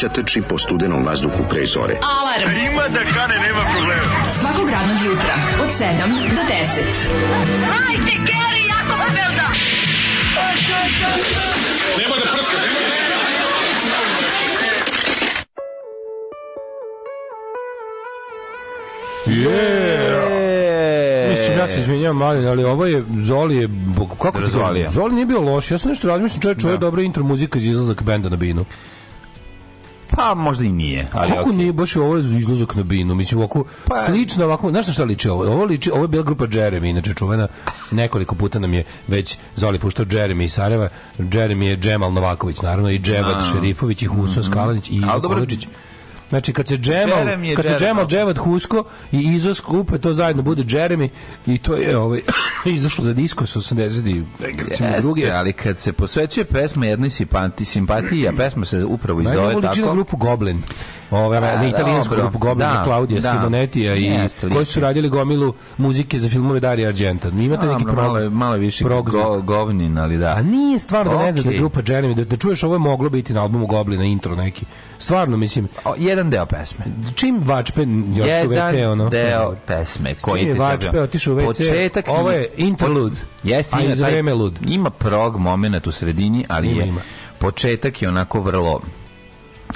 mladića trči po studenom vazduhu pre zore. Alarm! A ima da kane, nema problema. Svakog radnog jutra, od 7 do 10. Hajde, Keri, jako se velda! Nema da prska, nema da prska! Yeah! Mislim, ja se izvinjam, ali, ali ovo je, Zoli je, kako ti Zoli nije bio loš, ja sam nešto razmišljam, čovječ, ovo je da. dobra intro muzika iz izlazak benda na binu. Pa možda i nije. Ali Kako okay. nije baš ovo je izlazak na binu? Mislim, ovako, pa, slično ovako, znaš šta liči ovo? Ovo, liči, ovo je bila grupa Jeremy, inače čuvena, nekoliko puta nam je već Zoli puštao Jeremy iz Sarajeva. Jeremy je Džemal Novaković, naravno, i Džemal Šerifović, i Huso mhm. Skalanić, i Izo Koločić. Znači kad se Džemal, kad se Džemal Dževad Husko i Izo skupe, to zajedno bude Jeremy i to je ovaj izašlo za disko sa 80 i drugi. ali kad se posvećuje pesma jednoj simpatiji, simpatiji, a pesma se upravo i zove tako. grupu Goblin ove, na da, italijansku grupu Gomila da, Klaudija da, Simonetija i jeste, koji su radili gomilu muzike za filmove Dario Argenta. Imate neki prog, malo, malo više prog go, govnin, ali da. A nije stvar da okay. ne znaš da grupa Jeremy, da, da čuješ ovo je moglo biti na albumu Goblina intro neki. Stvarno, mislim... O, jedan deo pesme. Čim Vačpe još jedan u WC, ono... deo pesme koji ti Vačpe otišao u WC, Početak ovo je interlude. Jeste, ima, taj, lud. ima prog moment u sredini, ali ima, je ima. početak je onako vrlo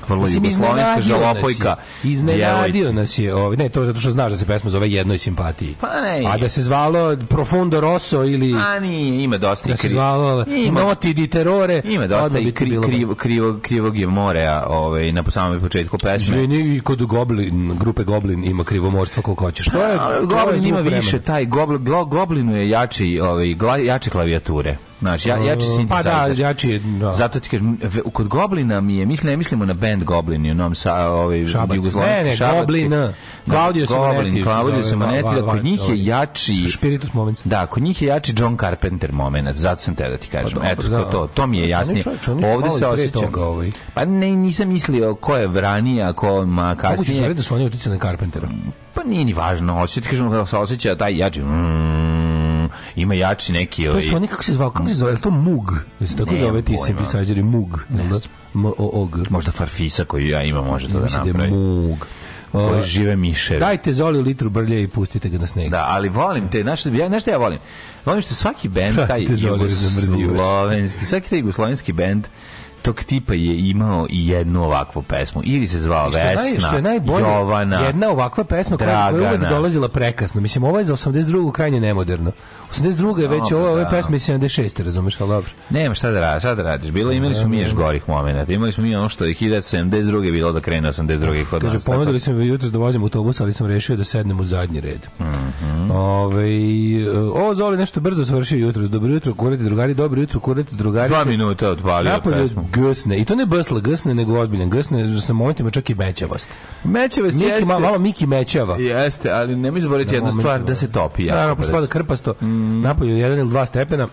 Vrlo jugoslovenska žalopojka. Iznenadio nas je, ovaj, ne, to je zato što znaš da se pesma zove jednoj simpatiji. Pa ne. A da se zvalo Profondo Rosso ili... A pa nije, ima dosta da i krivo. Da se zvalo ima, Noti di Terore. Ima dosta i kri, krivo, krivo, krivog je more ovaj, na samom početku pesme. Ženi, i kod Goblin, grupe Goblin ima krivomorstvo koliko hoćeš. To je, A, pa, Goblin to je ima više, taj Goblin, Goblinu je jači, ovaj, jače klavijature. Znaš, ja, pa da, jači sintesajzer. Pa da, jači da. Zato ti kažem, kod Goblina mi je, mislim, ne mislimo na band Goblin, onom sa, ovaj, jugoslovenski Ne, ne, šabac, Goblin, da, Claudio Simonetti. Claudio ovaj, ovaj, Simonetti, da, kod ovaj, njih je jači... Spiritus moment. Da, kod njih je jači John Carpenter moment, zato sam te da ti kažem. Pa, Eto, da. to, to mi je jasnije. Ovde se osjećam. Ovaj. Pa ne, nisam mislio ko je vranija, ko ma kasnije. Moguće da su oni uticali na Carpentera. Pa nije ni važno, hoćete kažem da se osjeća taj jači... Mm, ima jači neki... To ovaj, su oni, kako se zvao, kako se zove, to Mug? Jesi tako zove ti synthesizer Mug? Ne M -o O -og. Možda Farfisa koji ja imam može to da napravi. Mug koji žive miševi. Dajte Zoli litru brlje i pustite ga na sneg. Da, ali volim te, znaš, ja, znaš ja volim? Volim što svaki bend, taj da jugoslovenski, svaki taj jugoslovenski bend, tog tipa je imao i jednu ovakvu pesmu. Ili se zvao što Vesna, naj, što je najbolje, Jovana, jedna ovakva pesma Dragana. koja je uvek dolazila prekasno. Mislim, ovo je za 82. krajnje nemoderno. 82. je već ovo, ove da. pesme 76. razumeš, ali dobro. Nema šta da radi šta da radiš. Bilo imali smo mi još gorih momenata. Imali smo mi ono što je 1072 bilo da krene 82. kod nas. Kaže, ponudili da. smo jutros da vozim autobus, ali sam rešio da sednem u zadnji red. Mm -hmm. Ove, e, o, Zoli nešto brzo svršio jutros. Dobro jutro, kurati drugari, dobro jutro, kurati drugari. 2 minuta odpalio Napolje pesmu. Gsne. I to ne brsla gsne, nego ozbiljan. Gsne sa momentima čak i mećavost. Mećavost Miki, jeste. Malo Miki mećava. Jeste, ali ne mi zaboraviti jednu stvar, da. da se topi. ja pa spada krpasto. Mm mm. napolju jedan ili dva stepena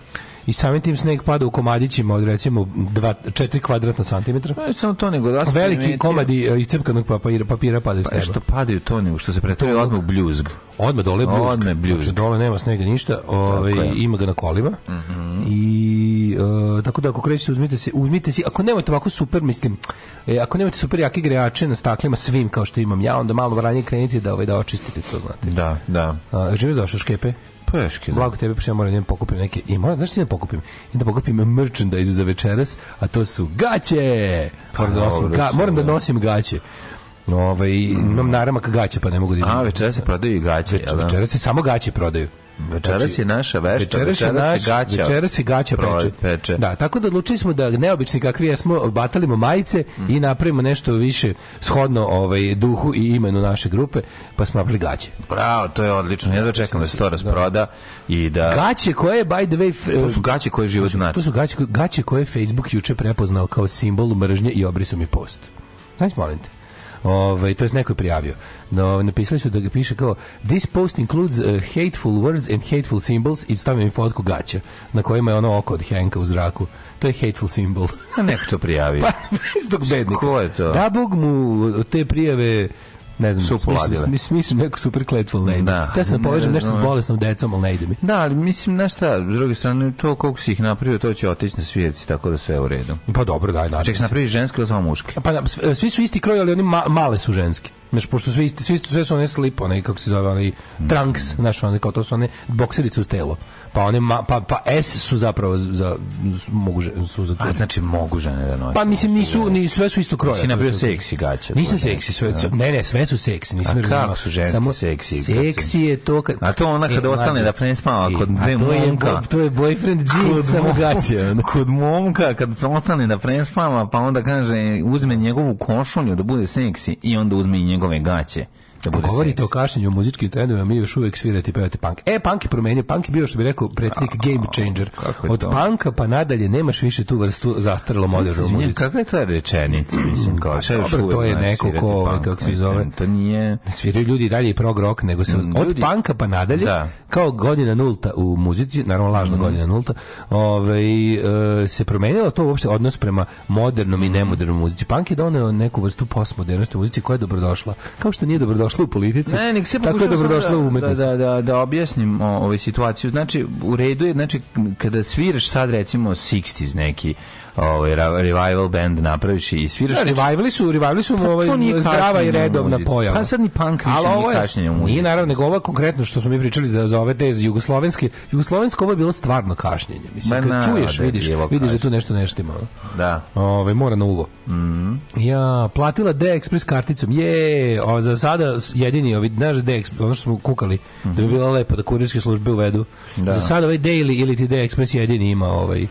i samim tim sneg pada u komadićima od recimo 2 4 kvadratna santimetra. Pa samo to nego da veliki primetio. komadi e, iscepkanog papira papira padaju pa, Što padaju to nego što se pretvori odmah u bljuzg. Odmah dole bljuzg. Odmah bljuzg. Znači, dole nema snega ništa, ovaj ima ga na kolima. Mm -hmm. I uh, tako da ako krećete uzmite se uzmite se, ako nemate ovako super mislim e, ako nemate super jake grejače na staklima svim kao što imam ja onda malo ranije krenite da ovaj da očistite to znate. Da, da. Uh, živiš zašto škepe? Peške. Blago tebe, pošto pa ja moram da pokupim neke. I moram, znaš ti da pokupim? I da pokupim merchandise za večeras, a to su gaće! Moram, da, pa, nosim, ga, moram da nosim gaće. Ovaj, imam naramak gaće, pa ne mogu da imam. A, večeras se prodaju i gaće, jel da? Večeras se samo gaće prodaju. Večeras znači, je naša vešta, večeras, večeras, naš, se gaća, večeras se gaća peče. peče. Da, tako da odlučili smo da neobični kakvi jesmo, batalimo majice mm. i napravimo nešto više shodno ovaj, duhu i imenu naše grupe, pa smo napravili gaće. Bravo, to je odlično. Ja da čekam da se to da. rasproda i da... Gaće koje je, by the way... To su gaće koje život znači. To su gaće, gaće koje je Facebook juče prepoznao kao simbol mržnje i obrisom i post. Znači, molim te. Ovaj to jest neko je prijavio. No, napisali su da ga piše kao this post includes uh, hateful words and hateful symbols i stavio im fotku gaća na kojima je ono oko od Henka u zraku. To je hateful symbol. A pa neko to prijavio. pa, tog bednika. Ko je to? Da Bog mu te prijave ne znam, su poladile. Mislim, mislim neko super kletvu, ne ide. Da, ja sam povežem ne, nešto s bolesnom decom, ali ne ide mi. Da, ali mislim, znaš šta, s druge strane, to koliko si ih napravio, to će otići na svijeci, tako da sve je u redu. Pa dobro, daj, da. Ček, napravi ženske ili samo muške? Pa da, svi su isti kroj, ali oni ma, male su ženski. Znaš, pošto svi, isti, svi, su, sve su one slip, one, kako se zove, onaj, mm. trunks, znaš, one, kao to su one bokserice uz telo pa one ma, pa, pa S su zapravo za, mogu, su za cure. A pa znači mogu žene da nosi. Pa mislim nisu, ni sve su isto kroja. Si nabrio seksi gaće. Nisi seksi, sve, da. ne, ne, sve su seksi. nisi mi kako su žene samo seksi? Seksi je to kad... A to ona kad e, ostane da ne kod dve momka. To je boyfriend G, samo gaće. Kod momka kad ostane da ne pa onda kaže uzme njegovu košulju da bude seksi i onda uzme i njegove gaće da bude Govorite seks. o kašljenju u muzičkim trendovima, mi još uvek svirate i pevate punk. E, punk je promenio, punk je bio, što bi rekao, predsjednik a, game changer. Od to? punka pa nadalje nemaš više tu vrstu zastarelo modernu muziku. Kakva je ta rečenica, mislim, kao šta još uvek to je neko ko, ovaj, punk, kako se zove, to nije... Sviraju ljudi dalje i prog rock, nego se mm, ljudi... od punka pa nadalje, da. kao godina nulta u muzici, naravno lažna mm. godina nulta, ovaj, e, se promenilo to uopšte odnos prema modernom i mhm. nemodernom muzici. Punk je doneo neku vrstu postmodernosti u muzici koja je dobrodošla. Kao što nije dobrodošla dobrodošla u politici. Ne, nek se tako je da- dobrodošla u umetnosti. Da, da, da, da, objasnim o, ovaj situaciju. Znači, u redu je, znači, kada sviraš sad recimo 60s neki, ovaj revival band napraviš i sviraš. Da, revivali su, revivali su pa ovaj zdrava i redovna pojava. Pa sad ni punk više ovo je, kašnjenje u Nije naravno, nego ovo konkretno što smo mi pričali za, za ove te jugoslovenske, jugoslovensko ovo je bilo stvarno kašnjenje. Mislim, kad čuješ, da vidiš, vidiš da tu nešto nešto ima. Da. ovaj mora na uvo. mhm Ja, platila D-Express karticom, je, a za sada jedini, ovi, naš D-Express, ono što smo kukali, mm -hmm. da bi mhm. bilo lepo da kurirske službe uvedu. Da. Za sada ovaj Daily ili ti D-Express jedini ima ovaj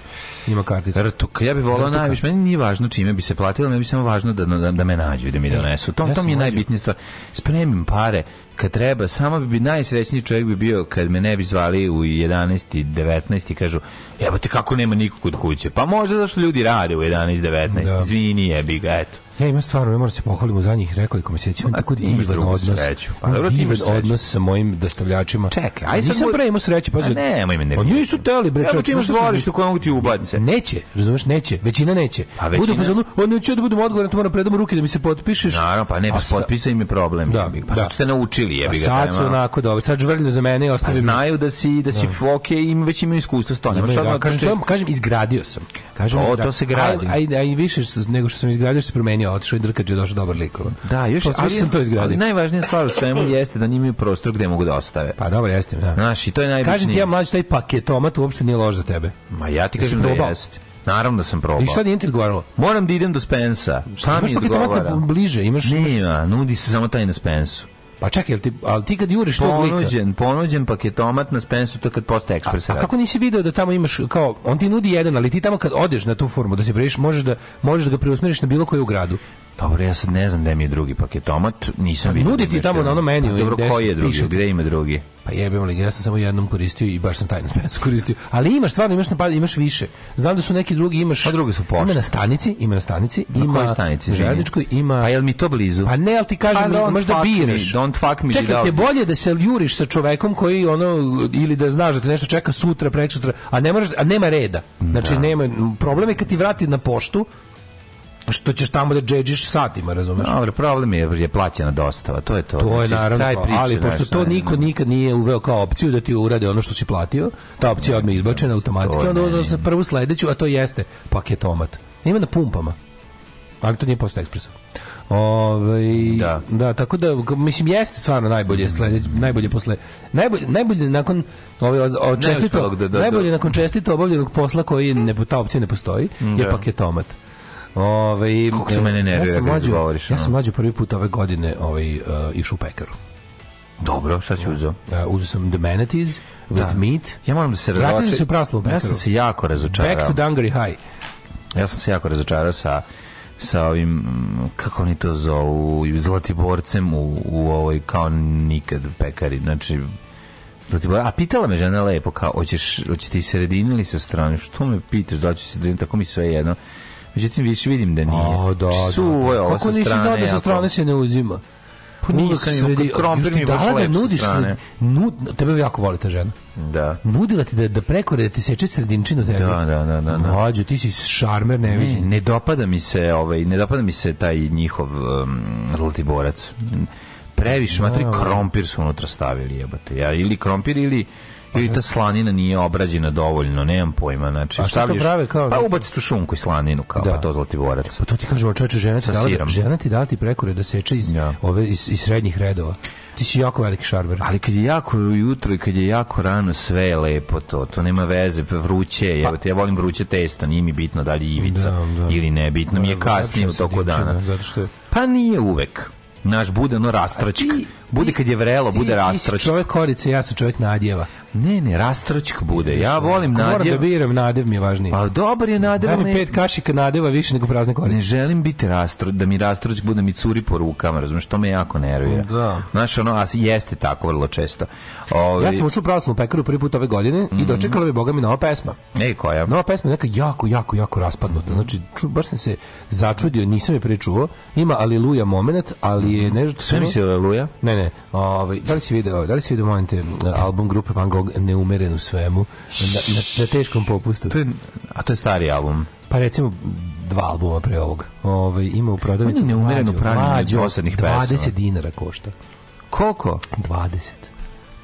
Ima kartica. Rtuka. Ja bih volao najviše, meni nije važno čime bi se platilo, meni bi samo važno da, da, da me nađu i da mi donesu. Tom, ja to mi je najbitnija stvar. Spremim pare kad treba, samo bi najsrećniji čovjek bi bio kad me ne bi zvali u 11 i 19 i kažu jebote kako nema nikog kod kuće. Pa možda zašto ljudi rade u 11 19. Da. Izvini jebi ga, eto. Ja imam stvarno, ja moram da se pohvalim u zadnjih nekoliko meseci, imam tako divan odnos. Sreću. A pa dobro, ti imaš odnos sa mojim dostavljačima. Čekaj, aj sad nisam bre imao sreće, pa ne, moj mene. Pa nisu teli bre, čovjek, ti imaš dvorište koje mogu ti ubace. Neće, razumeš, neće, većina neće. A pa većina... Budu fazonu, on neće da budem odgovoran, to moram da predam ruke da mi se potpišeš. Naravno, pa ne, bez pa potpisa im je problem. Da, pa da. sad ste naučili, jebi ga. Sad su onako dobro, sad žvrlju za mene i ostavim. Znaju da si da si foke i im već imaju iskustvo s tonim. Kažem, kažem, izgradio sam. Kažem, o, da- to se gradi. A, a, a i više nego što sam izgradio što se promenio, otišao i drkađe došao dobar likova. Da, još to, sam to izgradio. Najvažnija stvar u svemu jeste da njima prostor gde mogu da ostave. Pa dobro, jeste, da. Znaš, i to je najbitnije. Kažem ti ja mlađi taj paketomat uopšte nije loš za tebe. Ma ja ti da kažem da jeste. Naravno da sam probao. I šta nije ti odgovaralo? Moram da idem do Spensa. Šta mi odgovara? Imaš paketomat bliže, imaš... Nije, nudi se samo taj na Spensu. Pa čekaj, ti, ali ti kad juriš tog lika... Ponuđen, ponuđen paketomat na Spensu, to kad postaje ekspres a, a kako nisi video da tamo imaš, kao, on ti nudi jedan, ali ti tamo kad odeš na tu formu da se previš, možeš da, možeš da ga preusmiriš na bilo koje u gradu. Dobro, ja sad ne znam da mi je drugi paketomat, nisam pa vidio. Nudi da ti tamo na onom meniju. Pa dobro, koji je drugi? Gde ima drugi? Pa jebem li, ja sam samo jednom koristio i baš sam tajnu spensu koristio. Ali imaš stvarno, imaš napad, imaš više. Znam da su neki drugi, imaš... Pa drugi su pošte. Ima na stanici, ima na stanici. Na ima kojoj stanici? Željadičkoj, ima... Pa jel mi to blizu? Pa ne, ali ti kažem, pa možda fuck biraš. Me, don't fuck me. Čekaj, te bolje da se ljuriš sa čovekom koji ono, ili da znaš da te nešto čeka sutra, prek sutra, a, ne moraš, a nema reda. Znači, da. nema, problem je kad ti vrati na poštu, što ćeš tamo da džedžiš satima, razumeš? Dobro, problem je je plaćena dostava, to je to. To je znači, naravno, taj pa, priče, ali pošto to niko nikad nije uveo kao opciju da ti urade ono što si platio, ta opcija je odmah izbačena automatski, onda za prvu sledeću, a to jeste paketomat. Ima na pumpama. Ali to nije posta ekspresov. Ove, ovaj, da. da. tako da mislim jeste stvarno najbolje slede, najbolje posle najbolje, najbolje nakon ove od čestito, da, da, najbolje da- nakon čestito obavljenog posla koji ne ta opcija ne postoji mm, je da. paketomat. Ove, Kako to mene nervira ja sam mlađu, govoriš, ja sam mlađu prvi put ove godine ovaj uh, išao u pekaru. Dobro, šta si da. uzeo? Uh, uzeo sam The Manatees with da. meat. Ja moram da se razočaram. Vratio se u praslo Ja sam se jako razočarao. Back to Dungary High. Ja sam se jako razočarao sa sa ovim, kako oni to zovu, zlatiborcem u, u ovoj, kao nikad pekari. Znači, a pitala me žena lepo, kao, hoćeš, hoće ti sredini ili sa strane? Što me pitaš, da ću se tako mi sve jedno Međutim, više vidim da nije. O, da, Suvo je ovo sa strane. Kako nisi znao da sa strane se ne uzima? Pa nisam, sredi, krompir mi baš lep da nudiš strane. Se, nud, tebe jako voli ta žena. Da. Nudila ti da, da prekore, da ti seče sredinčinu tebe. Da, da, da. da, da. Mlađo, ti si šarmer, ne vidim. Ne, dopada mi se, ovaj, ne dopada mi se taj njihov um, latiborac. Previše, matri, krompir su unutra stavili, jebate. Ja, ili krompir, ili ili ta slanina nije obrađena dovoljno, nemam pojma, znači A šta stavljaš, prave kao? Pa ubaci tu šunku i slaninu kao da. Pa to zlati borac. Pa to ti kaže očeče žena ti dala, žena ti dala ti prekure da seče iz ja. ove iz, iz srednjih redova. Ti si jako veliki šarber. Ali kad je jako ujutro i kad je jako rano, sve je lepo to. To nema veze, pa vruće je. Pa, ja volim vruće testo, nije mi bitno da li ivica da, da. ili ne. Bitno mi je da kasnije u toku dana. Zato što je... Pa nije uvek. Naš bude ono rastračka. Bude kad je vrelo, bude rastroć. Čovek čovjek korice, ja sam čovek nadjeva. Ne, ne, rastročak bude. Ja volim nadjev. Moram da biram, nadev mi je važniji. Pa dobar je nadev. Dajem me... pet kašika nadeva više nego prazne korice. Ne želim biti rastro, da mi rastročak bude da mi curi po rukama, razumiješ, to me jako nervira. Da. Znaš, ono, a jeste tako vrlo često. Ovi... Ja sam učio pravoslavnu pekaru prvi put ove godine mm -hmm. i mhm. dočekala mi, Boga mi, nova pesma. Ej, koja? Nova pesma je neka jako, jako, jako raspadnuta. Znači, ču, baš sam se začudio, nisam je prečuo. Ima Aliluja moment, ali je mhm. nešto... Sve mi se Aliluja? Ne, ne. Ovaj da li si video, da li si video momente eh, album grupe Van Gogh Neumeren u svemu na, na, na teškom popustu. To je, a to je stari album. Pa recimo dva albuma pre ovog. Ovaj ima u prodavnici Neumerenu pravi poslednjih 20 20 dinara košta. Koliko? 20.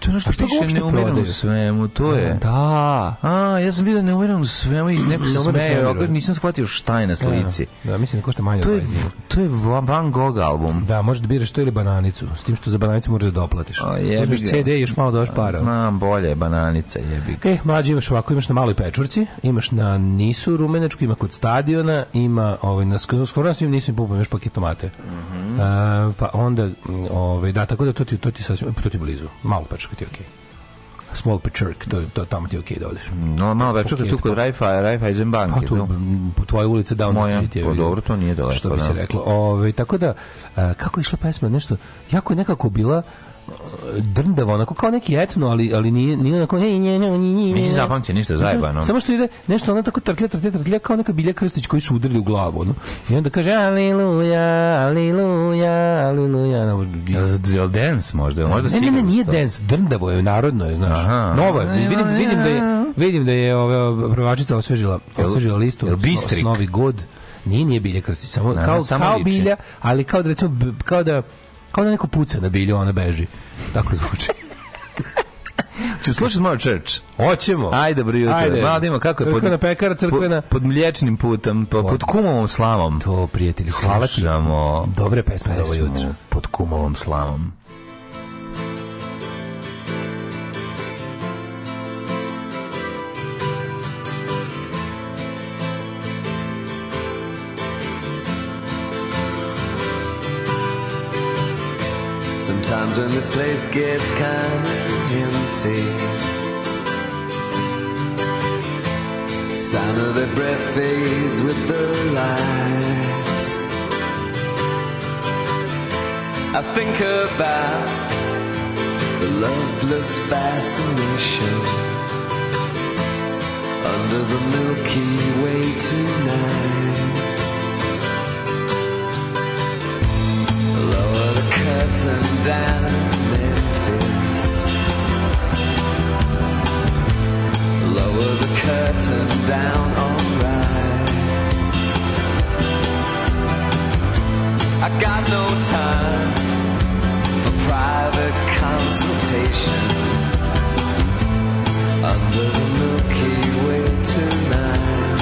To je ono što ne piše neumiran u svemu, to je. Da. A, ja sam vidio neumiran u svemu i neko se smeje, nisam shvatio šta je na da, slici. Da, da mislim da košta manje to je, to je Van Gogh album. Da, možeš da biraš to ili bananicu, s tim što za bananicu možeš da doplatiš. A, Uzmeš CD i još malo doš para. Znam, bolje je bananica, jebi ga. E, mlađi imaš ovako, imaš na maloj pečurci, imaš na Nisu rumenačku, ima kod stadiona, ima ovaj, na skoro svim nisam pupam još paket tomate. Mm -hmm. A, pa onda, ovaj, da, tako da to ti, to ti, sasvim, to ti blizu, malo pečurka ti je okej. Okay. Small Pečerk, to, to, tamo ti je okej okay da odeš. No, malo da čekaj tu kod Raifa, Raiffeisen banke. Pa tu, no? po tvoje ulice Down Moja, Street je. Pa dobro, to nije daleko. Što bi se da. reklo. Ove, tako da, a, e, kako je išla pesma, nešto, jako je nekako bila, drndavo, onako kao neki etno, ali, ali nije, nije onako, nije, nije, nije, nije, nije. zapamtio ništa zajebano. Samo što ide nešto ono tako trtlja, trtlja, trtlja, kao neka Bilja Krstić koji su udarili u glavu, ono. I onda kaže, aliluja, aliluja, aliluja. Jel dance možda? Da. možda ne, ne, ne, nije dance, drndavo je, narodno je, znaš. Aha. Novo je, vidim, vidim da je, vidim da je ova prvačica osvežila, osvežila listu, novi god. Nije, nije Bilja Krstić, samo, kao, kao Bilja, ali kao da recimo, kao da Kao da neko puca na bilju, ona beži. Tako zvuči. Ti slušaš malo Church. Hoćemo. Ajde, dobro jutro. Ajde. Mladima, da kako je? Crkvena pod, na pekara, crkvena. Pod, pod mlječnim putem, pa, pod kumovom slavom. To, prijatelji, hvala ti. Dobre pesme za ovo jutro. Pod kumovom slavom. Sometimes when this place gets kind of empty Sound of their breath fades with the light I think about the loveless fascination Under the Milky Way tonight curtain down Memphis. Lower the curtain down alright. I got no time for private consultation under the Milky Way tonight.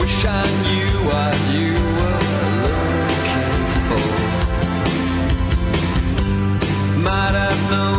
Wish I knew what you might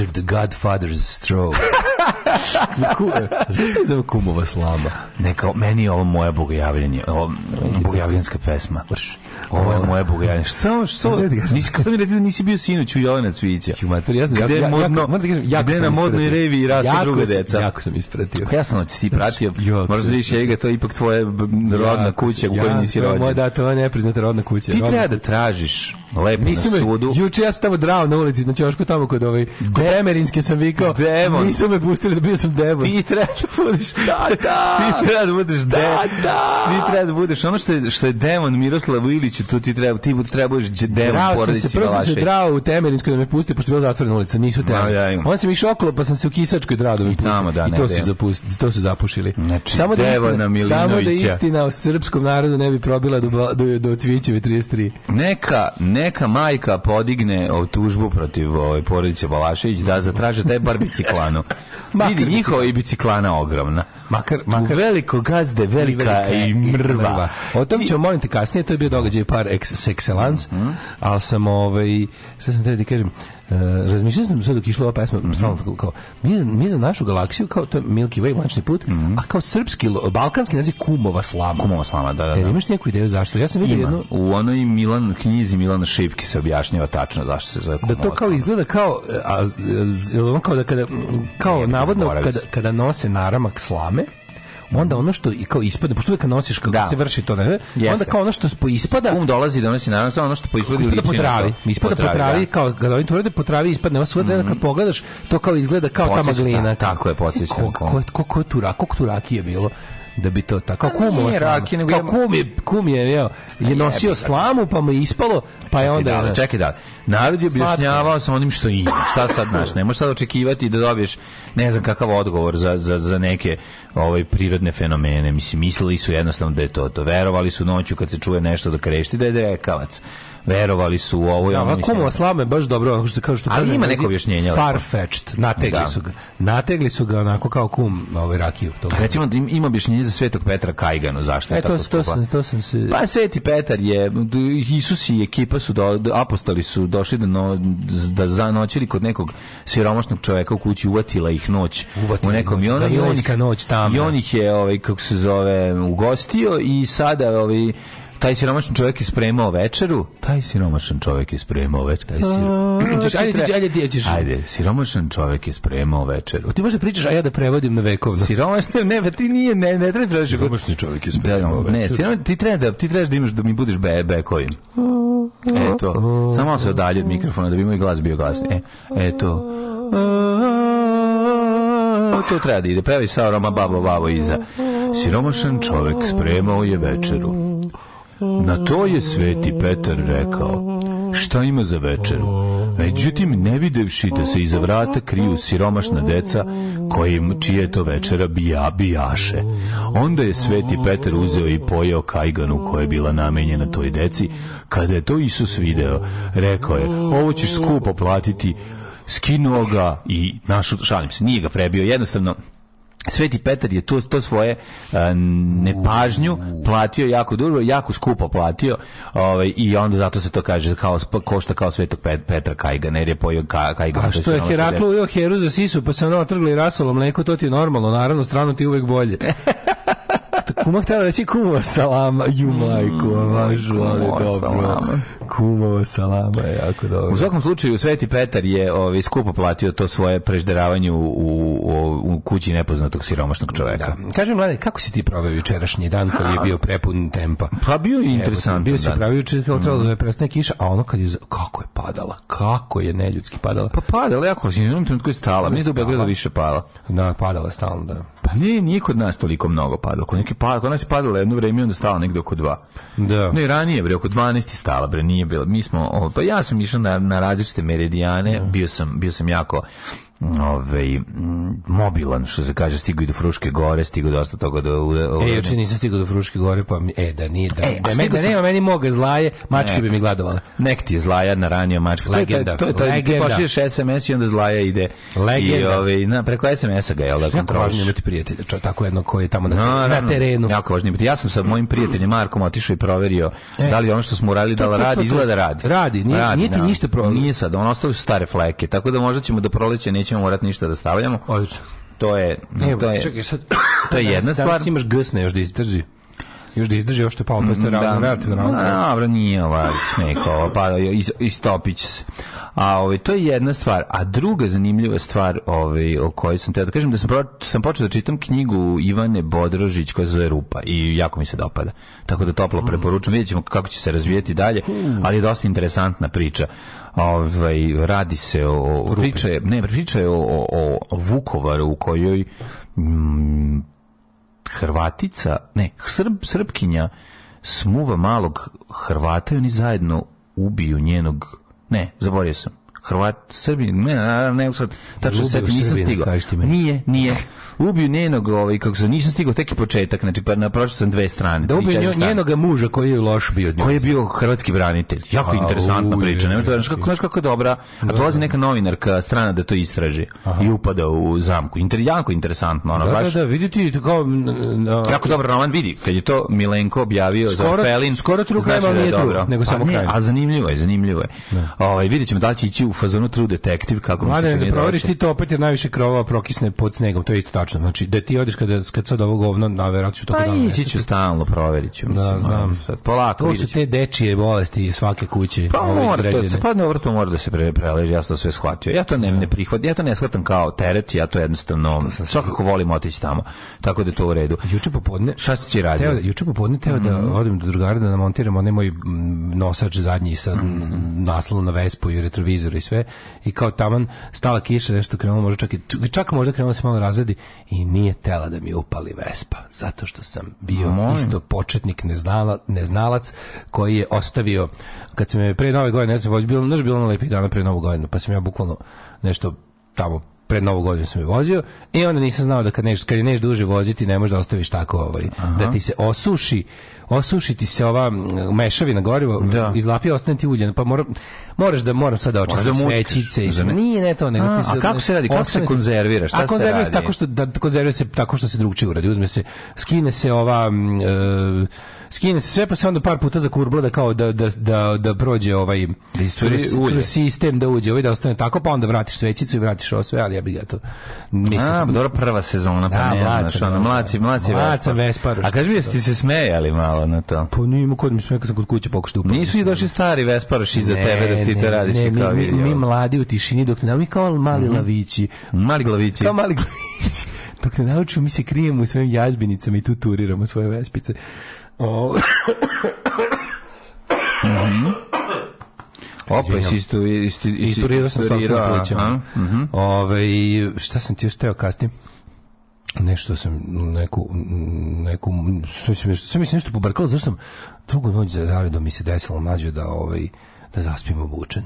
Under the Godfather's Stroke. E, zato je zove kumova slama. Ne, kao, meni je ovo moje bogojavljanje. Ovo, bogojavljanska pesma. Ovo je moje bogojavljanje. Šta, što? Nisi, šta mi reći da nisi bio sinoć u Jovana Cvića? Mater, ja sam, gde ja, modno, ja, ja, ja, gde na modnoj revi rastu jako druga sam, deca? Jako sam ispratio. Pa ja sam oči ti pratio. Možda zviš, je to ipak tvoja rodna kuća u kojoj nisi rođen. Moja da, to je nepriznata rodna kuća. Ti treba da tražiš lepo nisam na sudu. Juče ja sam tamo drao na ulici, znači još tamo kod ovaj, kod Emerinske sam vikao, demon. nisu me pustili, da bio sam demon. Ti treba budeš... Da, da! Ti treba da budeš... Da, de, da! Ti treba da budeš... Ono što je, što je demon Miroslav Ilić, to ti treba, ti treba budeš demon drao porodići se, prvo sam se drao u Temerinskoj da me puste, pošto je bila zatvorena ulica, nisu teme. Ja, ja Onda sam išao okolo, pa sam se u Kisačkoj drao da me puste. Tamo, da, ne, I to, su zapusti, to su zapušili. Znači, samo da istina, samo da istina o srpskom narodu ne bi probila do, do, do Cvićeve 33. Neka, neka majka podigne tužbu protiv ovaj, porodice Balašević da zatraže taj bar biciklanu. Vidi, njihova je biciklana ogromna makar, makar veliko gazde, velika, velika i mrva. mrva. O tom ćemo, molim te, kasnije, to je bio događaj par ex, excellence, mm -hmm. ali sam, ovaj, sad sam treba da ti kažem, Uh, razmišljao sam sad dok išla ova pesma, mm -hmm. kao, mi, mi za našu galaksiju, kao to je Milky Way, lančni put, mm -hmm. a kao srpski, balkanski naziv Kumova slama. Kumova slama, da, da. E, da. E, imaš neku ideju zašto? Ja sam vidio jednu... U onoj Milan, knjizi Milana Šipki se objašnjava tačno zašto se zove Kumova Da to kao slama. izgleda kao, e, a, a, a, kao da kada, kao navodno, kada, kada nose naramak slame, onda ono što i kao ispada, pošto uvek nosiš kako da. se vrši to, ne? Jeste. onda kao ono što ispada... Um dolazi da nosi naravno ono što poispada ispada po travi. Ispada po travi, da. kao kada oni to rade po travi ispadne, sva mm -hmm. kad pogledaš, to kao izgleda kao ta maglina. Tako je, podsjeća. Da. Ko, ko, ko, ko, ko, ko, ko, ko, ko, da bi to tako pa kao kumo raki nego kao kum je kum je je, je nosio slamu pa mu je ispalo pa je onda da, čekaj da narod je objašnjavao sa onim što ima šta sad znaš ne možeš sad očekivati da dobiješ ne znam kakav odgovor za, za, za neke ovaj prirodne fenomene mislim mislili su jednostavno da je to to verovali su noću kad se čuje nešto da krešti da je drekavac verovali su u ovo. Da, ono Kumova slava je baš dobro, ako što kaže što Ali ima neko objašnjenje. Farfetched, nategli da. su ga. Nategli su ga onako kao kum ovaj rakiju. To recimo da ima objašnjenje za Svetog Petra Kajganu, zašto je e, to, tako to, sam, to sam se... Pa Sveti Petar je, Isus i ekipa su, do, apostoli su došli da, no, da zanoćili kod nekog siromašnog čoveka u kući, uvatila ih noć. Uvatila u nekom noć, i on, noć tamo. I on ih je, ovaj, kako se zove, ugostio i sada, ovaj, taj siromašan čovjek je spremao večeru, taj siromašan čovjek je spremao večeru. Taj sir... ajde, ajde, ajde, ajde, siromašan čovjek je spremao večeru. Ti možda pričaš, a ja da prevodim na vekovno. Siromašan, ne, ne, pa ti nije, ne, ne treba da... Siromašni čovjek je spremao da, Ne, siromašan, ti treba da, ti trebaš da imaš da mi budeš be, bekovim. Eto, samo se odalje od mikrofona da bi moj glas bio glasni. E, eto to treba da ide. Pevaj sa Roma babo babo iza. Siromašan čovek spremao je večeru. Na to je sveti Petar rekao, šta ima za večeru? Međutim, ne videvši da se iza vrata kriju siromašna deca, kojim čije to večera bija bijaše. Onda je sveti Petar uzeo i pojeo kajganu koja je bila namenjena toj deci. Kada je to Isus video, rekao je, ovo ćeš skupo platiti, skinuo ga i našu, šalim se, nije ga prebio, jednostavno Sveti Petar je to, to svoje uh, nepažnju platio jako dugo, jako skupo platio ovaj, i onda zato se to kaže kao, košta kao Svetog Pet, Petra Kajgan, jer je pojio ka, Kajgan. A što je Heraklo ujeo Heru za sisu, pa se ono otrgli rasolo mleko, to ti je normalno, naravno, strano ti je uvek bolje. Kuma htjela reći kuma salama, ju mm, majku, važu, ali dobro. Salama. Kumova salama je jako dobro. U svakom slučaju, Sveti Petar je ovaj, skupo platio to svoje prežderavanje u, u, u kući nepoznatog siromašnog čoveka. Da. Kažem, mlade, kako si ti proveo jučerašnji dan koji je bio prepun tempa? Pa bio je interesantan Bio si pravio jučer kao trebalo mm. da je prestane kiša, a ono kad je, kako je padala, kako je neljudski padala. Pa padala, jako, u jednom trenutku je stala, mi je da više pala. Da, padala stalno, da. Pa nije, nije kod nas toliko mnogo padalo, kod neki padala stala, kod nas je padala jedno vrijeme i onda stala negdje oko dva. Da. No i ranije, bre, oko 12 stala, bre, nije bilo. Mi smo, pa ja sam išao na, na različite meridijane, da. bio, sam, bio sam jako ovaj mobilan što se kaže stigao i do Fruške gore stigao dosta toga do u, E juče nisam stigao do Fruške gore pa mi, e da nije da, e, da, me, da nema meni moga zlaje mačke bi mi gladovale nek ti zlaja na ranio mačka legenda to je to, to, je, to je, pošliš SMS i onda zlaja ide legenda i ovaj na preko SMS-a ga da, je al da važno imati prijatelja čo, tako jedno koji je tamo na, no, na terenu jako važno imati ja sam sa mojim prijateljem Markom otišao i proverio e, da li ono što smo uradili da li radi izgleda da radi radi nije, radi, nije ti ništa problem nije sad on ostali su stare fleke tako da možda ćemo do proleća nećemo morati ništa da stavljamo. Odlično. To je, Evo, to je, čekaj, sad, to je da jedna danas stvar. Danas imaš gsne još da istrži? Još da izdrži ovo što je pao, pa je da, relativno ravno. Dobro, nije ovaj sneg, ovo pa istopić se. A ovaj, to je jedna stvar. A druga zanimljiva stvar ovaj, o kojoj sam te da kažem, da sam, sam počeo da čitam knjigu Ivane Bodrožić koja se zove Rupa i jako mi se dopada. Tako da toplo mm. preporučam. Vidjet ćemo kako će se razvijeti dalje, ali je dosta interesantna priča. Ovaj, radi se o, o priča, ne, priča je o, o, o Vukovaru u kojoj mm, Hrvatica, ne, Srb, Srpkinja smuva malog Hrvata i oni zajedno ubiju njenog, ne, zaborio sam, Hrvat, Srbi, ne, ne, sad, tačno se nisam stigao. Nije, nije. Ubiju njenog, ovaj, kako se, nisam stigao, tek i početak, znači, pa naprošao sam dve strane. Da ubiju njenog muža koji je loš bio Koji je bio hrvatski branitelj. Jako a, interesantna uj, priča, nema to, znaš kako, znaš kako je dobra, a da, dolazi da. neka novinarka strana da to istraži Aha. i upada u zamku. Inter, jako interesantno, ono, da, da baš. Da, da, vidite, kao... Na, jako dobro, roman vidi, kad je to Milenko objavio skoro, za Felin. Skoro truk znači nema, nije dobro. Nego pa samo kraj. A zanimljivo je, zanimljivo je. Ovaj, vidjet ćemo da će ići u fazonu True Detective, kako mi se čini. Da proveriš ti to opet jer najviše krovova prokisne pod snegom, to je isto tačno. Znači, da ti odiš kada, kad sad ovo govno, na verovatno ću to Pa ići ću stalno, proveriću, Mislim, da, znam. Sad, polako to su te dečije bolesti iz svake kuće. Pa mora, to, pa dobro, to mora da se pre, preleži, ja sam to sve shvatio. Ja to ne, ne prihvat, ja to ne shvatam kao teret, ja to jednostavno, svakako volim otići tamo. Tako da to u redu. Juče popodne, šta si ti radio? Teo, da, juče popodne teo da mhm. odem do drugara da namontiram onaj moj nosač zadnji sa mhm. naslonom na Vespu i retrovizor i sve i kao taman stala kiša nešto krenulo može čak i čak možda krenulo da se malo razvedi i nije tela da mi upali Vespa zato što sam bio Moj. isto početnik neznala, neznalac koji je ostavio kad se je pre nove godine ne znam bilo, bilo na lepih dana pre novu godinu pa sam ja bukvalno nešto tamo pred novu godinu sam je vozio i onda nisam znao da kad neš, kad je neš duže voziti ne možeš da ostaviš tako ovaj, da Aha. da ti se osuši osušiti se ova mešavina goriva da. izlapi ostane ti ulje pa moram moraš da moram sad da očistim svećice i sve. Nije ne to nego ti se A kako se radi? Kako ostane, se konzervira? Šta a konzervira se tako što da konzervira se tako što se drugčije uradi. Uzme se skine se ova uh, skine sve pa se onda par puta za kurbla da kao da, da, da, da prođe ovaj da kroz, kroz sistem da uđe ovaj da ostane tako pa onda vratiš svećicu i vratiš ovo sve ali ja bih ga to mislim a, dobro prva sezona pa da, ne mlaca, ono, mlaci mlaci mlaca Vespa a kaži mi jesi ti se smejali malo na to pa nije kod mi smejao kad sam kod kuće pokušao da nisu i došli stari Vesparoš iza ne, tebe da ti ne, to radiš ne, mi, mi, mi, mladi u tišini dok ne mi kao mali mm lavići mali glavići kao mali glavići dok ne naučimo mi se krijemo u svojim jazbinicama i tu turiramo svoje vespice O... mm -hmm. Opa, istu, istu, isturirao sam sopstveno plućama. Uh mhm. -huh. Ove, šta sam ti još teo kasnije? Nešto sam, neku, neku, sam, sam, sam mislim nešto pobrkalo, zašto sam drugu noć za Davidom mi se desilo mlađe da, ovaj, da zaspim obučen.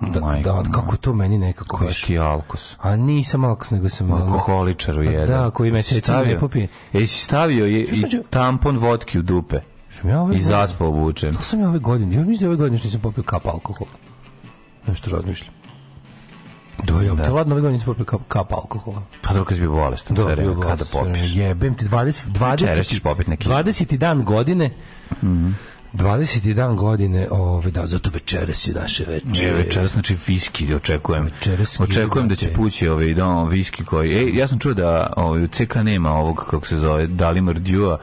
Da, Majko, da, kako to meni nekako baš. Koji alkos? A nisam alkos, nego sam... Alkoholičar u pa da, jedan. Da, koji me se ne popije. E, si stavio je i tampon vodke u dupe. Ja ove I zaspao obučen. To sam ja ove godine. Ja mislim da ove godine što nisam popio kap alkohola. Nešto razmišljam. Da, ja, da. ladno, ove godine sam popio kap, kap alkohola. Pa dobro, si bio bolestan. Do, da, bio bolestan. Kada popiš. Jebem ti 20... 20 Čeraš ćeš popit neki. 20 dan godine. Mhm. Mm 21 godine, ove, ovaj, da, zato večeras je naše večer. večeras znači viski očekujem. Večeras očekujem da će pući ove, ovaj, da viski koji. Ej, ja sam čuo da ovaj u CK nema ovog kako se zove, Dalimor Djua.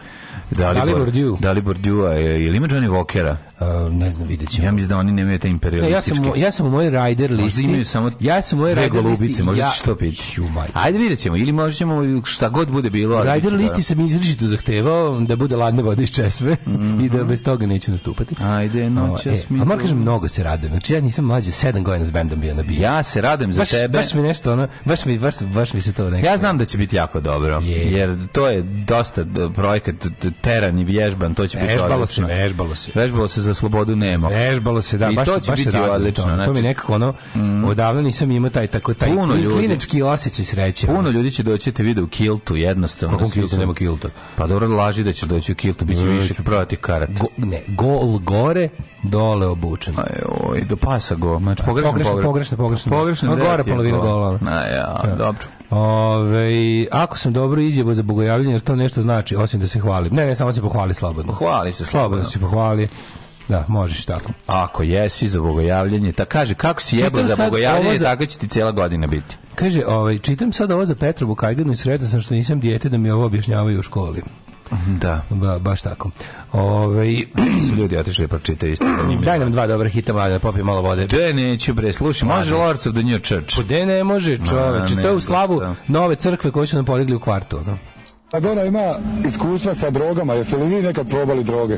Dalibor, Dalibor Djua. Dalibor Djua je, je li ima Johnny Walkera? Uh, ne znam, vidjet ćemo. Ja mislim da oni nemaju te imperialističke. ja sam, ja sam u mojoj rider listi. imaju samo ja sam moj mojoj golubice, listi. Možda ja... što piti. Ajde vidjet ćemo. Ili možda ćemo šta god bude bilo. Rider listi da... sam izričito zahtevao da bude ladne vode iz česme mm -hmm. i da mhm. bez toga neću nastupati. Ajde, noćas e, mi... A moram kažem, mnogo se radujem. Znači, ja nisam mlađe, sedam godina s bendom bio na bio. Ja se radujem za baš, tebe. Baš mi nešto, ono, baš mi, baš, baš mi se to nekako... Ja znam da će biti jako dobro. Yeah. Jer to je dosta projekat teran i vježban. To će biti odlično. se, vežbalo se. Vežbalo se za za slobodu nema. Vežbalo se, da, I baš, to će baš biti odlično. To, znači, to mi nekako ono, mm. odavno nisam imao taj, tako, taj puno ljudi, klinički osjećaj sreće. Puno ljudi će doći, te vide u kiltu, jednostavno. Kako kiltu, nema kiltu? Pa dobro, laži da će doći u kiltu, bit će više protiv karate. Go, ne, gol gore, dole obučen. Aj, oj, do pasa go. Znači, pa, pogrešno, pogrešno, pogrešno. Pogrešno, pogrešno. pogrešno gore da, polovina gola. Na, ja, da. dobro. Ove, ako sam dobro izjebo za bogojavljenje, jer to nešto znači, osim da se hvali. Ne, ne, samo se pohvali slobodno. Hvali se slobodno. Slobodno se pohvali. Da, možeš tako. Ako jesi za bogojavljenje, ta kaže kako si jebo za bogojavljenje, za... tako će ti cijela godina biti. Kaže, ovaj, čitam sad ovo za Petrovu Kajganu i sreda sam što nisam dijete da mi ovo objašnjavaju u školi. Da. Ba, baš tako. Ove, ovaj, su ljudi otišli da pročitaju isto zanimljivo. Daj nam dva dobra hita, mlada, popij malo vode. De, neću bre, slušaj, može Lords of New Church. Pa de, ne može, čoveče. To je u slavu da. nove crkve koje su nam podigli u kvartu. Da? Pa Adora ima iskustva sa drogama. Jeste li vi nekad probali droge?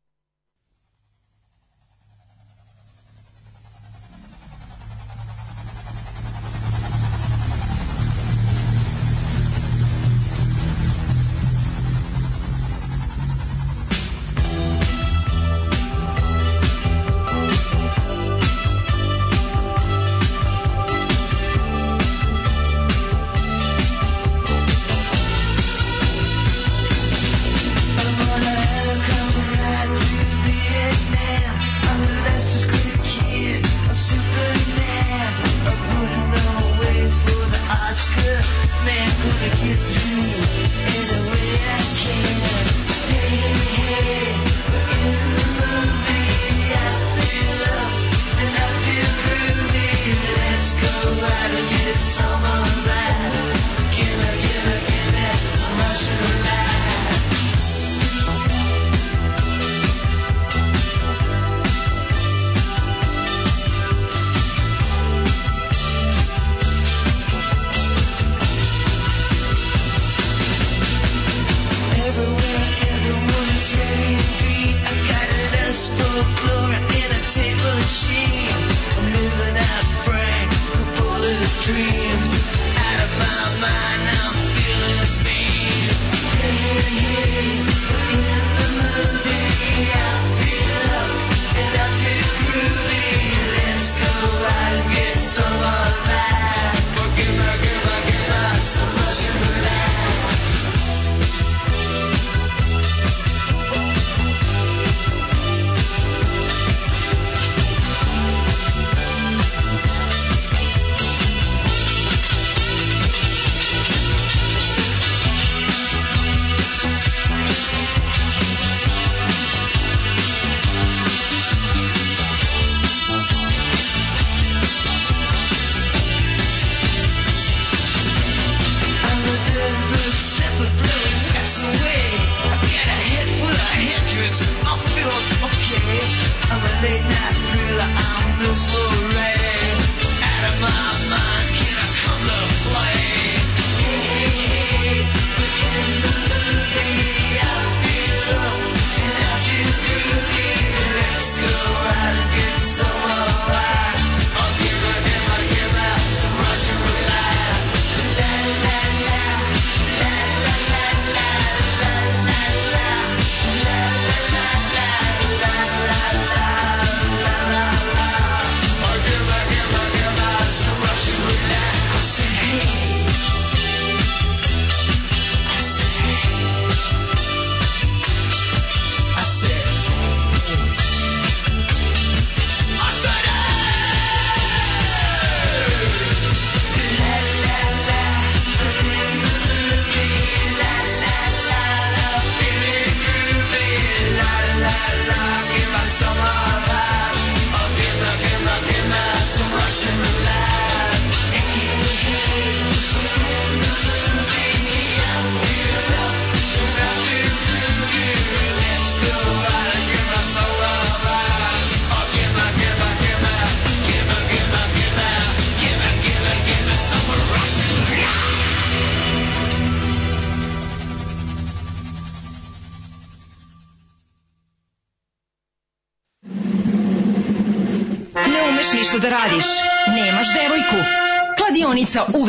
real slow.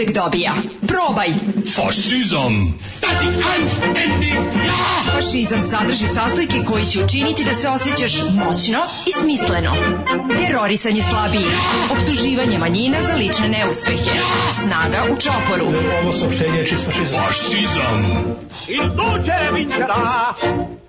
uvek dobija. Probaj! Fašizam! Das ist anständig, ja! Fašizam sadrži sastojke koji će učiniti da se osjećaš moćno i smisleno. Terorisanje slabijih, optuživanje manjina za lične neuspehe, snaga u čoporu. Ovo saopštenje je čist fašizam. Fašizam! Il duce vincerà!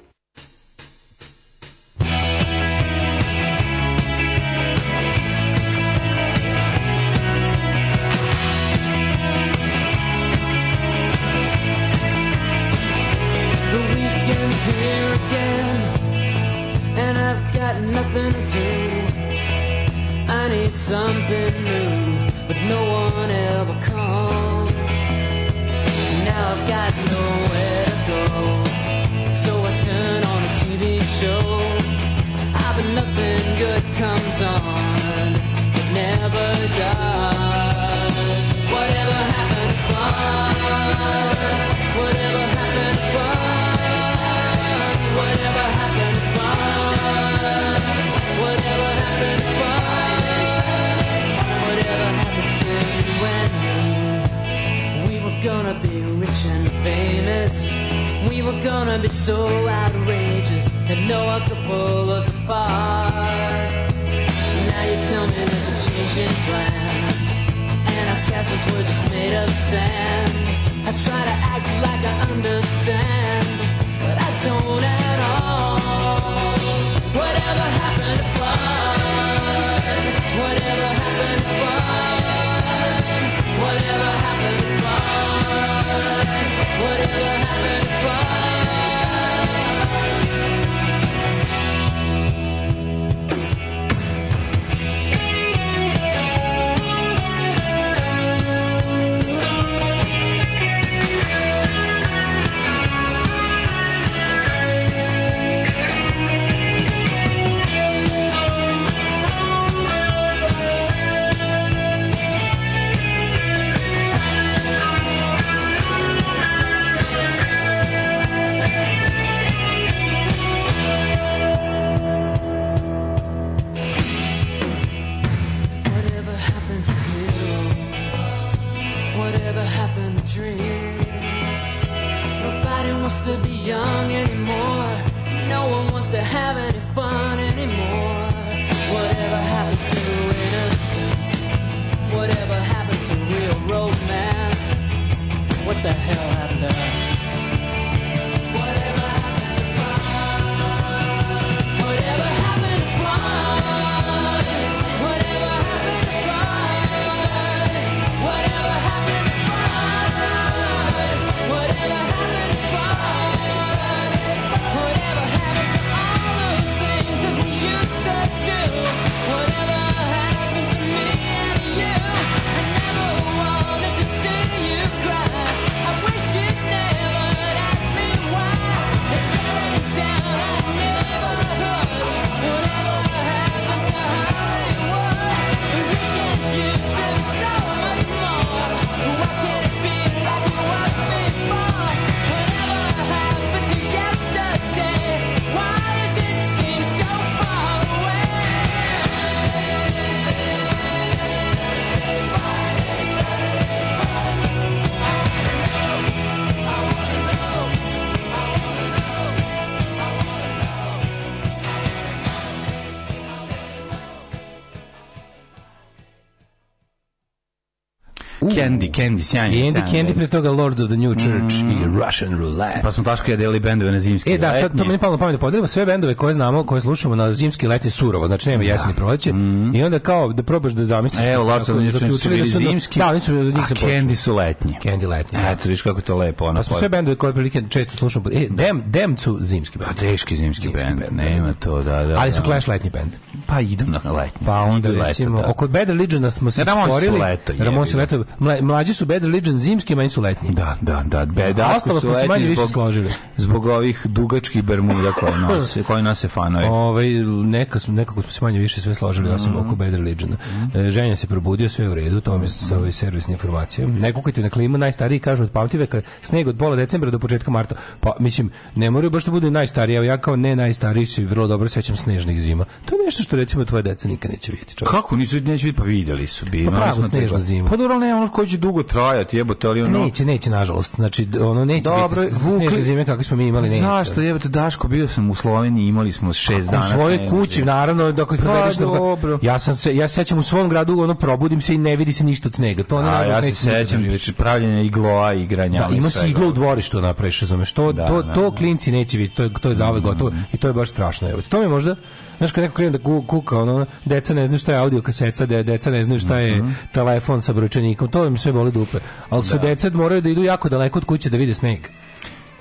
Candy, Candy, sjajno. Candy, sjajno, Candy, pre toga Lords of the New Church mm. i Russian Roulette. Pa smo taško jedeli bendove na zimski E, da, letnje. sad to meni palo na pamet da podelimo sve bendove koje znamo, koje slušamo na zimski leti surovo, znači nema da. jeseni ja. proleće. Mm. I onda kao da probaš da zamisliš. Evo, Lords of the New Church su da bili zimski, da, nisu, da, njih a Candy su letnji. Candy letnji. Da. Eto, vidiš kako to lepo. Ona pa smo sve bendove koje prilike često slušamo. E, Dem, Dem su zimski bend. Pa teški zimski, bend, nema to, da, da. Ali su Clash letnji bend. Pa idem na letnji. Pa onda recimo, oko Bad Religiona smo se sporili. Ramon se leto mla, mlađi su Bad Religion zimski, manji su letnji. Da, da, da. Bad A ostalo smo se manje više složili. Zbog ovih dugačkih bermuda koje nose, koje nose fanovi. Ove, ovaj, neka, nekako smo se manje više sve složili, osim mm -hmm. oko Bad Religiona. Mm Ženja se probudio, sve u redu, to mi je sa ovaj servisne informacije. Ne kukajte na klimu, najstariji kažu od pamtiveka, sneg od pola decembra do početka marta. Pa, mislim, ne moraju baš da bude najstariji, evo ja kao ne najstariji si vrlo dobro sećam snežnih zima. To je nešto što recimo tvoje deca nikad neće vidjeti. Čovjek. Kako nisu neće vidjeti, pa vidjeli su bi. Pa pravo, snežna zima. Pa dobro, ne, ono koji će dugo trajati, jebote, ali ono... Neće, neće, nažalost. Znači, ono neće Dobro, biti vukli... zime kakve smo mi imali, neće. Zašto, jebote, Daško, bio sam u Sloveniji, imali smo šest dana. U svojoj kući, naravno, dok pa, ih dovedeš... Dobro. Ja sam se, ja sećam u svom gradu, ono, probudim se i ne vidi se ništa od snega. To A, ja se sećam, znači, pravljenje igloa, igranja. Da, ima se iglo u dvorištu da napraviš, razumeš. To, da, to, da, to klinci neće vidjeti, to je, to je za zauvek gotovo i to je baš strašno. Jebote. To mi možda znaš kad neko krene da kuka, ono, deca ne znaju šta je audio kaseta, deca ne znaju šta je mm -hmm. telefon sa brojčanikom, to im sve boli dupe. Ali su da. deca moraju da idu jako daleko od kuće da vide sneg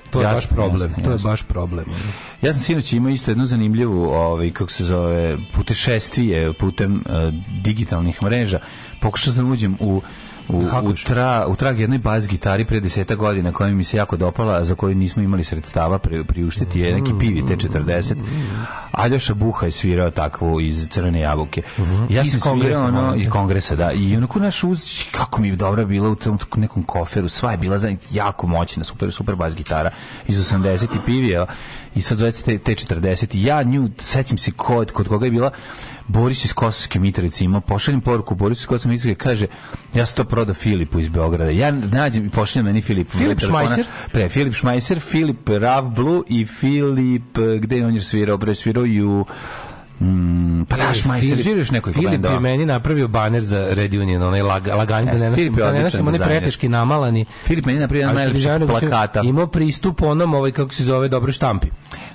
to je jasne, baš problem. Jasne, to je baš problem. Ja sam sinoć imao isto jednu zanimljivu, ovaj kako se zove, putešestvije putem uh, digitalnih mreža. Pokušao sam da uđem u u, u, tra, u trag jednoj bas gitari pre deseta godina koja mi se jako dopala, za koju nismo imali sredstava pri, priuštiti, je neki pivi mm. T40. Aljoša Buha je svirao takvu iz Crvene jabuke. Mhm. Ja sam iz svirao ono, iz kongresa, da. I onako naš uz, kako mi je dobro bilo u tom nekom koferu, sva je bila za jako moćna, super, super bas gitara iz 80 i pivi i sad zove te, T40 ja nju, sećam se kod, kod koga je bila Boris iz Kosovske Mitrovice ima pošaljem poruku Boris iz Kosovske Mitrovice kaže ja sam to prodao Filipu iz Beograda ja nađem i pošaljem meni Filip Filip Šmajser pre Filip Šmajser Filip Rav Blue i Filip gde je on je svirao bre svirao i u Mm, pa naš majstor sviraš nekoj Filip benda. je meni napravio baner za Red Union, onaj lag, lagani da ne našem, da ne našem, onaj preteški namalani. Filip meni napravio najlepši plakata. Imao pristup onom, ovaj, kako se zove, dobro štampi.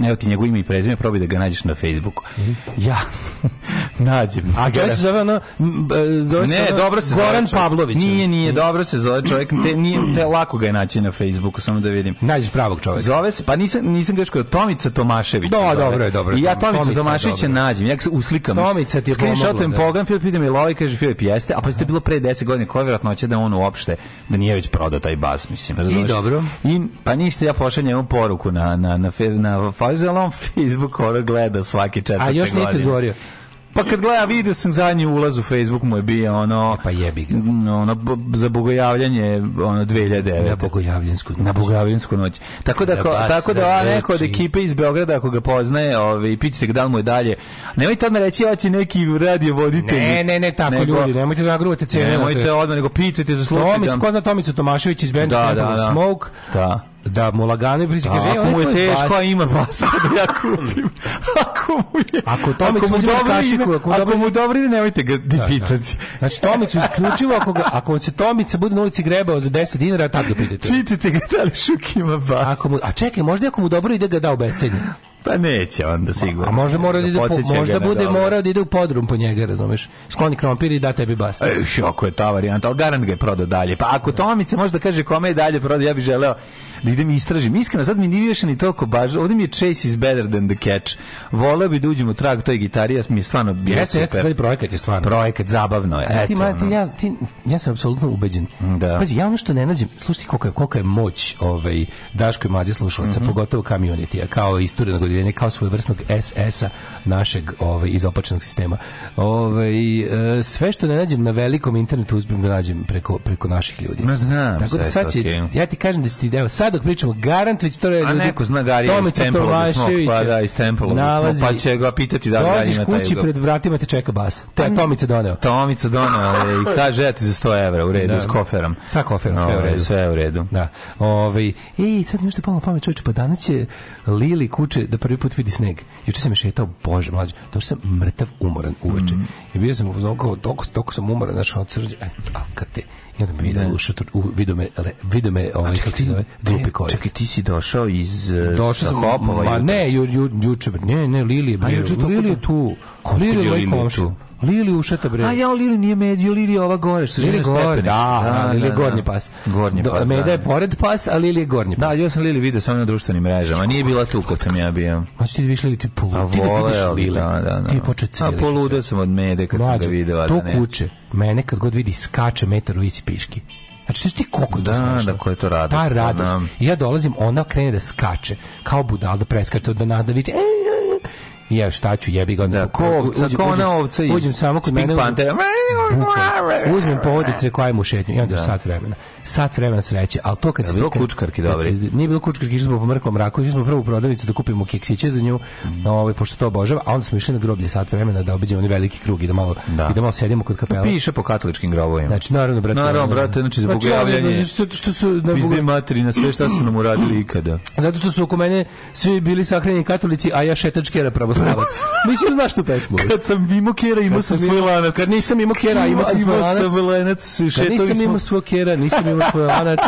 Evo ti njegovo ime i prezime, probaj da ga nađeš na Facebooku. Ja nađem. A čovjek se zove ono... Zove ne, ono, dobro se Goran zove Pavlović. Nije, nije, mm. dobro se zove čovjek. Te, nije, te lako ga je naći na Facebooku, samo da vidim. Nađeš pravog čovjeka. Zove se, pa nisam, nisam ga greško, Tomica Tomašević. Do, da, zove. dobro je, dobro. I ja Tomica, Tomica Tomaševića nađem, ja se uslikam. Tomica ti je pomogla. Screenshotujem da. Pogan, Filip pita mi Lovi, kaže Filip jeste, a pa ste bilo pre 10 godina, koja vjerojatno će da on uopšte, da nije već prodao taj bas, mislim. Razumeš? I dobro. I, pa niste, ja pošaljem poruku na, na, na, na, na faze, ali da on Facebook ono gleda svaki četvrte godine. A još nikad govorio. Pa kad gleda video sam zadnji ulaz u Facebook mu je bio ono e pa jebi ga. Ono za bogojavljanje ono 2009. Na bogojavljensku noć. Na bogojavljensku noć. Tako da, da ko, tako da a neko od ekipe iz Beograda ako ga poznaje, ovaj pitajte ga da li mu je dalje. Nemojte tamo reći ja će neki radio voditelj. Ne, ne, ne, tako nego, ljudi, nemojte da nagruvate cene. Nemojte odmah nego pitajte za slučaj. Tomić, da- ko zna Tomicu Tomašević iz benda da, da, da, Smoke. Da da mu lagano priča kaže ako e, mu je teško a ima masa da ja kupim ako mu je ako Tomić mu dobri kašiku ako, ako mu dobro ne nemojte ga da, da, pitati znači Tomić isključivo ako ga, ako se Tomica bude na ulici grebao za 10 dinara tad ga pitajte pitajte ga da li šuk ima bas ako mu, a čekaj možda ako mu dobro ide ga da obescenje Pa neće onda sigurno. A, a može mora da ide po, možda bude morao da ide u podrum po njega, razumeš? Skloni krompir i da tebi bas. E, ako je ta varijanta, al garant ga je prodao dalje. Pa ako Tomica može da kaže kome je dalje prodao, ja bih želeo da idem i istražim. Iskreno, sad mi nije više ni toliko baš. Ovdje mi je Chase is better than the catch. Voleo bi da uđem u trag toj gitari, ja mi je stvarno bio jeste, super. Jeste, projekat je stvarno. Projekat, zabavno je. Eto, ti, ma, ti, ja, ti, ja sam apsolutno ubeđen. Da. Pazi, ja ono što ne nađem, slušaj koliko je, koliko je moć ovaj, Daško i mlađe slušalaca, mm -hmm. pogotovo community, kao istorija opredeljenje kao svojevrsnog SS-a našeg ovaj, izopačenog sistema. Ovaj, e, sve što ne nađem na velikom internetu uzmem da nađem preko, preko naših ljudi. Ma znam. Tako da sad će, okay. ja ti kažem da će ti, ideo. sad dok pričamo, garant već to da je ljudi. A neko zna Garija iz Tempelova da pa da, iz Tempelova da smo, pa će ga pitati da Garija ima taj kući pred vratima te čeka bas. Te je pa Tomica doneo. Tomica doneo i kaže, ja ti za 100 evra u redu, da. s koferom. Sa koferom, sve u ovaj, redu. Sve u redu. Da. Ove, ovaj, I sad mi što da palo pamet, čovječe, pa danas će Lili kuće da prvi put vidi sneg. Juče sam je šetao, bože mlađe, došao sam mrtav umoran uveče. Mm. I bio sam u kao, toliko, toliko sam umoran, znači od srđa, e, a kad te, i onda me vidio da. u šator, u, vidio me, le, vidio me, ovaj, kako se zove, glupi pa koji. Čekaj, ti si došao iz e, došao sam, Hopova. Ma ne, ju, ju, juče, ne, ne, Lili je bio, Lili je tu. Lili je tu. Lili ušata bre. A ja Lili nije med, Lili je ova gore, što Lili gore. Da, da, Lili je da, gornji da. pas. Gornji pas. Meda da. je pored pas, a Lili je gornji pas. Da, ja sam Lili video samo na društvenim mrežama, nije bila tu kad sam ja bio. A ti vidiš Lili ti polu. Ti da vidiš Lili. Da, da, da. Ti poče A polude sam od mede kad sam ga video, To kuče. Mene kad god vidi skače metar u isi piški. Znači, ti koliko da, to da, ko je to radost. Ta pa radost. Ja dolazim, ona krene da skače, kao budal, da preskače, da nada, viče, e, e ja šta ću jebi ga onda da, ko ovca uđe, ovca uđem, uđem samo kod mene Pantera uzmem povodice koja mu šetnju i onda da. sat vremena sat vremena sreće al to kad je bilo kučkarki dobri nije bilo kučkarki išli smo po mrkom raku išli smo prvo u prodavnicu da kupimo keksiće za nju mm. ovaj pošto to obožava a onda smo išli na groblje sat vremena da obiđemo oni veliki krug i da malo da. i da malo sedimo kod kapela da piše po katoličkim grobovima znači naravno brate naravno brate znači za pa bogojavljenje znači, što su na da- materi na sve šta su nam uradili ikada zato što su oko mene svi bili sahranjeni katolici a ja šetačkera pravo pravac. Mislim, znaš tu pesmu? Kad sam imao kjera, imao sam svoj lanac. Kad nisam imao kjera, imao sam svoj lanac. sam lanac, Kad nisam imao svoj kjera, nisam imao svoj lanac.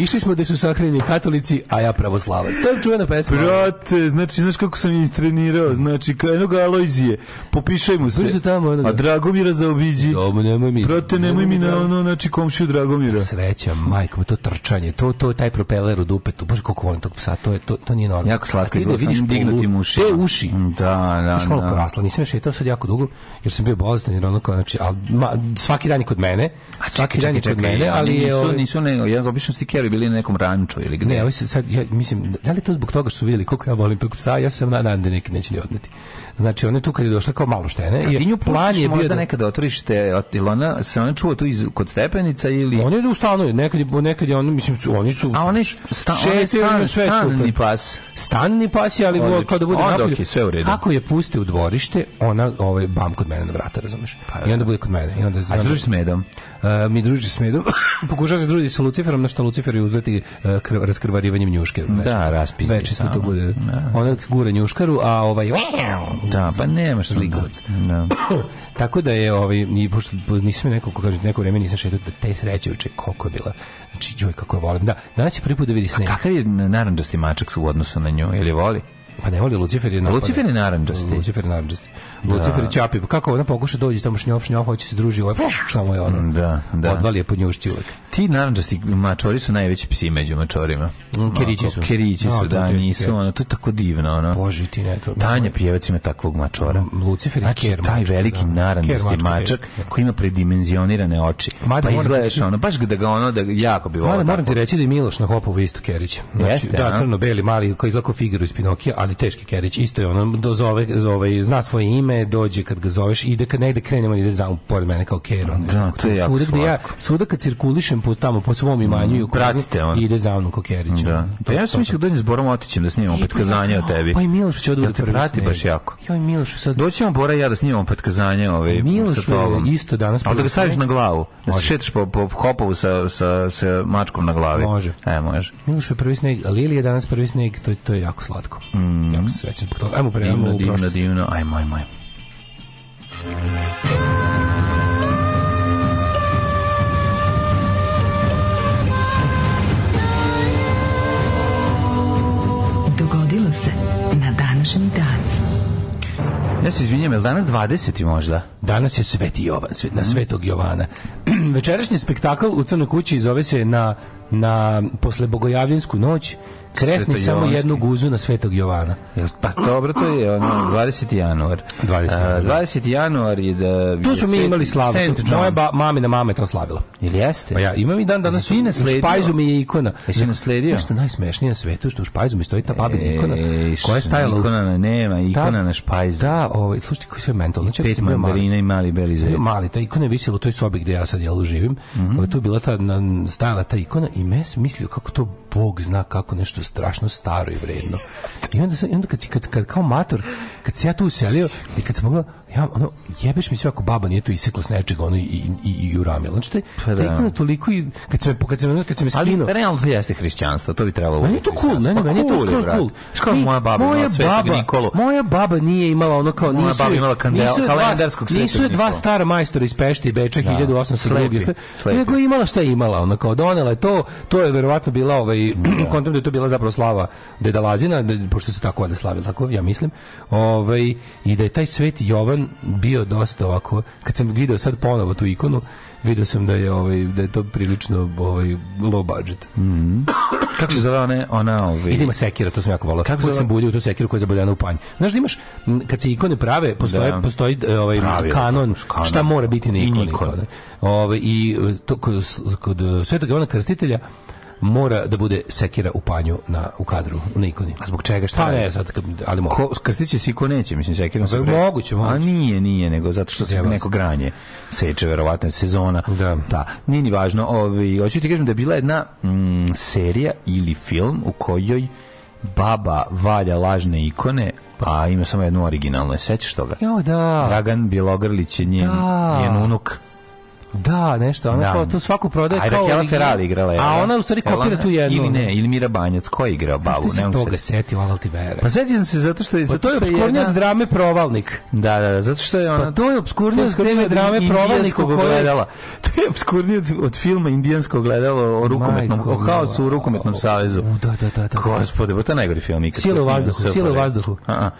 Išli smo gde su sahranjeni katolici, a ja pravoslavac. To je čuvena pesma. Brate, znači, znaš kako sam istrenirao? Znači, kao jednog Alojzije, popišaj mu se. Tamo, da- a Dragomira zaobiđi. Dobro, nemoj mi. Brate, nemoj mi na da- ono, znači, komšiju Dragomira. Sreća, majko, to trčanje, to, to, taj propeler u dupetu. Bože, koliko volim tog psa, to, je, to, to nije normalno. Jako slatko, vidiš dignuti uši. Te uši. Da. Da, da, još malo da. porasla, nisam još šetao sad jako dugo, jer sam bio bolestan, jer onako, znači, al, ma, svaki dan je kod mene, a svaki čekaj, dan je kod mene, ali nisu, je... Ovaj, nisu, ne, ja, obično stikeri bili na nekom ranču ili gde. Ne, ovi sad, ja, mislim, da li je to zbog toga što su vidjeli koliko ja volim tog psa, ja sam nadam da neki neće ni odneti. Znači ona tu kad je došla kao malo štene i ti plan je bio da nekada da otvoriš te ona se ona čuva tu iz kod stepenica ili On je u stanu, nekad je nekad je on mislim oni su A oni sta, one stan, sve stanni pas. Stanni pas je ali bilo kao da bude napolju. sve u redu. Ako je puste u dvorište, ona ovaj bam kod mene na vrata, razumeš? Pa I onda da. bude kod mene i onda A druži s medom. Uh, mi druži s medom. Pokušava se družiti sa Luciferom, na što Lucifer je uzleti uh, e, krv, raskrvarivanjem njuške. Da, večer. Da, raspizdi Veče to bude. Da. Ona gura njuškaru, a ovaj Da, pa nema što zlikovac. Da. Tako da je ovaj ni pošto nisam neko ko kaže neko vreme nisam šetao da te sreće uče krokodila. Znači joj kako je volim. Da, danas će prvi put da vidi sneg. Kakav je narandžasti mačak u odnosu na nju? Je li voli? Pa ne voli Lucifer je napada. Lucifer je narandžasti. Lucifer je narandžasti. Lucifer da. Ćapi, pa kako ona pokuša dođe tamo šnjof, šnjof, hoće se druži, ovaj, samo je ono. Da, da. Odvali je pod njušći uvek. Ti naranđasti da mačori su najveći psi među mačorima. Mm, Kerići su. Kerići su, da, da, da nisu, ono, to je tako divno, ono. Bože ti ne, to. Tanja Pjevac ima takvog mačora. Lucifer i znači, Ker. taj veliki naranđasti mačak koji ima predimenzionirane oči. Pa izgledaš ono, baš da ga ono, da jako bi volao. Moram ti reći da je Miloš na hopovu isto Kerić. Znači, da, crno-beli, mali, koji izlako figuru iz Pinokija, ali teški Kerić. Isto je ono, zove, zove, zna svoje ime, dođe kad ga zoveš, ide kad negde krenemo ide za pored mene kao Kero. Da, to je svuda gde ja, svuda kad cirkulišem po tamo po svom imanju i u mm, on. Ide za mnom kokerić Da. Pa ja sam mislio da dođem s Borom Otićem da snimamo petkazanje o tebi. Pa i Miloš će odvodi da te Prati baš jako. joj i Miloš sad. Doćemo Bora i ja da snimamo petkazanje, ovaj Miloš isto danas. pa da ga staviš na glavu. Da se šetaš po, po hopovu sa, sa, sa mačkom na glavi. Može. E, može. Miloš je prvi sneg, Lili je danas prvi sneg, to, to je jako slatko. Mm. Jako srećan zbog toga. Ajmo prema u Divno, divno, ajmo, ajmo, ajmo. Dogodilo se na današnji dan. Ja se izvinjam, je li danas 20. možda? Danas je Sveti Jovan, svet, na Svetog Jovana. Večerašnji spektakl u Crnoj kući zove se na, na posle bogojavljensku noć Kresni samo jednu guzu na Svetog Jovana. Pa dobro, to je ono 20. januar. 20. januar, uh, da. 20. januar je da... Tu smo mi imali slavu. Moja ba, mamina mama je to slavila. Ili jeste? Pa ja imam i dan danas. Znači, u Špajzu mi je ikona. Jesi nasledio? Nešto najsmešnije na svetu, što u Špajzu mi stoji ta babina e, ikona. koja je stajala... Ikona na, nema, da. ikona ta, na Špajzu. Da, ovaj, slušajte, koji sve mental. Znači, Pet mandarina i mali beli zec. Mali, ta ikona je visila u toj sobi gde ja sad jel živim. Mm -hmm. Tu je bila ta, na, stajala ta ikona i se mislio kako to Bog zna kako nešto strašno staro i vredno. I onda, sam, i onda kad, kad, kad, kao mator, kad se ja tu uselio i kad sam mogla, ja, ono, jebeš mi sve ako baba nije to isekla s nečega, ono, i, i, i, i uramila. Znači, taj, pa da. taj toliko i, kad se, kad se, kad se me skino... Ali, realno to jeste hrišćanstvo, to bi trebalo... Meni je to cool, meni, pa, meni je to skroz cool. Škao moja baba moja baba, Nikolu. Moja baba nije imala ono kao... Moja baba imala kandel, nisu kalendarskog svetog Nisu je dva stara majstora iz Pešte i Beča, da, 1802. Nego je imala šta je imala, ona kao donela je to, to je verovatno bila ovaj, da. kontram da je to bila zapravo slava Deda Lazina, da, pošto se tako valjda slavilo tako, ja mislim, ovaj, i da je taj sveti Jovan bio dosta ovako, kad sam video sad ponovo tu ikonu, video sam da je ovaj da je to prilično ovaj low budget. Mhm. Kako se zove ona ona ovaj Idemo sekira, to sam jako volio. Kako se sam bulju tu sekiru koja je zaboljana u panj. Znaš da imaš kad se ikone prave, postoji da. postoji e, ovaj Pravi, kanon, kanon, šta mora biti na ikoni. Ovaj i e, to kod, kod e, Svetog Ivana Krstitelja mora da bude sekira u panju na, u kadru, na ikoni. A zbog čega? Šta pa ne, sad, ali mogu. Ko, skrstit će se i ko neće, mislim, sekira. Zbog moguće, pa moguće. A nije, nije, nego zato što se neko granje seče, verovatno, sezona. Da. da. Nije ni važno. Ovi, ovaj, hoću ti kažem da je bila jedna mm, serija ili film u kojoj baba valja lažne ikone, pa ima samo jednu originalnu. Sećaš toga? Jo, da. Dragan Bjelogrlić je njen, da. njen unuk Da, nešto, ona da. kao to svaku prodaje Ajde, kao... Ajde, Ferrari igrala je. A ona u stvari kopira tu jednu. Ili ne, ili Mira Banjac, ko je igrao pa babu? Ti se toga setio, ali ti vere. Pa sećam se zato što je... Pa to je obskurnije od drame Provalnik. Da, da, da, zato što je pa ona... Pa to je obskurnio od teme drame Provalnik u kojoj... To je obskurnio od filma Indijanskog gledalo o rukometnom, o haosu u rukometnom savezu. Da, da, da. da. Gospode, bo pa to je najgori film ikad. Sile u vazduhu, sile u vazduhu. A,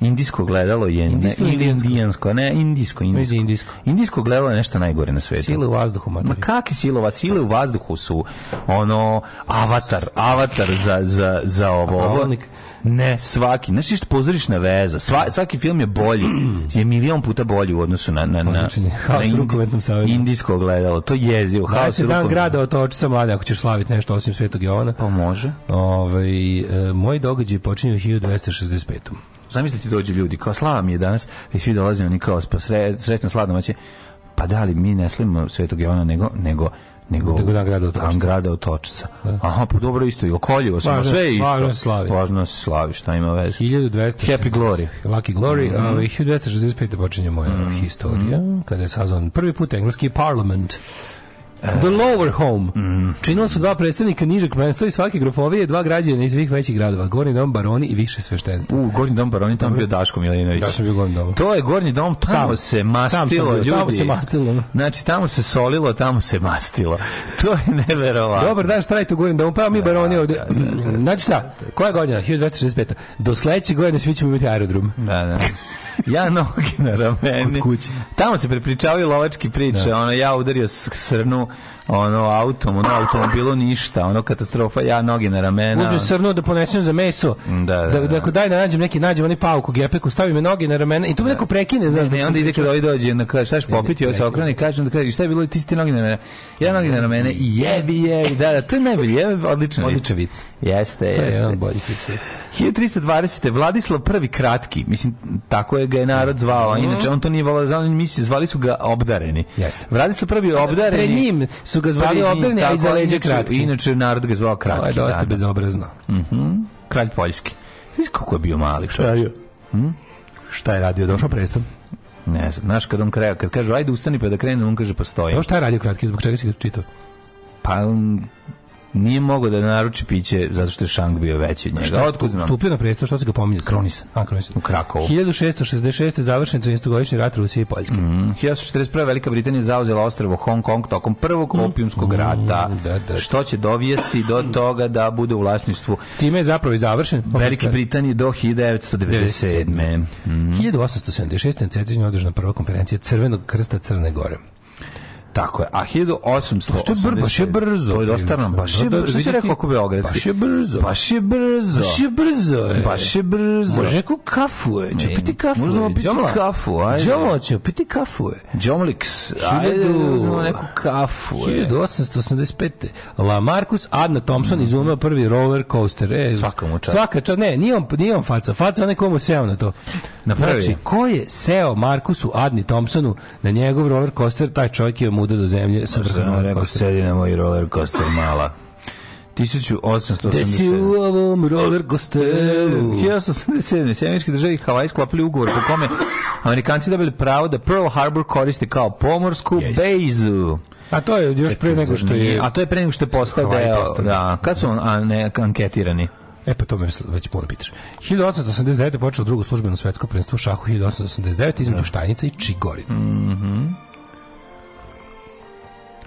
indijsko gledalo je... Indijsko, Ne, indijsko, indijsko. Indijsko gledalo je nešto najgore na svetu sile u vazduhu, Ma kakve silova? Sile u vazduhu su ono avatar, avatar za, za, za ovo. Ne, svaki. Znači što na veza. Sva, svaki film je bolji. Je milion puta bolji u odnosu na na na, na rukometnom Indijsko gledalo. To je jezivo. Haos rukometnom. dan grada od očica mlade ako ćeš slaviti nešto osim Svetog Jovana. Pa može. Ovaj e, moj događaj počinje u 1265. Zamislite dođe ljudi kao slava mi je danas i svi dolaze oni kao pa srećna sladna noć Pa da, ali mi ne slavimo Svetog Jovana, nego, nego nego nego grada otočca. Dan grada otočca. Da. Aha, pa dobro isto, i ili koljevo sve isto. Važno se slavi. Važno se slavi, šta ima veze. 1200 Happy Glory. Lucky Glory, mm -hmm. ali 1265. počinje moja mm -hmm. historija, mhm. kada je sazvan prvi put engleski parlament. The Lower Home. Mm. Činila su dva predstavnika nižeg prvenstva i svake grofovije dva građana iz svih većih gradova. Gornji dom Baroni i više sveštenstva. U, Gornji dom Baroni, tamo bio Daško Milinović. Ja sam bio Gornji dom. To je Gornji dom, tamo, tamo se mastilo, sam ljudi. Tamo se mastilo. Znači, tamo se solilo, tamo se mastilo. To je neverovatno. Dobar dan, šta je tu Gornji dom? Pa mi da, Baroni ovde. Da, da, znači šta, koja godina? 1965. Do sledećeg godine svi ćemo imati aerodrom. Da, da. ja noge na rameni. Od kuće. Tamo se prepričavaju lovački priče, da. ono, ja udario srnu, ono autom, ono automobilo ništa, ono katastrofa, ja noge na ramena. Uzmi srnu da ponesem za meso. Da, da, da. da, da ako daj da nađem neki, nađem onaj pauku, gepeku, stavim me noge na ramena i to me da. neko prekine. Znaš, ne, ne, onda ide kad ovaj dođe, na kaže, šta ćeš popiti, ovo se okrani, kažem da kaže, šta je bilo, ti si ti noge na ramena. Ja noge na ramena i jebi, jebi, da, da, to je najbolje, jebi, odlična vic. vic. Jeste, jeste. To je bolji vic. 1320. Vladislav prvi kratki, mislim, tako je ga je narod zvao, mm. inače on to nije volao, zvali su ga obdareni. Jeste. Vladislav prvi da, obdareni. Pre njim su su ga zvali pa, obdani, a iza leđa kratki. Inače, narod ga zvao kratki. Ovo je dosta da, da. bezobrazno. Uh mhm. -huh. Kralj Poljski. Znaš kako je bio mali? Šta je? Hm? Šta je radio? Došao prestom? Ne znam, znaš kad on kraja, kad kaže ajde ustani pa da krenem, on kaže postoji. Pa šta je radio kratki, zbog čega si ga čitao? Pa nije mogao da naruči piće zato što je Šang bio veći od njega. Šta, otkud znam? Stupio na presto, što se ga pominje? Kronisan. A, Kronisan. U Krakovu. 1666. završen 13-godišnji rat Rusije i Poljske. Mm, 1941. Velika Britanija zauzela ostrovo Hong Kong tokom prvog mm. opijumskog mm, rata, mm, da, da. što će dovijesti do toga da bude u vlasništvu. Time je zapravo i završen. Velike Britanije do 1997. Mm. 1876. na Cetinju održana prva konferencija Crvenog krsta Crne Gore. Tako je. A 1880... Pa to brzo, baš To je dosta nam, baš je pa brzo. Što si rekao ako Beogradski? Baš je brzo. Baš je brzo. Baš je brzo. Baš je brzo. Može ku kafu, je. Će piti kafu. Može piti kafu, ajde. Džomo će piti kafu, je. Džomlix, ajde. Možemo neku kafu, je. 1885. La Marcus Adna Thompson mhm. izumeo prvi roller coaster. E, Svaka mu čast. Svaka čast. Ne, nije on, nije on faca. Faca onaj komu seo na to. Napravi. Znači, ko je seo Markusu Adni Thompsonu na njegov roller coaster, taj čovjek je mu uda do zemlje sa vrhom rekao sedi na moj roller coaster mala 1887. Gde si u ovom roller costelu? 1887. Sjemeničke države i Havaj sklopili ugovor po kome Amerikanci dobili pravo da Pearl Harbor koriste kao pomorsku yes. bejzu. A to je još pre nego što je... A to je pre nego što je postao da je... Da, kad su a ne, anketirani? E pa to me već puno pitaš. 1889. počeo drugo službeno svetsko prvenstvo u šahu 1889 između Štajnica i Čigorina. Mhm. Mm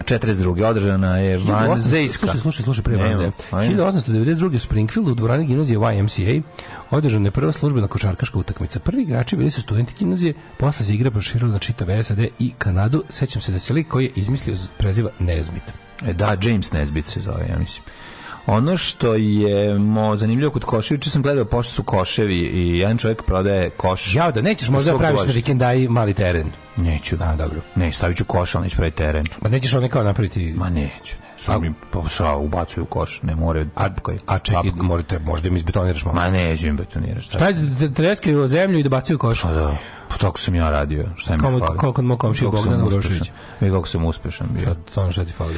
42. održana je Van vanzejska. Slušaj, slušaj, slušaj, prije vanze. 1892. u Springfieldu u dvorani gimnazije YMCA održana je prva službena košarkaška utakmica. Prvi igrači bili su studenti gimnazije, posle se igra proširila na čitave SAD i Kanadu. Sećam se da se lik koji je izmislio preziva Nesbit. E, da, James Nesbit se zove, ja mislim. Ono što je mo, zanimljivo kod koševi, juče sam gledao pošto su koševi i jedan čovjek prodaje koš. Ja, da nećeš možda da praviš na vikendaj mali teren. Neću. da, dobro. Ne, staviću koš, ali neću praviti teren. Ma nećeš one kao napraviti? Ma neću, ne. Su mi sa ubacuju koš, ne more A, a čekaj, morate, možda im izbetoniraš malo. Ma neću im betoniraš. Šta je, treskaju o zemlju i da bacaju koš? Pa da. Pa tako sam ja radio. Šta mi fali? Kako kod mog komšija Bogdana Uroševića. I kako sam uspešan bio. Samo šta ti fali?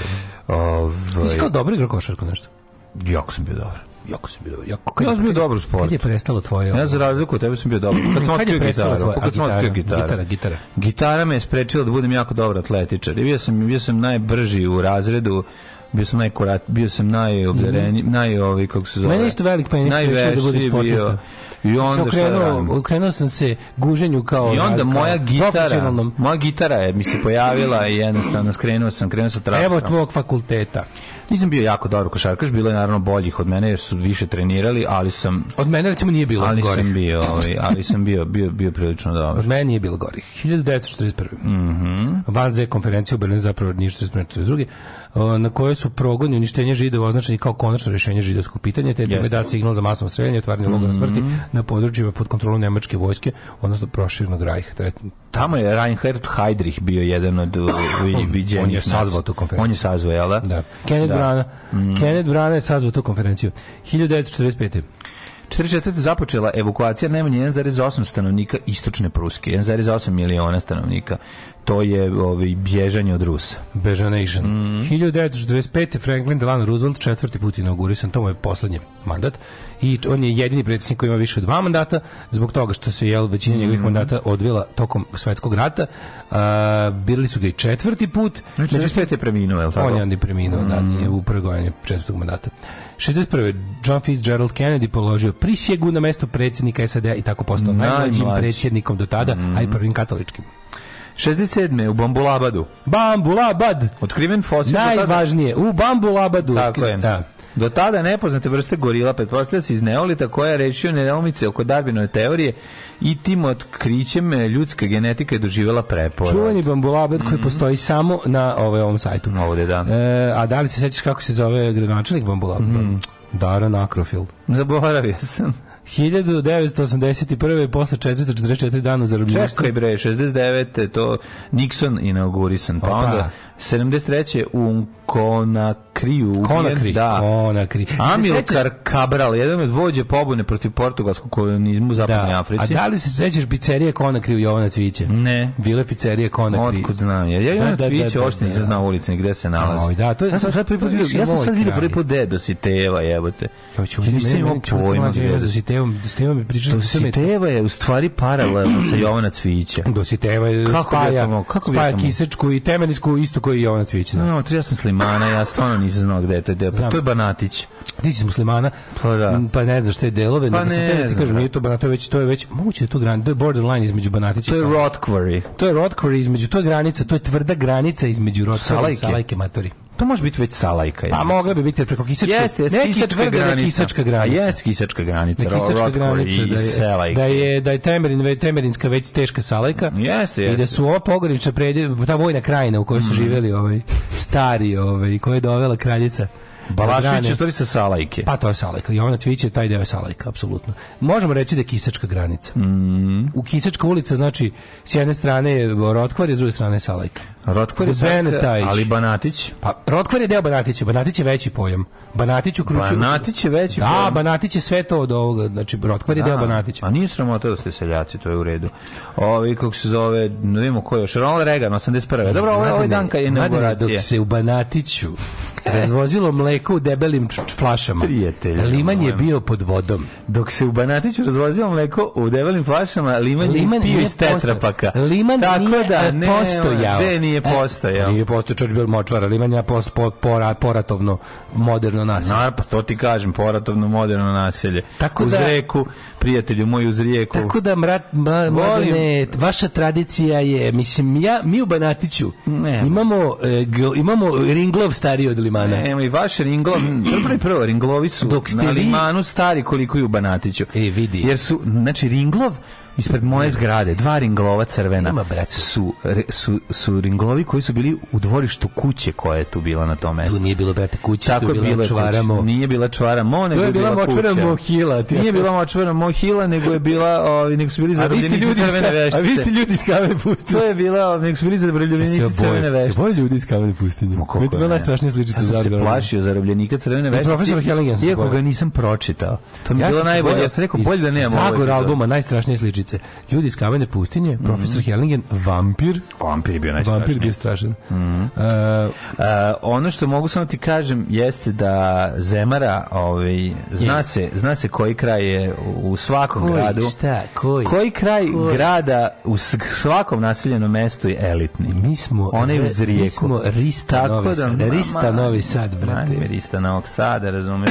Ovaj. Ti si kao dobro igra košarku nešto? Jako sam bio dobar. Jako sam bio dobar. Jako, kad ja sam bio dobar u sportu. Kad je prestalo tvoje? Ja za razliku od tebe sam bio dobar. Kad sam otkrio gitaru. Tvoje, kad sam otkrio gitaru. Gitara, gitara. Gitara me je sprečila da budem jako dobar atletičar. I bio sam, bio sam najbrži u razredu bio sam najkurat, bio sam najobdareni, mm -hmm. naj ovaj kako se zove. Meni isto velik penis, najveći da budem sportista. Bio. I onda sam da okrenuo, okrenuo sam se guženju kao I onda moja gitara, moja gitara je mi se pojavila i jednostavno skrenuo sam, krenuo sa traktorom. Evo tvog fakulteta. Nisam bio jako dobar košarkaš, bilo je naravno boljih od mene jer su više trenirali, ali sam Od mene recimo nije bilo ali gorih. sam bio, ovaj, ali sam bio bio bio prilično dobar. Od mene nije bilo gorih. 1941. Mhm. Mm Vanze konferencija u Berlinu zapravo ništa 1942 na kojoj su progon uništenje židova označeni kao konačno rješenje židovskog pitanja, te time dat signal za masovno streljanje, otvaranje mm -hmm. logora smrti na područjima pod kontrolom nemačke vojske, odnosno proširnog Rajha. Tamo je Reinhard Heydrich bio jedan od viđenih. On je sazvao tu konferenciju. On je sazvao, jel da? Da. Kenneth da. Brana. Mm. Kenneth Brana je sazvao tu konferenciju. 1945. 44. započela evakuacija najmanje 1,8 stanovnika istočne Pruske, 1,8 miliona stanovnika to je ovaj bježanje od Rusa. Bežanation. Mm. 1925. Franklin Delano Roosevelt četvrti put inaugurisan, to mu je poslednji mandat i on je jedini predsednik koji ima više od dva mandata zbog toga što se jel većina mm -hmm. njegovih mhm. mandata odvila tokom svetskog rata. Uh, birali su ga i četvrti put. Znači, Među... je preminuo, je li tako? On je onda preminuo, mm. da, mhm. nije u prvoj četvrtog mandata. 61. John Fitzgerald Kennedy položio prisjegu na mesto predsednika SAD-a i tako postao najmlađim predsjednikom do tada, mm -hmm. a i prvim katoličkim. 67. u Bambulabadu. Bambulabad! Otkriven fosil. Najvažnije, u Bambulabadu. Tako je. Da. Do tada nepoznate vrste gorila pretpostavlja se iz neolita koja je rešio nedoumice oko Darwinove teorije i tim otkrićem ljudska genetika je doživjela preporod. Čuveni bambulabet mm -hmm. koji mhm. postoji samo na ovaj, ovom sajtu. Ovde, da. E, a da li se sećaš kako se zove gradonačelnik bambulabet? Mm -hmm. Daran Akrofil. Zaboravio sam. 1981. posle 444 dana zarobljeništva. Čekaj bre, 69. to Nixon inaugurisan, pa, pa onda da. 73. u Konakriju. Konakri. Da. Konakri. Amilcar Cabral, jedan od vođe pobune protiv portugalskog kolonizmu u Zapadnoj da. Africi. A da li se sećaš pizzerije Konakri u Jovana Cviće? Ne. Bile pizzerije Konakri. Otkud znam je. Ja da, Jovana da, Cviće da, da, da, da. znao ulici gde se nalazi. Oj, da, to je, ja sam sad prvi put vidio, ja sam sad vidio prvi put dedo teva, jebote. Ja ću ja nisam imao pojma. Do Siteva, do Siteva mi pričao. Do Siteva je u stvari paralelno sa Jovana Cvića. Do Siteva je spaja, spaja Kisečku i Temenisku istoku Ko je Jovana Cvićina? Da. No, ja sam Slimana, ja stvarno nisam znao gde je taj deo. Pa to je Banatić. Nisi si muslimana, pa, da. pa ne znaš te delove. Pa ne, ne, da ne, Kažem, kažu, nije to Banatić, već, to je već, moguće da je to granica, to je borderline između Banatića. To je Rotkvari. To je Rotkvari između, to je granica, to je tvrda granica između Rotkvari i Salajke Matori. To može biti već salajka. Je. A pa mogla bi biti preko kisačke. Jeste, jeste ne, da kisačka, granica. Da pa kisačka granica. Jeste kisačka granica. Ne, kisačka granica da je, da je da je Temerin, Temerinska već teška salajka. Jeste, jeste. I da su ova pogranična ta vojna krajina u kojoj su mhm. živeli ovaj stari, ovaj, koje je dovela kraljica Balašić je stvari sa Salajke. Pa to je Salajka. Jovana Cvić je taj deo Salajka, apsolutno. Možemo reći da je Kisačka granica. Mm. U Kisačka ulica, znači, s jedne strane je Rotkvar, s druge strane je Salajka. Rotkvar je Salajka, ali Banatić? Pa, Rotkvar je deo Banatića, Banatić je veći pojam. Banatić ukručuje... Banatić je veći da, pojam. Da, Banatić je sve to od ovoga, znači, Rotkvar je da, deo Banatića. A nije sramota da ste seljaci, to je u redu. Ovi, kako se zove, ne vidimo ko je još, Ronald Reagan, 81. Dobro, ovaj, ovaj danka kad je inauguracija. Dok se u Banatiću razvozilo mleko u debelim flašama. Prijatelj. Liman je bio pod vodom. Dok se u Banatiću razvozilo mleko u debelim flašama, Liman, liman je pio iz tetrapaka. Liman Tako nije da, e, ne, postojao. Ne, nije e, postojao. E, nije postojao čoč bil močvara. Liman je post, po, pora, poratovno moderno naselje. Na, pa to ti kažem, poratovno moderno naselje. Tako uz da, reku, prijatelju moju uz rijeku. Tako da, mrat, ma, mladene, vaša tradicija je, mislim, ja, mi u Banatiću ne. imamo, e, gl, imamo Ringlov stariji od Limana limana. Emli, vaš ringlo, prvo prvo, ringlovi su Dok ste na limanu vi... stari koliko i u Banatiću. E, vidi. Jer su, znači, ringlov ispred moje zgrade, dva ringlova crvena Ima, su, re, su, su ringlovi koji su bili u dvorištu kuće koja je tu bila na tom mestu. Tu nije bilo, brate, kuće, Tako tu je bila čvaramo. mo. Nije bila čvaramo, nego je bila, bila močvara mohila. Nije bila močvara mohila, nego je bila, o, nego su bili zarobljenici crvene veštice. A vi ste ljudi iz kamene pustinje. To je bila, nego su bili zarobljenici crvene veštice. Se boje ljudi iz kamene pustinje. Mi to je najstrašnija sličica za Ja sam se plašio zarobljenika crvene veštice. Profesor Helingen se Iako ga nisam pročitao. To mi je bilo najbolje. Ja sam rekao, bolje da nemam ovo. Zagor albuma, najstrašnija sličica Podgoričice, ljudi iz kamene pustinje, mm -hmm. profesor Hellingen, vampir. Vampir je bio najstrašniji. Vampir je bio strašan. Mm -hmm. uh, uh, ono što mogu samo ti kažem jeste da Zemara ovaj, zna, je. se, zna se koji kraj je u svakom koji, gradu. Šta, koji? Koji kraj koji? grada u svakom naseljenom mestu je elitni. Mi smo, One je uz rijeku. Mi smo Rista, Tako novi, sad, da, Rista man, Novi Sad, brate. Man, rista Novog Sada, razumeš?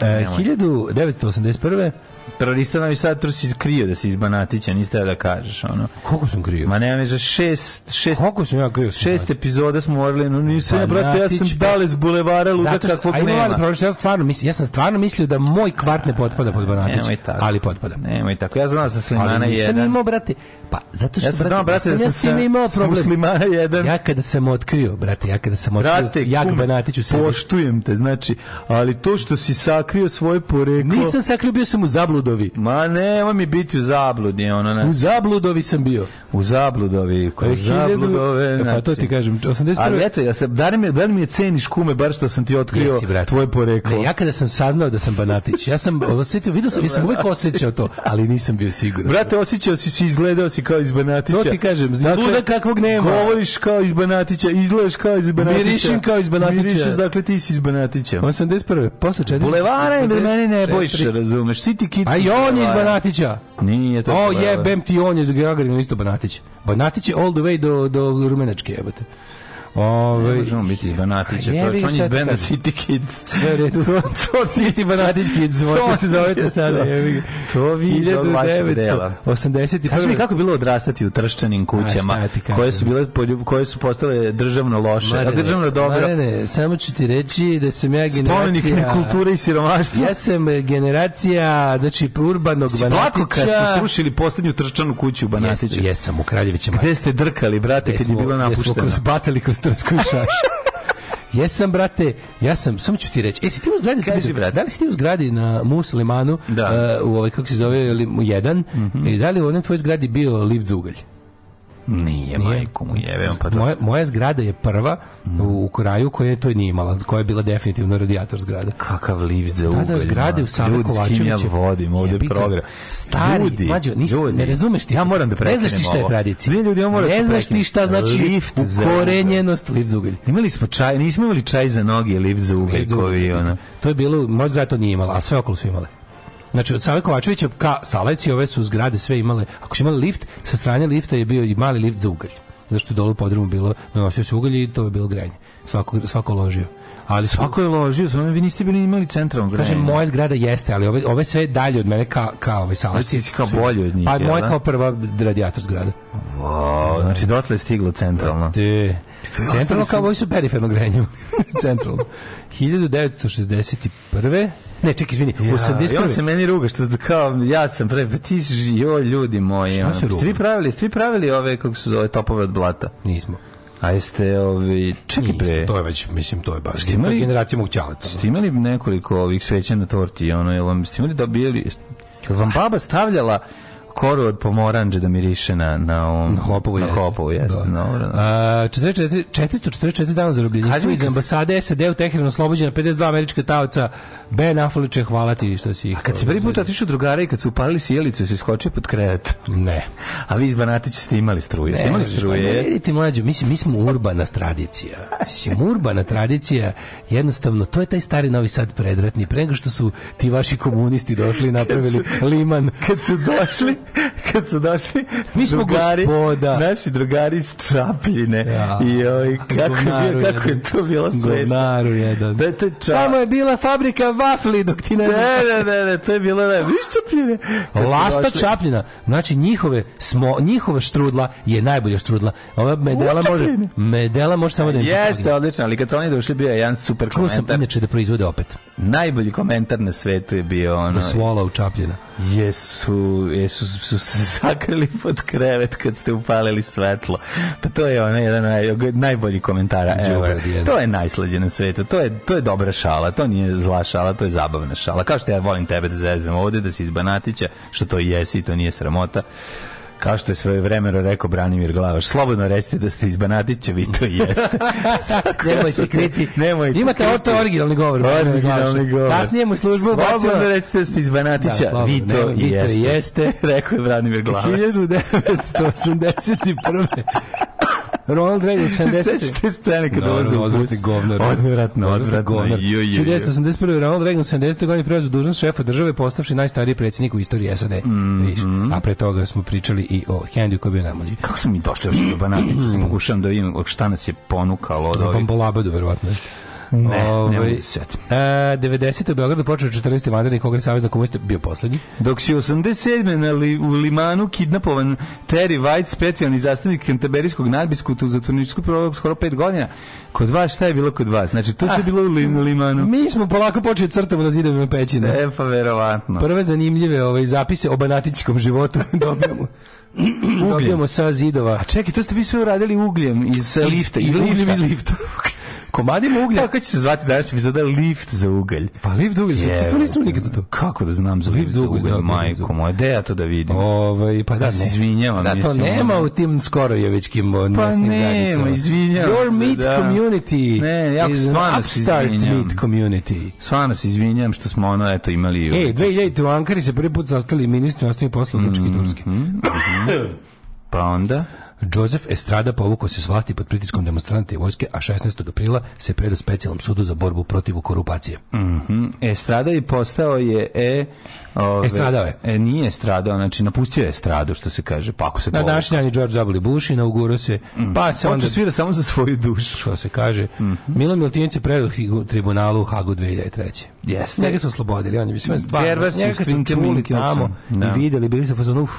1981. E, terorista nam i sad tu krio da se iz Banatića, niste da kažeš. Ono. Koliko sam krio? Ma nema za šest, šest... Koliko sam ja krio? Sam šest znači? epizoda smo morali, no nisam ja, brate, ja sam da. dale z bulevara luda Zato što, kakvog nema. Ajmo, prošlo, ja, stvarno, mislim, ja sam stvarno mislio da moj kvart ne potpada pod Banatić, ali potpada. Nemoj tako, ja znam da sa Slimana 1. ali jedan. Ali imao, brate, pa zato što, ja sam, brate, znam, brate, da ja sam, ja sam imao problem. Slimana 1. Ja kada sam otkrio, brate, ja kada sam otkrio, brate, jak kum, Banatić u sebi. Poštujem te, znači, ali to što si sakrio svoje poreklo... Nisam sakrio, bio sam u zablu zabludovi. Ma ne, on mi biti u zabludi, ono ne. U zabludovi sam bio. U zabludovi, e, koje zabludove, e, pa znači. to ti kažem, 81. Ali eto, ja se da mi da mi je ceniš kume bar što sam ti otkrio Jesi, tvoje poreklo. Ne, ja kada sam saznao da sam Banatić, ja sam osetio, video sam, mislim, uvek osjećao to, ali nisam bio siguran. Brate, osjećao si si izgledao si kao iz Banatića. To ti kažem, dakle, luda kakvog nema. Govoriš kao iz Banatića, izgledaš kao iz Banatića. Mirišim kao iz Banatića. Mirišiš, dakle ti si iz Banatića. 81. Posle 40. Bulevara i da meni ne bojiš, razumeš. Siti Banatić. Pa i on je iz ovaj. Banatića. Nije to. O, jebem ti, on je iz Gagarina, isto Banatić. Banatić je all the way do, do Rumenačke, jebote. Ove, ne možemo biti iz Banatića, čovječ, on je iz benda City Kids. Sve u redu. to, to City Banatić Kids, možda se zovete sada. Je, to vi iz od vašeg dela. 81. Kaži mi kako bilo odrastati u trščanim kućama, A, koje su, bile, koje su postale državno loše, Marene, državno dobro. Marene, samo ću ti reći da sam ja generacija... Spomenik kulture i siromaštva. Ja sam generacija, znači, urbanog si Banatića. kad su srušili posljednju trčanu kuću u Banatiću. Jesam, jes u Kraljevića. Gde ste drkali, brate, kad je bilo napušteno? Jesmo bacali kroz švajcarskoj šaši. Jesam, brate, ja sam, samo ću ti reći. E, si ti u zgradi, Kaži, da li si ti u zgradi na Muslimanu, da. Uh, u ovaj, kako se zove, ili, jedan, mm -hmm. i da li u onoj tvoj zgradi bio lift za ugalj? Nije, nije. majku mu jeve. Pa to... Da- moja, moja zgrada je prva mm. u, u kraju koja to nije imala, koja je bila definitivno radijator zgrada. Kakav liv za da, da, ugalj. Tada zgrade u Save Kovačevića. Ljudi, ja vodim ovde Jebiga. program. Stari, ljudi, mađo, nis, ljudi, ne razumeš ti. Ja moram da prekinem Ne znaš ti šta je tradicija. Ne, ljudi, ja moram ne znaš ti šta znači lift ukorenjenost, lift za ugalj. Imali smo čaj, nismo imali čaj za noge, lift za ugalj. Koji, ona. To je bilo, moja zgrada to nije imala, a sve okolo su imale. Znači, od Save Kovačevića ka Saleci ove su zgrade sve imale, ako su imali lift, sa strane lifta je bio i mali lift za ugalj. Zašto je dole u podrumu bilo, nanosio se ugalj i to je bilo grejanje. Svako, svako ložio. Ali svako je ložio, znači vi niste bili imali centralno grejanje. Kažem, moja zgrada jeste, ali ove, ove sve dalje od mene ka, ka ovaj Saleci. Znači, si kao bolje od njih, Pa moje da? kao prva radijator zgrada. Wow, znači, dotle je stiglo centralno. Da, da. Te, centralno kao ovo su periferno grejanje. centralno. 1961. Ne, čekaj, izvini, ja, 81. Ja, se meni ruga što kao ja sam pre pa ti joj ljudi moji. Šta se pa ruga? Svi pravili, svi pravili ove kako se zove topove od blata. Nismo. A jeste ovi čekaj bre. To je već mislim to je baš. Ste imali generacija mog ćaleta. Ste imali nekoliko ovih sveća na torti, ono je vam ste imali da bili vam baba stavljala koru od pomoranđe da miriše na na ovom na hopovu na hopovu jeste. Da. No, no. A, 44, 444 dana zarobljenika iz ambasade SAD u Teheranu oslobođena 52 američka tavca Ben Affleck hvala ti što si ih. A kad se prvi put otišao drugara i kad su upalili sjelicu se skočio pod krevet. Ne. A vi iz Banatića ste imali struje. ste imali struje. Ne, vidite mlađu, mislim mi smo urbana tradicija. Mislim urbana tradicija jednostavno to je taj stari Novi Sad predratni pre nego što su ti vaši komunisti došli i napravili kad su, liman kad su došli kad su došli mi smo drugari, gospoda. naši drugari iz Čapljine ja, i oj, kako, je, kako je to bilo smešno jedan. Da, to je ča... Tamo je bila fabrika vafli dok ti ne... Ne, ne, ne, to je bilo ne, viš Čapljine. Lasta došli... Čapljina, znači njihove, smo, njihove štrudla je najbolja štrudla. Ova medela može, medela može samo da im Jeste, odlično, ali kad su oni došli bio je jedan super Čuo komentar. Čuo sam inače da proizvode opet. Najbolji komentar na svetu je bio ono... Da svola u Čapljina. Jesu, jesu su sakrili pod krevet kad ste upalili svetlo. Pa to je onaj jedan naj, najbolji komentara. Evo, to je najslađe na svetu. To je, to je dobra šala. To nije zla šala, to je zabavna šala. Kao što ja volim tebe da zezem ovde, da si iz Banatića, što to jesi i to nije sramota kao što je svoje vremeno rekao Branimir Glavaš, slobodno recite da ste iz Banatića, vi to jeste. nemojte kriti. Nemojte Imate kriti. oto originalni govor. Originalni govor. Kasnije mu službu ubacio. Slobodno recite da ste iz Banatića, da, vi to jeste. Vi to jeste. rekao je Branimir Glavaš. 1981. Ronald Reagan 70. Sećate scene kad dolaze u bus. Govnar. Odvratno, odvratno. 1981. Ronald Reagan 70. godine preuzeo dužnost šefa države postavši najstariji predsjednik u istoriji SAD. Mm A pre toga smo pričali i o Henryu koji je bio najmlađi. Kako smo mi došli još do Banatića? Pokušavam da vidim šta nas je ponukalo od ovih. Bambolabadu, verovatno. Ne, Ove, ne ovaj, mogu se e, 90. u Beogradu počeo 14. vanredni kongres Savjezna komunista bio poslednji. Dok si 87. Na li, u Limanu kidnapovan Terry White, specijalni zastavnik kantaberijskog nadbisku u zatvoničku prolog skoro 5 godina. Kod vas šta je bilo kod vas? Znači, to sve ah, bilo u lim, Limanu. Mi smo polako počeli crtamo na zidovima pećine. E, pa verovatno. Prve zanimljive ovaj, zapise o banatičkom životu dobijamo. dobijamo sa zidova. A čekaj, to ste vi sve uradili ugljem iz, iz lifta. Iz, iz, iz lifta. Ugljem iz lifta. Komadima uglja. Kako će se zvati danas epizoda lift za ugalj? Pa lift za ugalj, yeah. to nisam nikad to. Kako da znam za lift, lift za ugalj, ugalj da, majko da. moja, da ja to da vidim. Ovaj pa da, ne. izvinjavam da, to mislim, nema u tim skoro je već kim on pa nema, izvinjavam. Your meat da. community. Ne, ja stvarno se izvinjam. meat community. Stvarno se izvinjavam što smo ono eto imali. E, 2000 u Ankari se prvi put sastali ministri nastavnih poslova Grčke i Turske. Mhm, mhm. Pa onda? Joseph Estrada povukao se s vlasti pod pritiskom demonstrante i vojske, a 16. aprila se predao specijalnom sudu za borbu protiv korupacije. Mm -hmm. Estrada i postao je e Ove, Estradao je. E, nije stradao, znači napustio je stradu, što se kaže, pa ako se Na današnji dan je George W. Bush i naugurao se, mm. pa se onda... svira samo za svoju dušu. Što se kaže. Mm -hmm. Milo Miltinić je predao tribunalu u Hagu 2003. Jeste. Njega su oslobodili, on je mislim, stvarno. Njega kad su čuli tamo da. i vidjeli, bili se fazon, uf,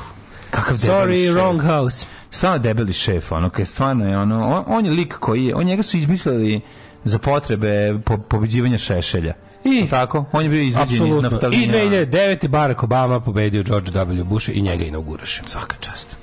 kakav Sorry, šef. wrong house. Stvarno debeli šef, ono, kaj stvarno je ono, on, on je lik koji je, on njega su izmislili za potrebe po, pobeđivanja Šešelja. I o tako, on je bio izviđen iz naftalina. I 2009. Barack Obama pobedio George W. Bush i njega inauguraše. Svaka čast.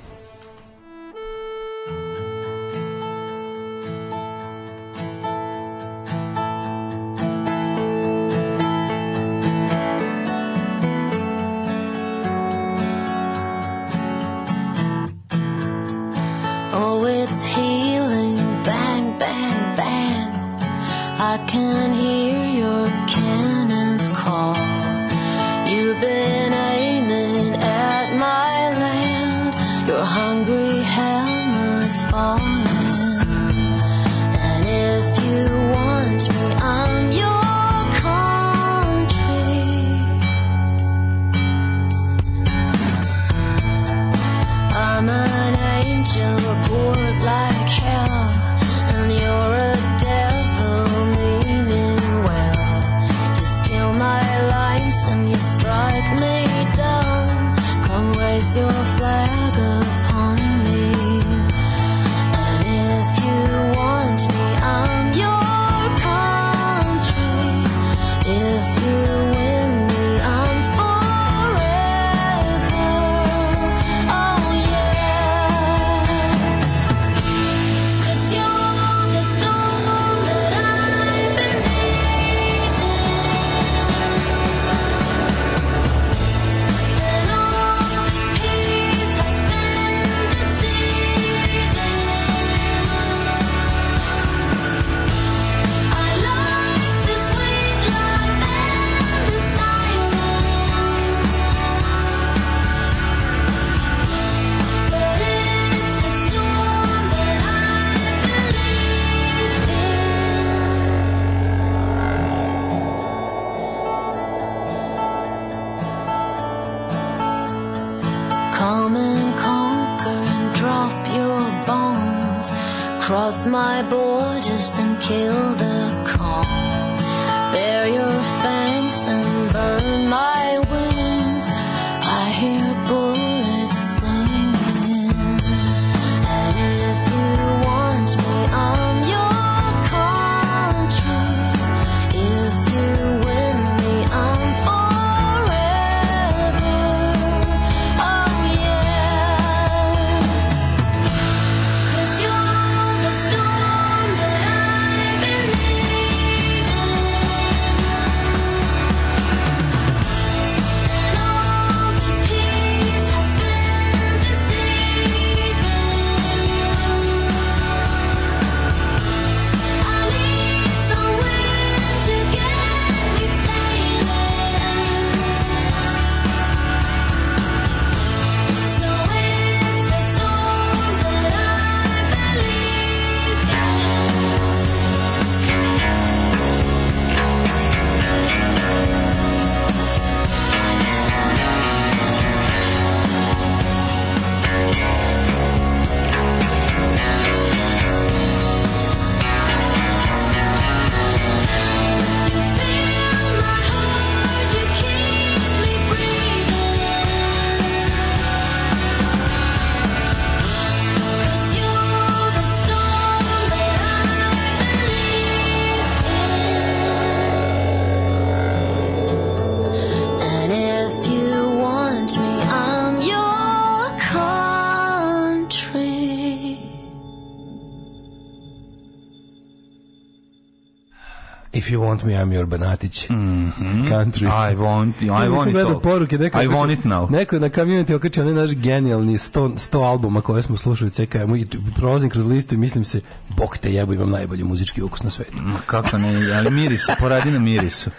If you want me, I'm your Banatić. Mm -hmm. Country. I want, I want it all. Poruke, neko I want it now. Neko je na community okačio onaj naš genijalni 100, 100 albuma koje smo slušali CKM i prolazim kroz listu i mislim se, bok te jebu, imam najbolji muzički ukus na svetu. Ma kako ne, ali miris, poradi na mirisu.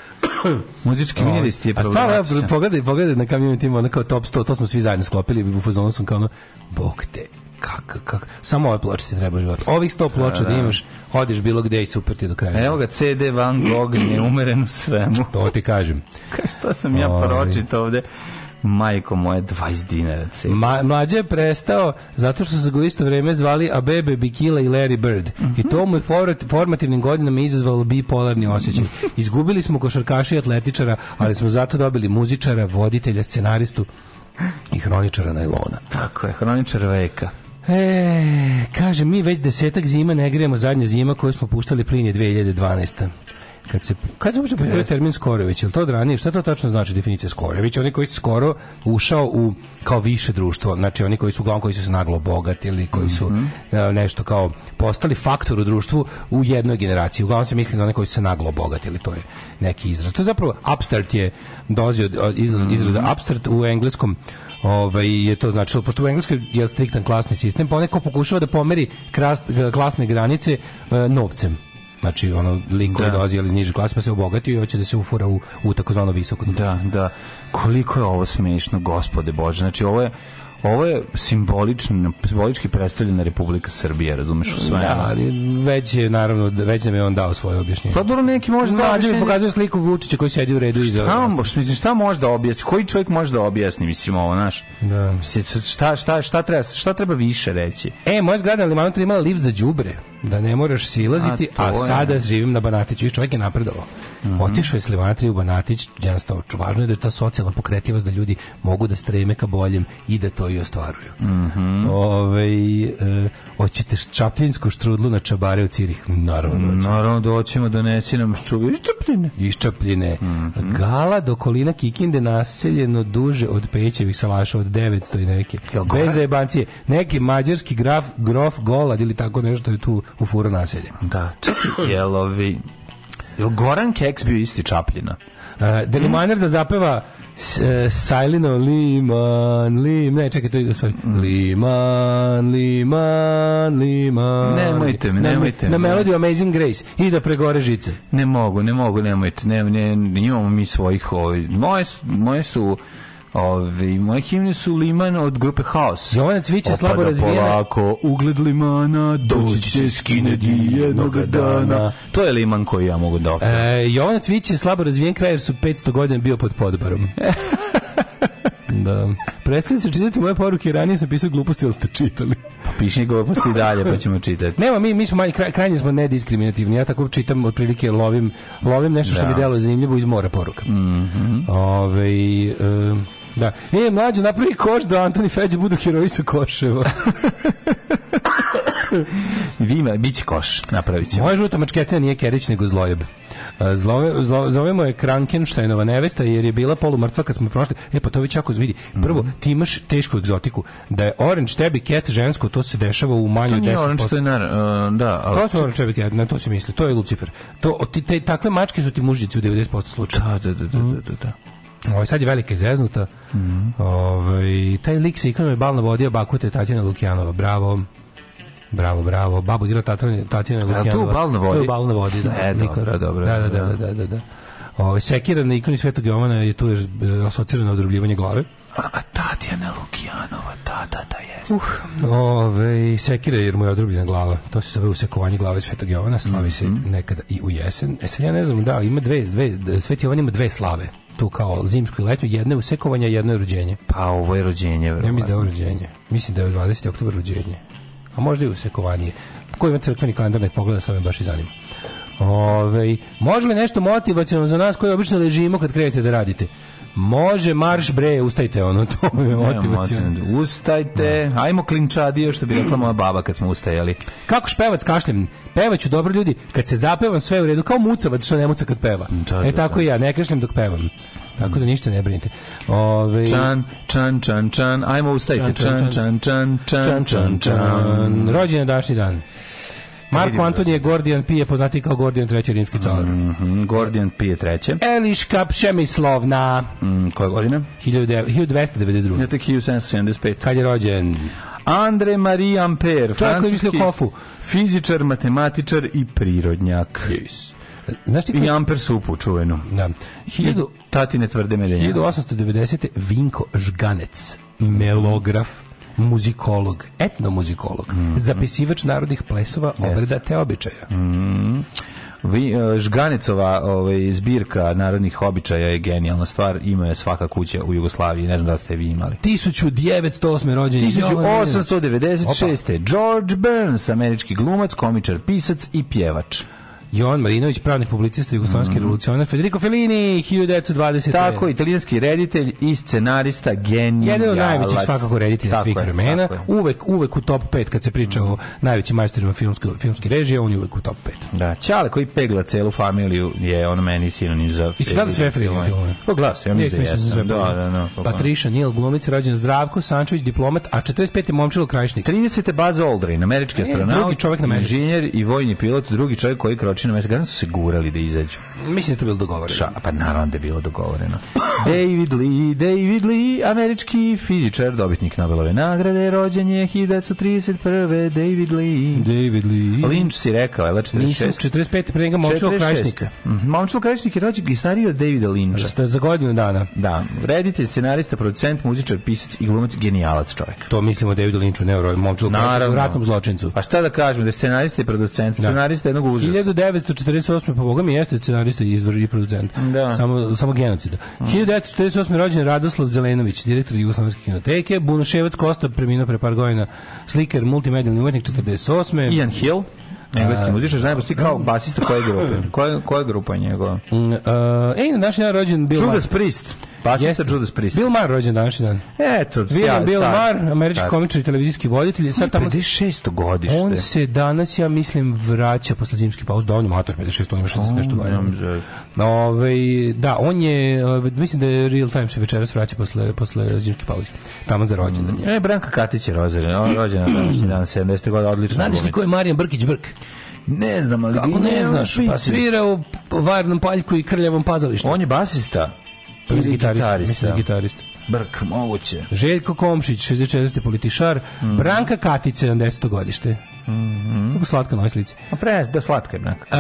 Muzički o, ovaj, miris ti je problem. A stvarno, pogledaj, pogledaj na community ima ono kao top 100, to smo svi zajedno sklopili, u fazonu sam kao ono, bok te kak, kak, samo ove ploče ti treba život. Ovih 100 ploča da, da. da imaš, odiš bilo gde i super ti do kraja. Evo ga CD Van Gogh neumeren u svemu. to ti kažem. Šta sam ja pročitao ovde? majko moje 20 dinara Ma, mlađe je prestao zato što su ga u isto vreme zvali Abebe Bikila i Larry Bird mm -hmm. i to mu je formativnim godinama izazvalo bipolarni osjećaj izgubili smo košarkaša i atletičara ali smo zato dobili muzičara, voditelja, scenaristu i hroničara najlona tako je, hroničar veka E, kaže, mi već desetak zima ne grijemo zadnja zima koju smo puštali plin je 2012 kad se kad se uopšte pojavio termin Skorović, je li to od Šta to tačno znači definicija Skorović? Oni koji su skoro ušao u kao više društvo, znači oni koji su uglavnom koji su se naglo bogati ili koji su mm -hmm. nešto kao postali faktor u društvu u jednoj generaciji. Uglavnom se misli na one koji su se naglo bogati ili to je neki izraz. To je zapravo upstart je dozio od izraza mm -hmm. upstart u engleskom ovaj, je to značilo. Pošto u Engleskoj je striktan klasni sistem, pa onaj pokušava da pomeri kras, klasne granice e, novcem. Znači, ono, lik koji da. dolazi iz niže klase pa se obogati i hoće da se ufura u, u takozvano visoko da, društvo. Da, da. Koliko je ovo smešno, gospode Bože. Znači, ovo je, ovo je simbolično, simbolički predstavljena Republika Srbija, razumeš u sve. Da, ali već je, naravno, već nam je on dao svoje objašnjenje. Pa dobro, neki može da objašnjenje. pokazuje sliku Vučića koji sedi u redu iza. Šta, mislim, šta može da objasni? Koji čovjek može da objasni, mislim, ovo, znaš? Da. Šta, šta, šta, treba, šta treba više reći? E, moja zgrada na Limanu imala lift za đubre da ne moraš silaziti, a, a sada živim na Banatiću i čovjek je napredovao. Mm -hmm. Otišao je Slivanatri u Banatić, jednostavno važno je da je ta socijalna pokretivost da ljudi mogu da streme ka boljem i da to i ostvaruju. Mm -hmm. Ove, e, oćete čapljinsku štrudlu na čabare u Cirih? Naravno doćemo. Da Naravno doćemo, da donesi nam ščubi iz Čapljine. Iz Čapljine. Mm -hmm. Gala do kolina Kikinde naseljeno duže od Pećevih salaša od 900 i neke. Bez zajebancije. Neki mađarski graf, grof Golad ili tako nešto je tu u furo naselje. Da, čekaj, jelovi Jel Goran Keks bio isti Čapljina? Uh, Delimaner mm. da zapeva S, e, Sajlino Liman, Liman, ne, čekaj, to je, sorry. Liman, Liman, Liman. Nemojte me, nemojte me. Na melodiju Amazing Grace i da pregore žice. Ne mogu, ne mogu, nemojte, ne, ne, ne imamo mi svojih, ovi, moje, moje su, Ove, moje himne su Liman od grupe Haos. Jovana Cvića Opada slabo razvijena. Polako, ugled Limana, doći će skine di jednoga dana. To je Liman koji ja mogu da opravim. E, Jovana Cvić je slabo razvijen kraj jer su 500 godina bio pod podbarom. da. Prestani se čitati moje poruke, ranije sam pisao gluposti, ali ste čitali. Pa piši gluposti i dalje, pa ćemo čitati. Nema, mi, mi smo manji, kraj, krajnje smo nediskriminativni. Ja tako čitam, otprilike lovim, lovim nešto što da. mi delo zanimljivo iz mora poruka. Mm -hmm. Ove, e, Da. E, mlađo, napravi koš da Antoni Feđe budu heroji sa koševa. Vima, bit će koš, napravit ćemo. Moja žuta mačketina nije Kerić, nego Zlojeb. E, zlove, zlo, zovemo je Krankenštajnova nevesta jer je bila polumrtva kad smo prošli. E pa to već jako vidi. Prvo, mhm. ti imaš tešku egzotiku. Da je Orange tebi cat žensko, to se dešava u manjoj 10%. To nije 10%. Orange Nar, uh, da. Ali... To su Orange tebi cat, na to se misli. To je Lucifer. To, te, takve mačke su ti mužnici u 90% slučaja. Da, da, da, da, da. da, da. Mhm. Ovo, sad je velika izveznuta. Mm -hmm. Ove, ovaj, taj lik se ikonom je balno vodio Bakute Tatjana Lukjanova. Bravo. Bravo, bravo. Babu igra Tatjana, Tatjana Lukjanova. Tu balno vodi. Tu balno vodi, da. E, dobro, dobro. Da, da, da, da, da. da. Ovaj sekiran na ikoni Svetog Jovana je tu e, asocirano odrubljivanje glave. A, a Tatjana Lukijanova, da, da, da, jeste. Uh, ove, ovaj, sekira jer mu je odrubljena glava. To se zove usekovanje glave Svetog Jovana, slavi mm -hmm. se mhm. nekada i u jesen. E sad ja ne znam, da, ima dve, dve, Sveti Jovan ima dve slave tu kao zimsku i letnju, jedno je usekovanje, jedno je rođenje. Pa ovo je rođenje, verovatno. Ja mislim da je rođenje. Mislim da je 20. oktober rođenje. A možda i usekovanje. Ko ima crkveni kalendar, nek pogleda, sad baš i zanima. Ove, može li nešto motivacijno za nas koji obično ležimo kad krenete da radite? Može marš bre, ustajte ono, to je motivacijalno. Ustajte, da. ajmo klinčadio što bi rekla moja baba kad smo ustajali. Kako špevac kašljem? Pevaću dobro ljudi, kad se zapevam sve u redu, kao mucavac što ne muca kad peva. Da, da, e tako da. i ja, ne kašljem dok pevam. Tako da ništa ne brinite. Ove... Čan, čan, čan, čan, ajmo ustajte. Čan, čan, čan, čan, čan, čan, čan. čan, čan, čan. Rođen je dašni dan. Pa Marko Antonije da Gordijan Pije, poznati kao Gordijan III. rimski car. Mm -hmm. Gordijan Pije III. Eliška Pšemislovna. Mm, koja godina? 1292. Ja tek 1775. Kad je rođen? Andre Marie Ampere, francuski kofu. fizičar, matematičar i prirodnjak. Yes. Znaš ti I Amper supu čuvenu. Da. Hiljadu, Tatine tvrde medenja. 1890. Vinko Žganec, melograf, muzikolog, etnomuzikolog, mm -hmm. zapisivač narodnih plesova, obreda yes. te običaja. Mm -hmm. Vi, e, žganicova ovaj, zbirka narodnih običaja je genijalna stvar, ima je svaka kuća u Jugoslaviji, ne znam da ste vi imali. 1908. rođen 1896. George Burns, američki glumac, komičar, pisac i pjevač. Jovan Marinović, pravnik publicista jugoslovenski mm. revolucionar, Federico Fellini, 1920. Tako, italijanski reditelj i scenarista, genijalac. Jedan od najvećih svakako reditelja svih vremena. Uvek, uvek u top 5 kad se priča mm. o najvećim majstorima filmske, filmske režije, on je uvek u top 5. Da, Čale koji pegla celu familiju je on meni sinonim za... I se gleda sve filmove. Ovaj, pa glasa, ja mislim da, da jesam. Da, da, da, da. Patriša Nijel, glumica, rođen Zdravko Sančević, diplomat, a 45. momčilo krajišnik. 30. Baza Aldrin, američki e, astronaut, drugi čovjek na inženjer i vojni pilot, drugi čovjek koji kroči izašli na mesto, garantno su se gurali da izađu. Mislim da je to bilo dogovoreno. Ša, pa naravno da je bilo dogovoreno. David Lee, David Lee, američki fizičar, dobitnik Nobelove nagrade, rođen je 1931. David Lee. David Lee. Lynch si rekao, jel? 46. Da, Nisam, 45. pre njega Momčilo Krajišnika. Mhm, Momčilo Krajišnik je rođen i stariji od Davida Lyncha. Za godinu dana. Da. Reditelj, scenarista, producent, muzičar, pisac i glumac, genijalac čovjek. To mislimo o Davidu Lynchu, ne o Momčilo Krajišniku, ratnom zločincu. Pa šta da kažem, da je scenarista i producent, scenarista da. jednog užasa. 1948. pomoga pa mi jeste scenarista i izvor i producent. Da. Samo, samo genocida. Mm. 1948. rođen Radoslav Zelenović, direktor Jugoslavijske kinoteke, Bunuševac Kosta, preminuo pre par godina, Sliker, multimedijalni umetnik 48. Ian Hill. Engleski muzičar, znaju svi kao da. basista koje grupe. Koja, koja grupa je njegova? Uh, ej, na današnji dan rođen bio... Judas Priest. Basista Judas Priest. Bill Maher rođen danas dan. Eto, William Bill Maher, američki komičar i televizijski voditelj. Sad tamo, 56. godište. On se danas, ja mislim, vraća posle zimske pauze. Da, ovaj, da, on je mator 56, on ima 60 nešto godina. Ove, ovaj, da, on je, mislim da je Real Time se večeras vraća posle, posle zimske pauze. Tamo za rođendan. Mm. E, Branka Katić je rođena, rođena danas, dan, 70. godina, odlično. Znate ti ko je Marijan Brkić Brk? Ne znam, ali... Kako ne, ne znaš? Pa, pa svira u Varnom paljku i Krljavom pazalištu. On je basista. Prvi gitarista. Mislim da gitarista. Brk, moguće. Željko Komšić, 64. političar. Mm. Branka Katić, 70. godište. Mm Kako slatka nosilica. A pre, da slatka je nekako. Um,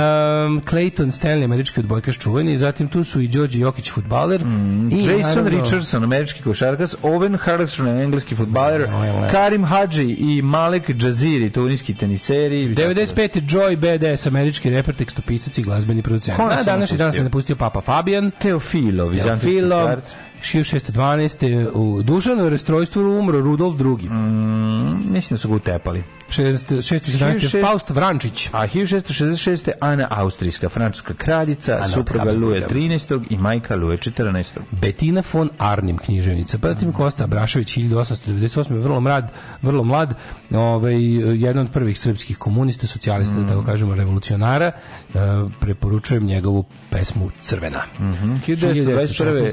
Clayton Stanley, američki odbojkaš čuveni, zatim tu su i Đorđe Jokić, futbaler. Mm, i Jason naravno, Richardson, američki košarkaš, Owen Harrison, engleski futbaler, Karim Hadži i Malek Džaziri, tuniski teniseri. 95. Joy BDS, američki reper, tekstopisac i glazbeni producent. Na današnji dan se napustio Papa Fabian. Teofilo, Teofilo. 1612. u dušanu rastrojstvu umro Rudolf II. Mm, mislim da su ga utepali. 1617. Faust Vrančić. A 1666. Ana Austrijska, francuska kraljica, Ana supruga Luje 13. Da? i majka Luje 14. Betina von Arnim, književnica. Pa zatim mm. Kosta Brašović, 1898. Vrlo, mlad, vrlo mlad, ovaj, jedan od prvih srpskih komunista, socijalista, da mm. da tako kažemo, revolucionara. E, preporučujem njegovu pesmu Crvena. Mm -hmm. 1921.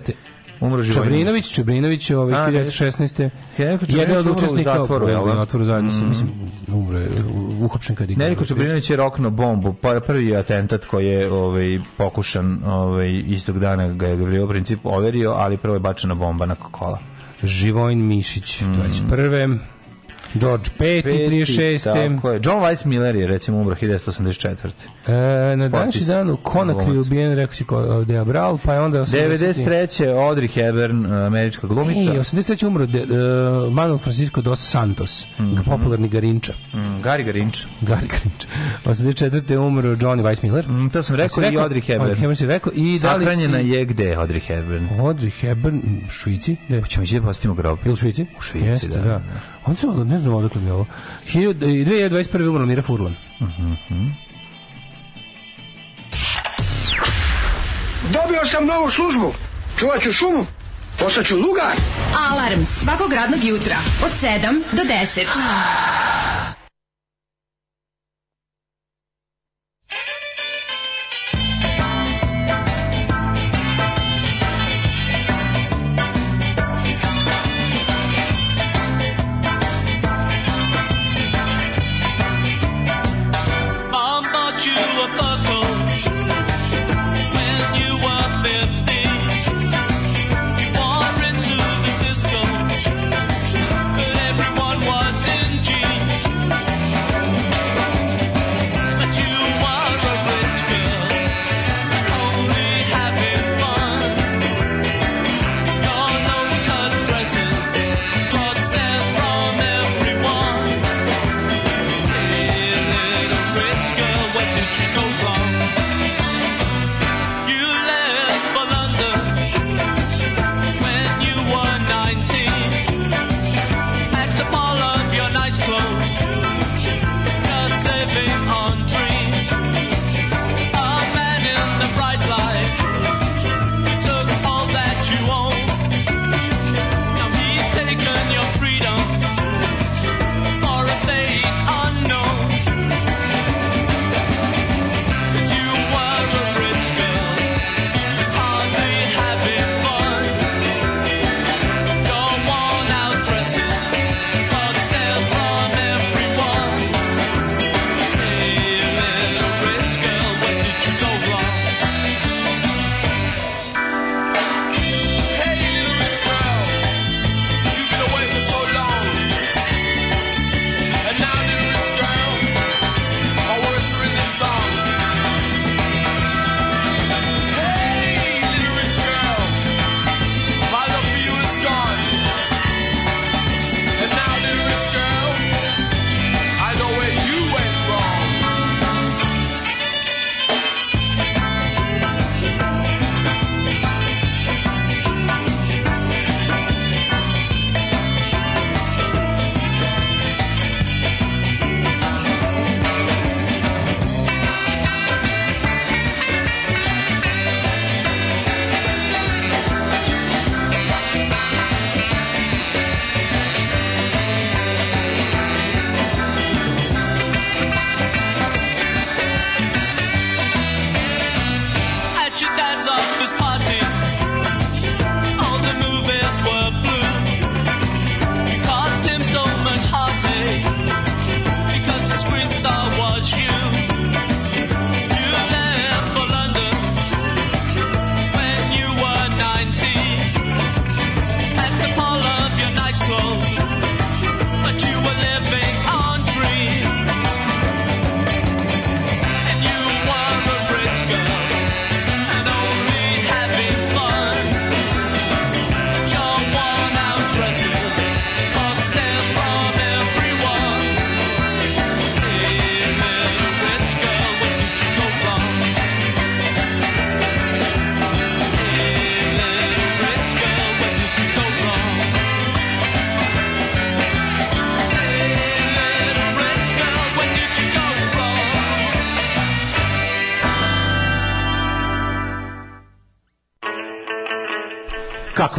Umro Živojinović. Čabrinović, Čabrinović, ovaj, 1916. Jedan od učesnika u zatvoru, ali da? na zatvoru zajedno se, mm. mislim, umro uhapšen uhopšen kad je... Neliko da Čabrinović je rokno bombu, pa prvi atentat koji je ovaj, pokušan ovaj, istog dana ga je Gavrilo Princip overio, ali prvo je bačena bomba na kola. Živojin Mišić, 21. Mm. George V, 36. Tako je. John Weiss Miller je recimo umro 1984. E, na današnji dan u Konakri ubijen, rekao si Dea Abral, pa je onda... 93. Audrey Hepburn, e, američka glumica. Ej, 83. umro de, uh, Manuel Francisco dos Santos, mm -hmm. popularni Garinča. Mm, Gary Garinča. Gary Garinča. 84. umro Johnny Weiss Miller. Mm, to sam rekao, rekao i Audrey Hepburn. Audrey Hepburn si rekao. I da Sahranjena da si... je gde Audrey Hepburn? Audrey Hepburn, Švici. Gde? Hoćemo ići da postimo grob. Ili Švici? U Švici, Jeste, da. da. da. On se, ne znam odakle mi je ovo. 2021. umrla Mira Furlan. Mhm. Dobio sam novu službu. Čuvat ću šumu. Postaću lugar. Alarm svakog radnog jutra od 7 do 10. love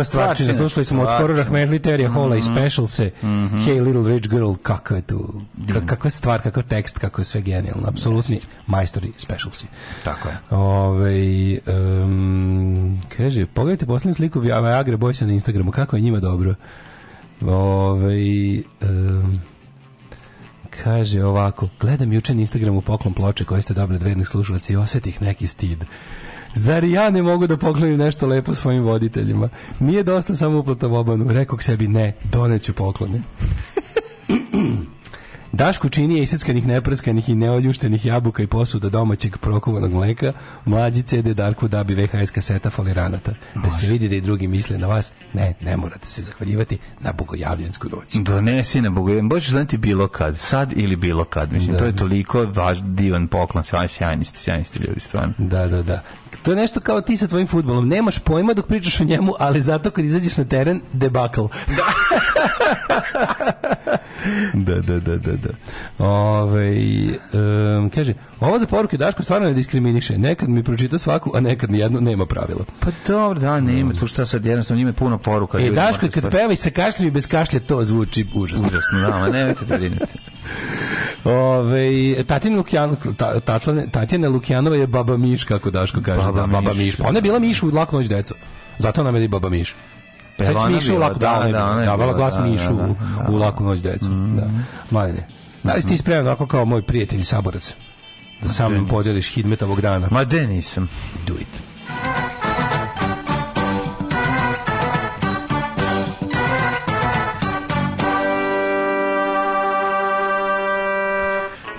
kakva stvarčina. Slušali smo od skoro Rahmetli Terija Hola i Special se mhm. Hey Little Rich Girl, kakva je tu, da. kakva stvar, kakav tekst, kako je sve genijalno. Apsolutni majstori Special se. Tako je. Ove, um, kaže, pogledajte posljednju sliku Viagra Boysa na Instagramu, kako je njima dobro. Ove, um, kaže ovako, gledam juče na Instagramu poklon ploče koje ste dobili od vernih slušalaca i osetih neki stid. Zar ja ne mogu da poklonim nešto lepo svojim voditeljima? Nije dosta samo uplatom obanu. Rekao k sebi ne, doneću poklone. Dašku čini je iseckanih, neprskanih i neoljuštenih jabuka i posuda domaćeg prokovanog mleka, mlađi CD Darku dabi VHS kaseta foliranata. Da se vidi da i drugi misle na vas, ne, ne morate se zahvaljivati na bogojavljensku noć. Donesi da, na bogojavljensku, možeš znati bilo kad, sad ili bilo kad, mislim, da. to je toliko važ, divan poklon, sjajni ste, sjajni ste ljudi, stvarno. Da, da, da to je nešto kao ti sa tvojim futbolom. Nemaš pojma dok pričaš o njemu, ali zato kad izađeš na teren, debakl. Da. da, da, da, da, da. Ove, um, kaže, ovo za poruke Daško stvarno ne diskriminiše. Nekad mi pročita svaku, a nekad ni jedno nema pravila. Pa dobro, da, nema. Mm. Tu šta sad jednostavno njime puno poruka. E, Daško, da kad peva i sa kašljem i bez kašlja, to zvuči užasno. Užasno, da, ma nemojte da brinete. Ove, Tatjana, Lukjan, ta, Tatjana Lukjanova je baba Miš, kako Daško kaže. Baba, da, Baba Miš. Miš. Pa ona je bila Miš u Laku noć deco. Zato nam je i Baba Miš. Pa Sećaš Mišu u Laku da, da da, da, da, da, Baba glas Mišu u Laku noć deco. Mhm. Da. Mladine, da li si ti spreman ako kao moj prijatelj saborac? Da sam podeliš hidmet ovog dana. Ma de nisam. Do it.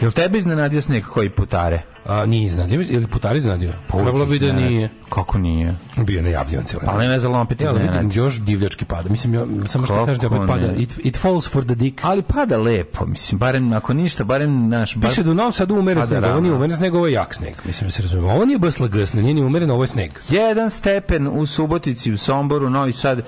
Jel tebe iznenadio sneg koji putare? A, nije iznenadio, je li putar iznenadio? Pa Trebalo bi da nije. Kako nije? Bio najavljivan cijeli. Ali ne za lompit iznenadio. Još divljački pada. Mislim, ja, samo što kaže da opet pada. It, it falls for the dick. Ali pada lepo, mislim, barem ako ništa, barem naš... Bar... Piše da u Novom Sadu umere sneg, ovo nije umere sneg, ovo je jak sneg. Mislim, da se razumijem. Ovo nije bsla gsne, nije ni umeren, ovo je sneg. Jedan stepen u Subotici, u Somboru, Novi Sad,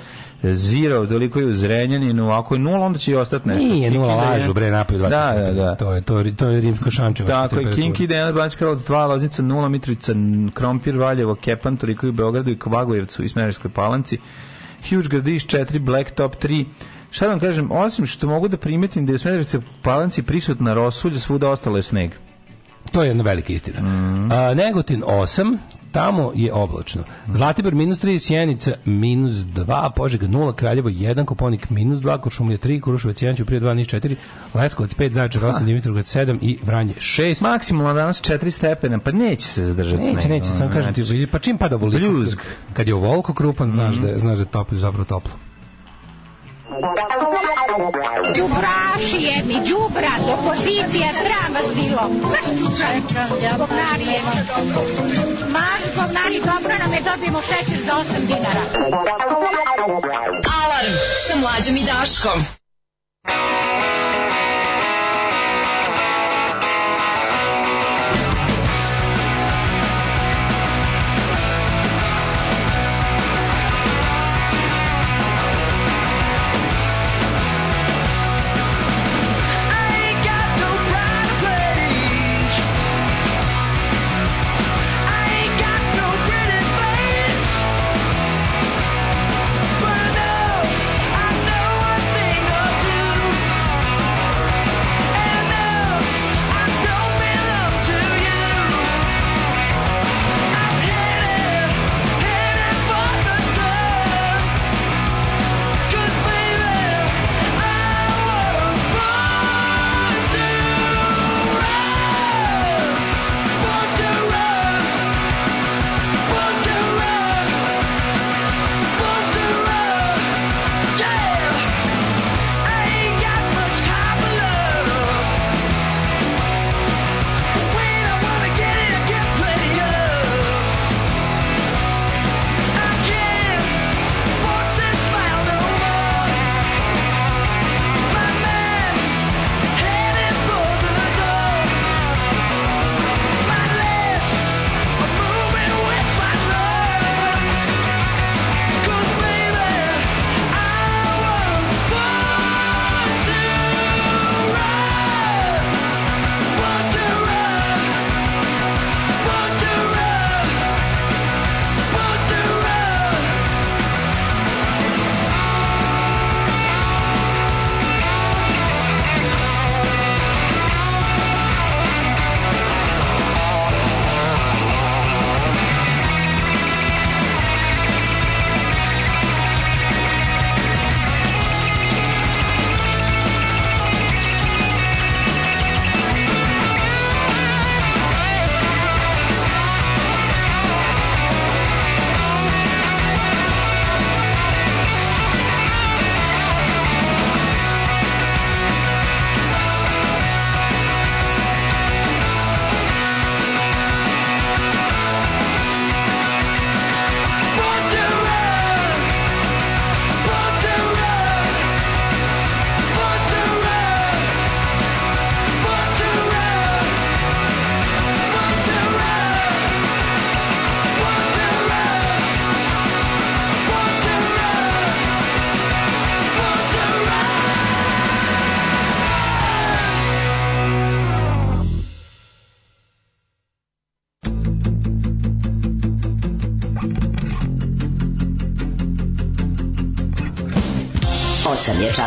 zero doliko je u Zrenjaninu, ako je nula, onda će i ostati nešto. Nije Kinki nula, lažu, bre, napad. Da, da, da. To je, to, to je rimsko šančevo. Tako je, Kinki, Dejan, Banjska Kralac 2, Loznica 0, Mitrovica, Krompir, Valjevo, Kepan, toliko je u Beogradu i Kvagujevcu i Smerarskoj palanci. Huge Gradiš 4, Blacktop 3, Šta da vam kažem, osim što mogu da primetim da je u Smedrevice palanci prisutna rosulja, svuda ostalo je sneg. To je jedna velika istina. Mm. A, Negotin 8, Tamo je oblačno. Zlatibor minus 3, Sjenica minus 2, Požega 0, Kraljevo 1, Koponik minus 2, Kuršumlija 3, Kuruševac 1, Ćuprije 2, Niš 4, Leskovac 5, Zaječar 8, Dimitrovgrad 7 i Vranje 6. Maksimalno danas 4 stepena, pa neće se zadržati sneg. Neće, neće, sam kažem ti, znači. pa čim pada ovoliko? Bljuzg. Kad je ovoliko krupan, znaš, mm -hmm. da, znaš da je toplo, zapravo toplo. Đubraši jedni, đubra, opozicija, sram vas bilo. Maš čučaj, govnari je. Maš govnari, dobro nam je, dobijemo šećer za 8 dinara. Alarm sa mlađom i Daškom.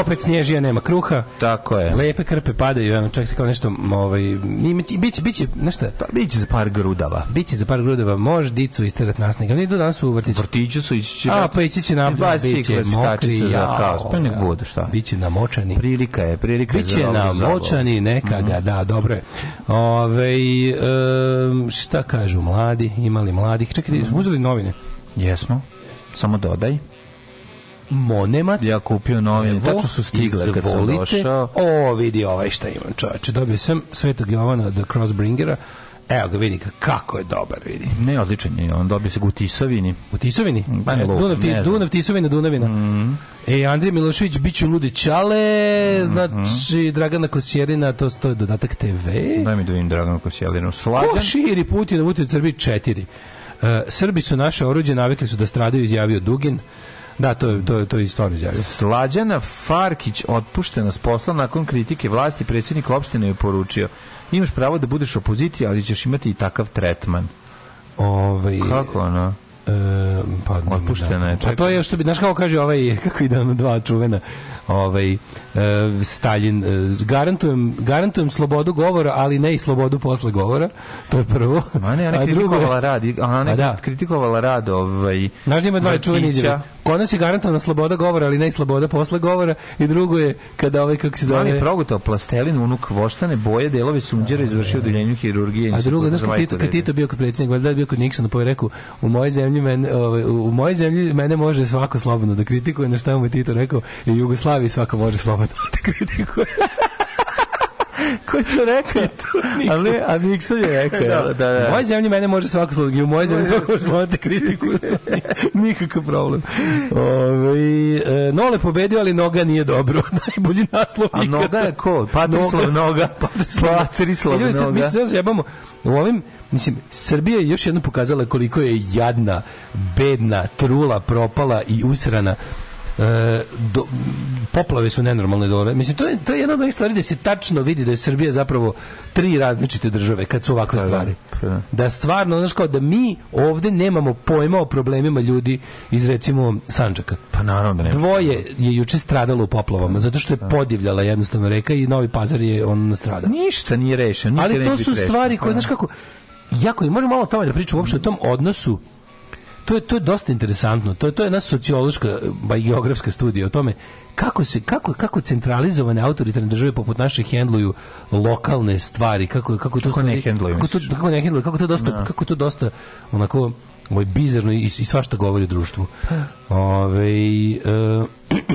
opet snježija, nema kruha. Tako je. Lepe krpe padaju, ono, čak se kao nešto, ovaj, biće, biće, nešto... Pa, biće za par grudava. Biće za par grudava, može dicu isterat nasnika. Oni idu danas u vrtić. Vrtiću su ići. A, pa ići će nam, biće mokri, za kaos. Pa nek budu, šta? Biće namočani. Prilika je, prilika biće je za namočani, neka ga, mhm. da, dobro je. Ove, um, šta kažu mladi, imali mladih? Čekaj, mm -hmm. uzeli novine? Jesmo, samo dodaj. Monemat. Ja kupio novine, tačno su stigle kad sam došao. O, vidi ovaj šta imam čovječe. Dobio sam Svetog Jovana, The Crossbringera, Evo ga vidi kako je dobar, vidi. Ne, odličan je, on dobio se u Tisavini. U Tisovini? Pa ne, Dunav, ti, ne Dunav, Tisavina, Dunavina. Mm. E, Andrija Milošević, bit ću ludi čale, mm, znači Dragana Kosjerina, to, to je dodatak TV. Daj mi da vidim Dragana Kosjerinu. Slađan. Ko širi Putin u Srbiji? Četiri. Uh, Srbi su naše oruđe, navikli su da stradaju, izjavio Dugin. Da, to je to je to je stvarno izjavio. Slađana Farkić otpuštena s posla nakon kritike vlasti, predsjednik opštine je poručio: "Imaš pravo da budeš opozicija, ali ćeš imati i takav tretman." Ovaj Kako ona? E, pa otpuštena da. je. A pa to je što bi znaš kako kaže ovaj kako ide na dva čuvena. Ovaj e, Stalin e, garantujem garantujem slobodu govora, ali ne i slobodu posle govora. To je prvo. Ma ne, ona kritikovala drugo, rad, ona pa da. kritikovala rad ovaj. Znaš da ima dva čuvena izjave kod nas je garantovana sloboda govora, ali ne i sloboda posle govora i drugo je kada ovaj kako se zove on je progutao plastelin unuk voštane boje delove sunđera izvršio odeljenju hirurgije a drugo znaš kad Tito, kad Tito bio kod predsjednik valjda je bio kod Nixona pa je rekao u mojoj zemlji mene, ovaj, u mojoj zemlji mene može svako slobodno da kritikuje na šta mu je Tito rekao i Jugoslaviji svako može slobodno da kritikuje Ko je to rekao? Ali, a Nixon je rekao. da, da, da. U mojoj zemlji mene može svako slati, u mojoj zemlji svako može slati kritiku. Nikakav problem. Ove, e, Nole pobedio, ali noga nije dobro. Najbolji naslov ikada. A noga je ko? Patrislav noga. Patrislav e, noga. Mi se sad zjebamo. U ovim, mislim, Srbija je još jednom pokazala koliko je jadna, bedna, trula, propala i usrana E, do, poplave su nenormalne dole. Mislim, to je, to je jedna od stvari da se tačno vidi da je Srbija zapravo tri različite države kad su ovakve pa da, stvari. Pa da. da stvarno, znaš kao da mi ovde nemamo pojma o problemima ljudi iz recimo Sanđaka. Pa naravno da Dvoje je juče stradalo u poplavama, zato što je da. podivljala jednostavno reka i Novi Pazar je on strada. Ništa nije rešeno. Ali to su stvari koje, znaš kako, jako, i možemo malo o tome da pričamo uopšte o tom odnosu to je to je dosta interesantno. To je to je jedna sociološka ba studija o tome kako se kako kako centralizovane autoritarne države poput naše hendluju lokalne stvari, kako kako to kako stvari, ne hendluju. Kako to kako ne hendluju, kako to dosta no. Da. kako to dosta onako moj ovaj, bizarno i, i svašta govori društvu. Ove, e,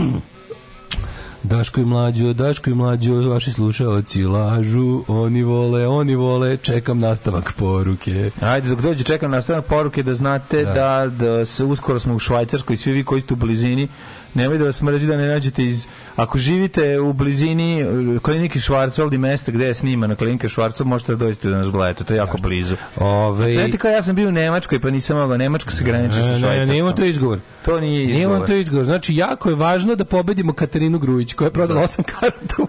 Daško i mlađo, Daško i mlađo, vaši slušaoci lažu, oni vole, oni vole, čekam nastavak poruke. Ajde, dok dođe čekam nastavak poruke da znate da, da, da uskoro smo u Švajcarskoj, svi vi koji ste u blizini nemoj da vas mrzi da ne nađete iz... Ako živite u blizini uh, klinike Schwarzwald i mesta gde je na klinike Schwarzwald, možete da dođete da nas gledate, to je jako da. blizu. Ove... Znate kao ja sam bio u Nemačkoj, pa nisam mogao, Nemačka se graniči sa Švajcarskom. Ne, ne, to izgovor. To nije izgovor. Nije to izgovor. Znači, jako je važno da pobedimo Katarinu Grujić, koja je prodala da. osam karata u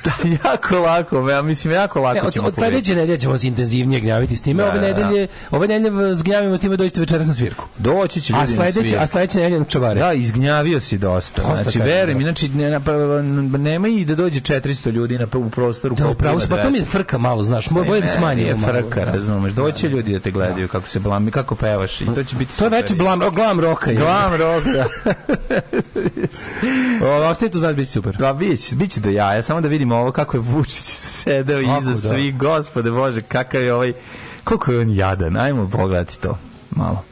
da, jako lako, ja mislim jako lako. E, od, ćemo od sledeće nedelje ćemo se intenzivnije gnjaviti s time. Da, ove da, da. nedelje, da. ove nedelje zgnjavimo time dođite večeras na svirku. Doći će ljudi. A sledeće, a sledeće nedelje na čovare. Da, izgnjavio si dosta. dosta znači verujem, inače da. ne, nema i da dođe 400 ljudi na u prostoru. Da, upravo, pa to mi je frka malo, znaš. Moj bolje da smanjimo. Ne, frka, razumeš. Doći ljudi da te gledaju kako se blami, kako pevaš i to će biti. To je veći blam, glam roka. Glam roka. Ostaje to znači biće super. Da, biće, biće do jaja, samo da vidim vidim ovo kako je Vučić sedeo kako, iza da. svih, gospode Bože, kakav je ovaj, koliko je on jadan, ajmo pogledati to malo.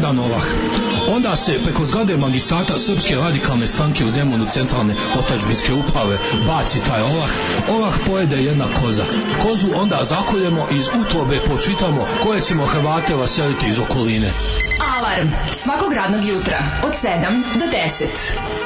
Čeda Novak. Onda se preko zgrade magistrata Srpske radikalne stanke u Zemunu centralne otačbinske upave baci taj ovah. Ovah pojede jedna koza. Kozu onda zakoljemo iz utrobe počitamo koje ćemo Hrvate vaseliti iz okoline. Alarm svakog radnog jutra od 7 do 10.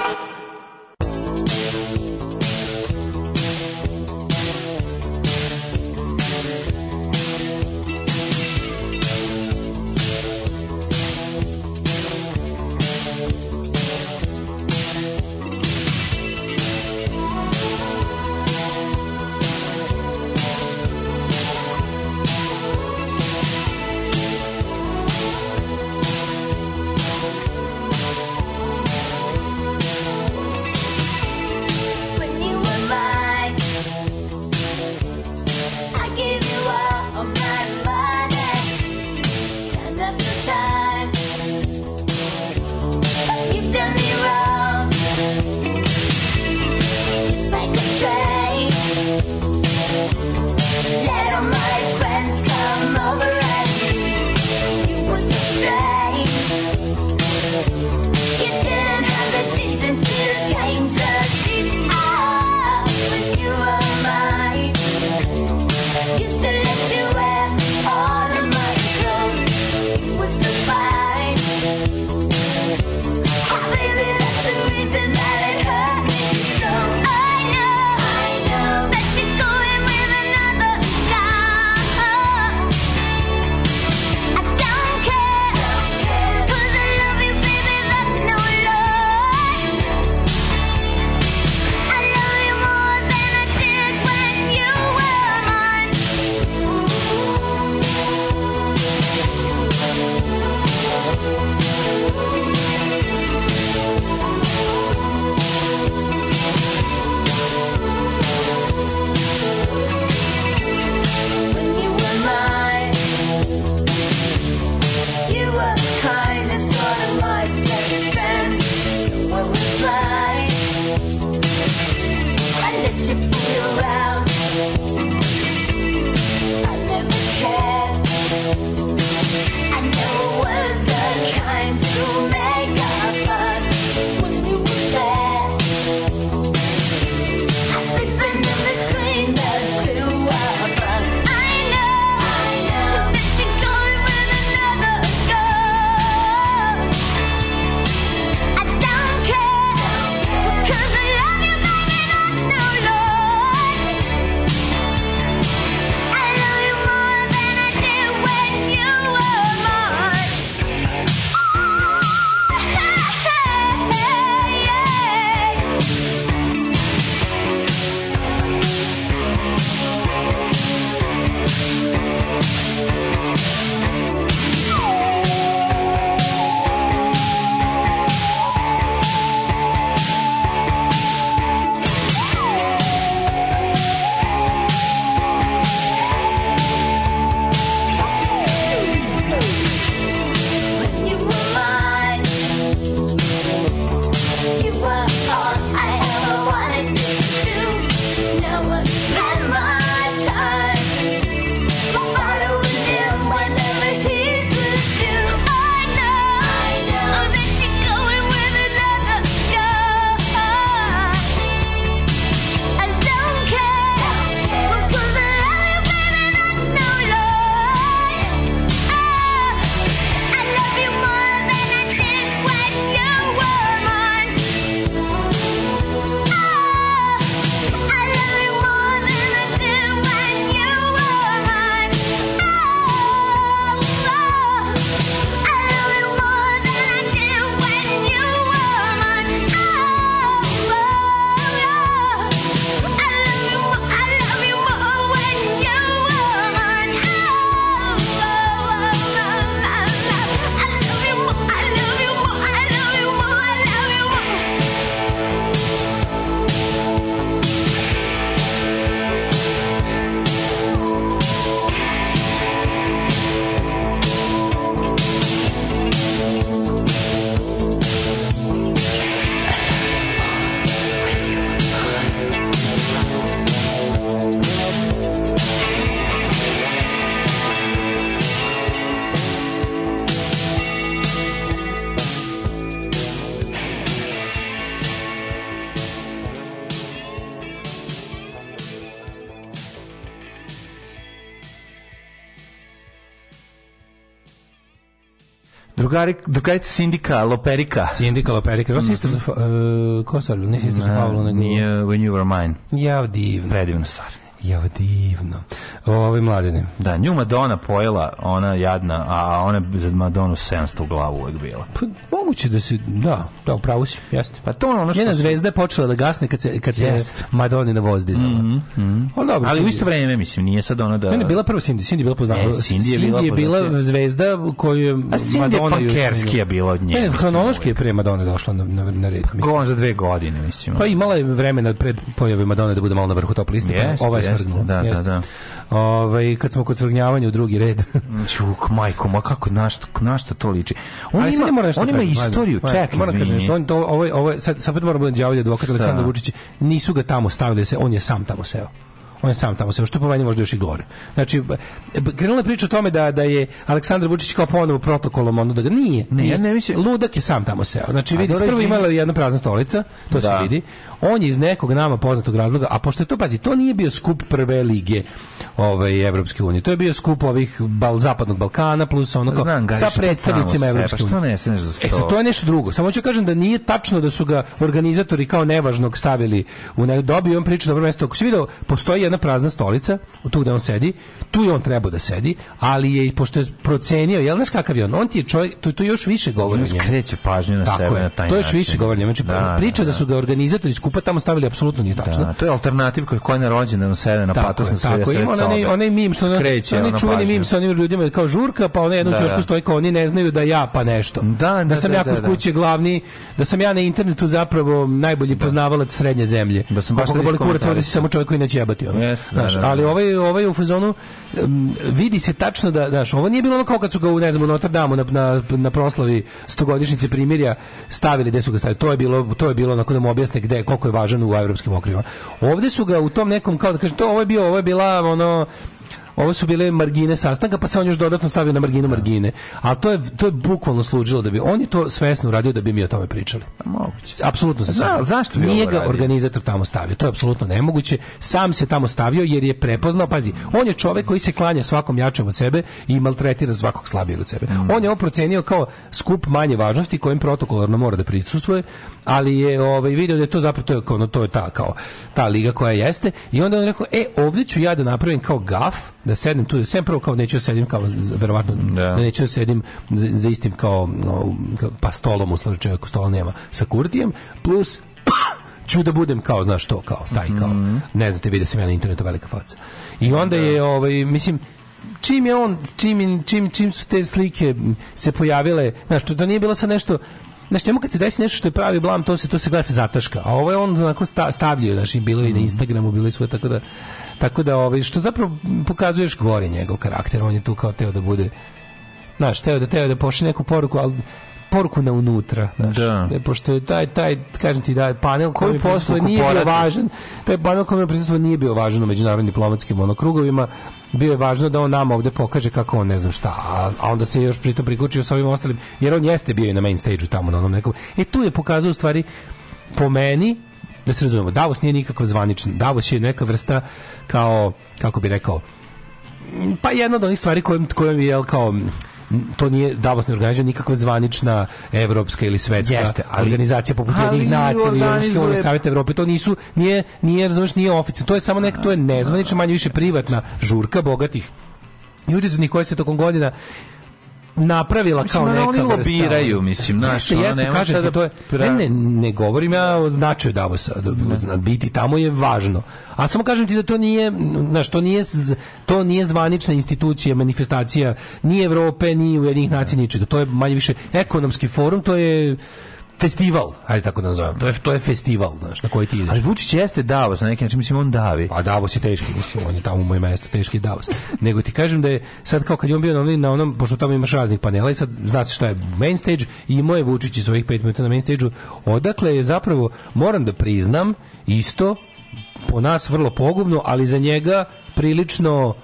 drugarica Sindika Loperika. Sindika Loperika. E, ko sisters of, uh, ko stvar, ne sisters Pavlo, nego... Nije When You Were Mine. Ja, divno. Predivna stvar. Ja, divno. Ovi mladine. Da, nju Madonna pojela, ona jadna, a ona za Madonu 700 u glavu uvek bila. Pa, moguće da se, da, da, upravo si, jeste. Pa to ono što... Njena zvezda je počela da gasne kad se, kad se yes. na voz dizala. Mm mm -hmm. Ali u isto vreme, mislim, nije sad ona da... Mene bila prvo Cindy, Cindy bila poznata. E, Cindy je bila, je bila, zvezda koju je Madonna... A Cindy je pankerski je bila od nje. Ne, hronološki je pre Madone došla na, na, na red. Pa mislim. Pa, za dve godine, mislim. Pa imala je vremena pred pojave Madone da bude malo na vrhu top liste, yes, pa ova je smrgnula. Da, da, da. Ovaj kad smo kod svrgnjavanja u drugi red. Čuk, majko, ma kako, na šta, na šta to liči? On Ali ima, on da ima istoriju, čekaj, moram da on to ovo ovaj, ovo ovaj, sad sad moram da đavolje advokat Aleksandar Vučić nisu ga tamo stavili da se, on je sam tamo seo on je sam tamo sve što po meni možda još i gore. Znači krenula je priča o tome da da je Aleksandar Vučić kao ponovo protokolom ono da ga nije. Ne, nije. ne mislim. Ludak je sam tamo seo. Znači vidi prvo imala jedna prazna stolica, to da. se vidi on je iz nekog nama poznatog razloga, a pošto je to, pazi, to nije bio skup prve lige ovaj, Evropske unije, to je bio skup ovih bal, zapadnog Balkana plus ono kao, Znam, sa predstavnicima Evropske sve, pa unije. Pa za sto? E, sad, to je nešto drugo. Samo ću kažem da nije tačno da su ga organizatori kao nevažnog stavili u ne dobio on priča dobro mesto. Ako si video, postoji jedna prazna stolica, tu gde on sedi, tu je on trebao da sedi, ali je, pošto je procenio, jel znaš kakav je on, on ti je čovjek, to, tu još više govori. Skreće pažnju na Tako sebe je, na taj To još više govori. Znači, da, priča da, da. da su ga organizatori skupa stupa tamo stavili apsolutno nije da, tačno. Da, to je alternativ koji kojna rođena na sede na patosnu sredi. Tako, ima onaj, onaj mim što skreće, onaj čuveni mim sa onim ljudima kao žurka, pa onaj jednu da, čošku stoji kao oni ne znaju da ja pa nešto. Da, da, da sam da, ja da, kod da, kuće glavni, da sam ja na internetu zapravo najbolji da. poznavalac srednje zemlje. Da sam baš boli kurac, ovdje si samo čovjek koji neće jebati. Ono. Yes, znaš, ali ovaj, ovaj u fazonu vidi se tačno da, daš, ovo nije bilo ono kao kad su ga u, ne znam, u Notre Dame na, na, na proslavi stogodišnjice primirja stavili gde su ga stavili. To je bilo, to je bilo onako da mu objasne gde, koliko je važan u evropskim okrilima. Ovde su ga u tom nekom, kao da kažem, to ovo je, bio, ovo je bila ono ovo su bile margine sastanka, pa se on još dodatno stavio na marginu margine. Ali to je, to je bukvalno služilo da bi, on je to svesno uradio da bi mi o tome pričali. Pa moguće. Apsolutno se Za, zašto bi Nije ga organizator tamo stavio, to je apsolutno nemoguće. Sam se tamo stavio jer je prepoznao, pazi, on je čovek koji se klanja svakom jačem od sebe i maltretira svakog slabijeg od sebe. Mm. On je ovo procenio kao skup manje važnosti kojem protokolarno mora da prisustvuje ali je ovaj video da je to zapravo to je kao, no, to je ta kao ta liga koja jeste i onda on rekao e ovde ću ja da napravim kao gaf da sednem tu da sedem prvo kao neću da sedim kao verovatno da. da neću da sedim za, za istim kao, no, pa stolom u slučaju ako stola nema sa Kurtijem plus ću da budem kao znaš to kao taj kao mm -hmm. ne znate vide se ja na internetu velika faca i onda je ovaj mislim čim je on čim, čim, čim su te slike se pojavile znači to nije bilo sa nešto znači njemu kad se desi nešto što je pravi blam, to se to se gleda se zataška. A ovo je on onako sta, stavljaju, znači bilo i na mhm. Instagramu, bilo i sve tako da tako da ovaj što zapravo pokazuješ govori njegov karakter, on je tu kao teo da bude znaš, teo da teo da pošalje neku poruku, ali poruku na unutra, znaš. Da. E, pošto je taj taj kažem ti da panel koji, je posle nije bio važan, taj panel koji je prisustvovao nije bio važan u međunarodnim diplomatskim monokrugovima, bio je važno da on nam ovde pokaže kako on ne znam šta, a, a onda se još pritom prikučio sa ovim ostalim, jer on jeste bio i na main stage-u tamo na onom nekom. E tu je pokazao u stvari po meni da se razumemo, Davos nije nikakav zvaničan. Davos je neka vrsta kao, kako bi rekao, pa jedna od onih stvari kojom, kojom je, jel, kao, to nije Davos ne organizuje nikakva zvanična evropska ili svetska Jeste, ali, organizacija poput jednih nacija ili Evropske savjeta Evrope, to nisu, nije, nije, razumiješ, nije oficijalno, to je samo nek, to je nezvanična, manje više privatna žurka bogatih ljudi za koje se tokom godina napravila mislim, kao neka oni lobiraju, mislim, znaš, jeste, jeste, kažete, da to je, ne, ne, ne govorim ja o značaju Davosa, da, da biti tamo je važno. A samo kažem ti da to nije, znači to nije, to nije zvanična institucija, manifestacija ni Evrope, ni Ujedinih nacija, ničega. To je manje više ekonomski forum, to je festival, ajde tako da nazovem. To je to je festival, znaš, na koji ti ideš. Ali Vučić jeste Davos, na neki način mislim on davi. Pa Davos je teški, mislim, on je tamo moje mesto, teški Davos. Nego ti kažem da je sad kao kad je on bio na onom, na onom pošto tamo imaš raznih panela i sad znaš šta je main stage i moje Vučić i svojih 5 minuta na main stageu, odakle je zapravo moram da priznam isto po nas vrlo pogubno, ali za njega prilično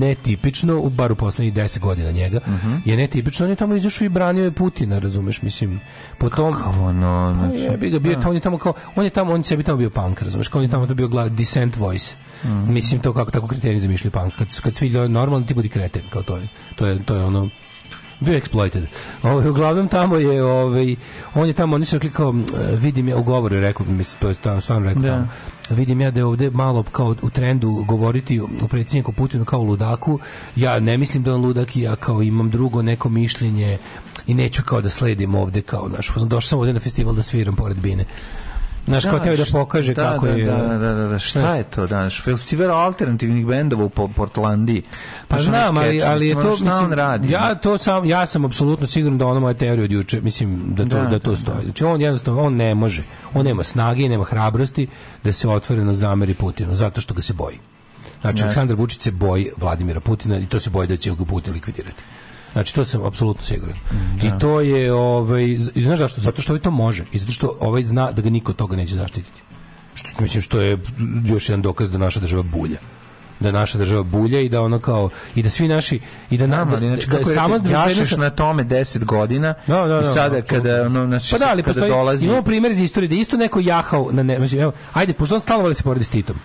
netipično, bar u poslednjih 10 godina njega, uh mhm. -huh. je netipično, on je tamo izašao i branio je Putina, razumeš, mislim, po tom... Kako ono, pa znači... Pa je, ga bio, da. on je tamo kao, on je tamo, on je sebi tamo bio punk, razumeš, kao on je tamo bio gla, dissent voice. Uh mhm. -huh. Mislim, to kako tako kreteni zamišljaju punk, kad, kad svi normalni ti budi kreten, kao to je, to je, to je ono, bio exploited. Ovaj uglavnom tamo je ovaj on je tamo oni su klikao vidim ja u govoru rekao mi se to sam rekao da. tamo. Vidim ja da je ovde malo kao u trendu govoriti o predsjedniku Putinu kao ludaku. Ja ne mislim da on ludak i ja kao imam drugo neko mišljenje i neću kao da sledim ovde kao naš. Došao sam ovde na festival da sviram pored Bine. Znaš, kao da, teo da pokaže da, kako da, je... Da, da, da, da, da Šta, je to, danas? Festival alternativnih bendova u Portlandiji. Pa, pa znam, ali, ali je to... Šta mislim, on radi? Ja, to sam, ja sam apsolutno siguran da ono moja teorija od juče, mislim, da to, da, da to da, stoji. Znači, on jednostavno, on ne može. On nema snage, i nema hrabrosti da se otvoreno zameri Putinu, zato što ga se boji. Znači, Aleksandar Vučić se boji Vladimira Putina i to se boji da će ga Putin likvidirati. Znači to sam apsolutno siguran. Da. I to je ovaj znaš zašto? Zato što ovaj to može i zato što ovaj zna da ga niko toga neće zaštititi. Što mislim što je još jedan dokaz da naša država bulja da naša država bulja i da ono kao i da svi naši i da nama znači da, znači, kako da, sama jašeš na tome 10 godina no, no, no, i da, sada da, kada ono znači pa da, ali, kada postoji, dolazi imamo primjer iz istorije da isto neko jahao na ne, znači, evo ajde pošto on stalno voli da se poredi s Titom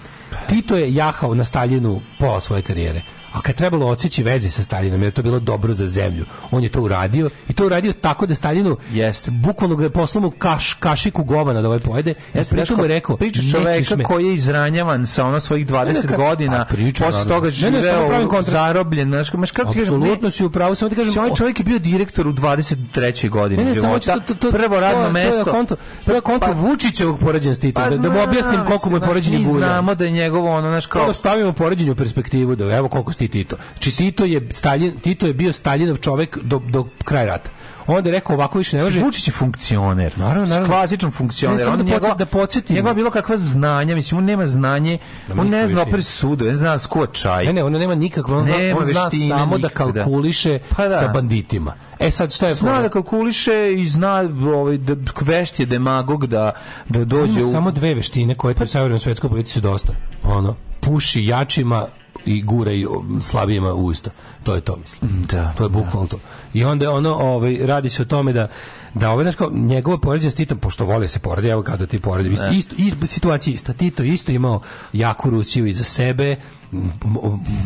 Tito je jahao na Staljinu pola svoje karijere a kad trebalo odseći veze sa Stalinom, jer to bilo dobro za zemlju, on je to uradio i to uradio tako da Stalinu Jeste. bukvalno ga je poslao mu kaš, kašiku govana da ovaj pojede. Ja sam pritom rekao, pričaš čoveka me. koji je izranjavan sa ono svojih 20 pa pa ne, godina, posle toga živeo zarobljen, znaš, maš kako ti Apsolutno si upravo, samo ti kažem, ovaj čovjek je bio direktor u 23. godini ne, ne, života. To, prvo radno to, mesto. To je konto, to je konto pa-, pa, Vučićevog poređenja s Titom, pa, da, da mu objasnim koliko mu je poređenje bulja. znamo da je njegovo ono, znaš, kao... Da stavimo poređenje u perspektivu, da evo koliko ste i Tito. Či znači, Tito je, Stalin, Tito je bio Staljinov čovek do, do kraja rata onda je rekao ovako više ne može. Vučić je funkcioner. Naravno, naravno. Klasičan funkcioner. Ne, on da njegova, da podsjeti. Njegova bilo kakva znanja, mislim, on nema znanje, da, on ne zna opet sudu, ne zna sko čaj. Ne, ne, on nema nikakva, on, nema on zna samo da nikakve, da kalkuliše pa da. sa banditima. E sad šta je zna problem? da kalkuliše i zna ovaj da kvešt je demagog da da dođe Ima u samo dve veštine koje pa... u savremenoj svetskoj politici su dosta. Ono puši jačima i gura i um, slabijima u isto. To je to, mislim. Mm, da, to je da. bukvalno to. I onda ono, ovaj, radi se o tome da da ovaj, znaš, kao, njegovo poređenje s Titom, pošto vole se poredi, evo kada ti poredi, isto, isto, isto, situacija ista, Tito isto imao jaku Rusiju iza sebe,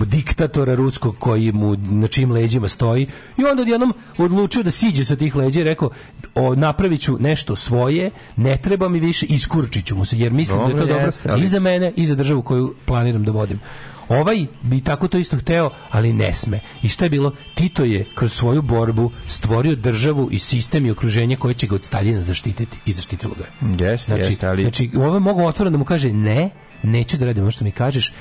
diktatora ruskog koji mu na čim leđima stoji i onda odjednom odlučio da siđe sa tih leđa i rekao o, napravit ću nešto svoje, ne treba mi više, iskurčit ću mu se, jer mislim dobro, da je to dobro ali... i za mene i za državu koju planiram da vodim. Ovaj bi tako to isto hteo, ali ne sme. I šta je bilo? Tito je kroz svoju borbu stvorio državu i sistem i okruženje koje će ga od Staljina zaštititi i zaštitilo ga je. jeste, znači, ali... znači, ovo je mogao otvoreno da mu kaže ne, neću da radim ono što mi kažeš,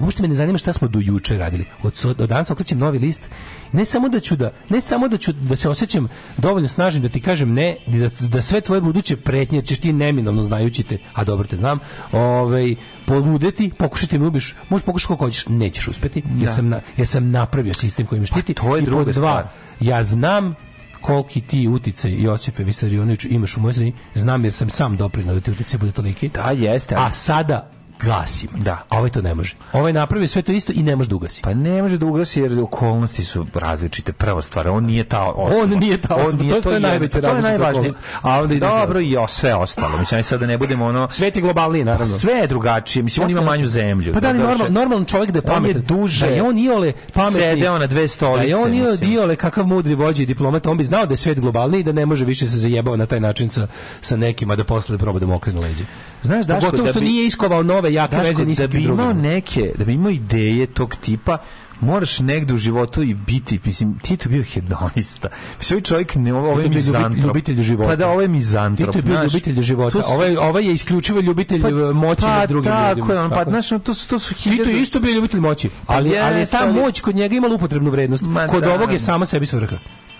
uopšte me ne zanima šta smo do juče radili. Od, od danas okrećem novi list. Ne samo da ću da, ne samo da ću da se osjećam dovoljno snažnim da ti kažem ne, da, da sve tvoje buduće pretnje ćeš ti neminovno znajući te, a dobro te znam, ovaj, poludeti, pokušati me ubiš, možeš pokušati kako hoćeš, nećeš uspeti, jer, da. sam, na, jer sam napravio sistem koji me pa štiti. Pa to je druga dva, stvar. ja znam koliki ti uticaj Josife Visarionoviću imaš u mojoj znam jer sam sam doprinao da ti uticaj bude toliki. Da, jeste. A sada gasim. Da. A ovaj to ne može. Ovaj napravi sve to isto i ne može da ugasi. Pa ne može da ugasi jer okolnosti su različite. Prva stvar, on nije ta osoba. On nije ta osoba, nije to, to, je najveća To je najvažnije. A onda ide Dobro i sve ostalo. Mislim, sad da ne budemo ono... Sveti globalni, pa naravno. Pa sve je drugačije. Mislim, on ima manju zemlju. Pa da, li da, da, normal, da. normalan čovjek da je pametan. On je duže. Da je on iole pametni. Sedeo na dve stolice. Da je on iole, iole kakav mudri vođa i diplomat. On bi znao da je svet globalni i da ne može više se zajebava na taj način sa, sa nekima da posle proba da mu okrenu leđe. Znaš, Daško, Pogotovo što da bi... nije iskovao nove treba jake veze ni da bi imao drugim. neke, da bi imao ideje tog tipa, moraš negde u životu i biti, mislim, Tito bio hedonista. Mislim, ovaj čovjek ne, ovo ovaj, ovaj je mizantrop. Ljubitelj života. Pa da, ovo ovaj je mizantrop. Tito je bio ljubitelj života. Su, ovaj, ovaj je isključivo ljubitelj pa, eh, moći pa, nad drugim tako ljudima. Je on, pa, tako. Znaš, to su, to su hiljadu... Tito je isto bio ljubitelj moći, pa ali, ali je ta moć kod njega imala upotrebnu vrednost. Ma, kod da, ovog je sama sebi svrha.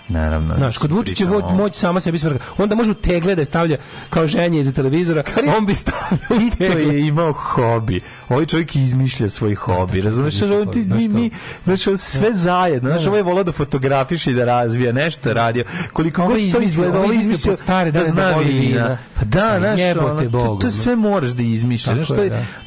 Naravno. Da znaš, kod Vučića moć, moć sama sebi svrga. Onda može u tegle da je stavlja kao ženje iza televizora. Kari, on bi stavio Tito je imao hobi. Ovaj čovjek izmišlja svoj hobi. Razumeš, ti, mi, mi, znaš, sve da. zajedno. Znaš, da. ovaj je volao da fotografiše i da razvija. Nešto radio. Koliko ovo god to ovo ovaj izmišlja pod stare da zna vina. Pa da, pa znaš, ono, to, sve moraš da izmišljaš.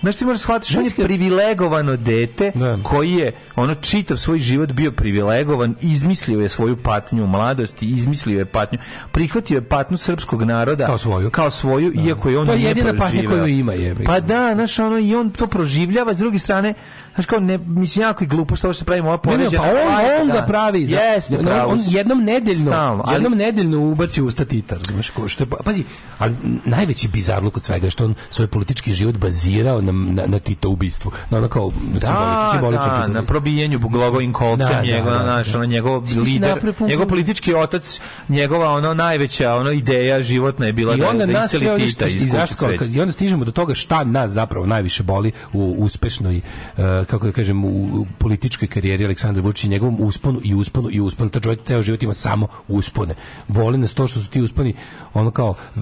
Znaš, ti možeš shvatiti što je privilegovano dete koji je, ono, čitav svoj život bio privilegovan, izmislio je svoju patnju mladosti, izmislio je patnju, prihvatio je patnju srpskog naroda kao svoju, kao svoju da. iako je on nije to je jedina patnja koju ima je. Pa da, znaš, ono, i on to proživljava, s druge strane, znaš kao, ne, mislim, jako je glupo što ovo se pravimo ova poređena. Ne, ne, pa on, on ga da. pravi, za, yes, on, on, jednom nedeljno, Stalno, ali, jednom nedeljno ubaci usta Titar, znaš, ko, što je, pa- pazi, ali najveći bizarluk od svega je što on svoj politički život bazirao na, na, na Tito ubistvu, na ono kao da, simbolično, simbolično da, na probijenju glogovim kolcem, da, njegov, da, da, naš, da. ono, njegov lider, njegov politički otac, njegova ono najveća ono ideja životna je bila I da onda da, nas da isceli Tita iz I onda stižemo do toga šta nas zapravo najviše boli u uspešnoj, uh, kako da kažem, u političkoj karijeri Aleksandra Vučića, njegovom usponu i usponu i usponu. Ta čovjek ceo život ima samo uspone. Boli nas to što su ti usponi ono kao... Uh,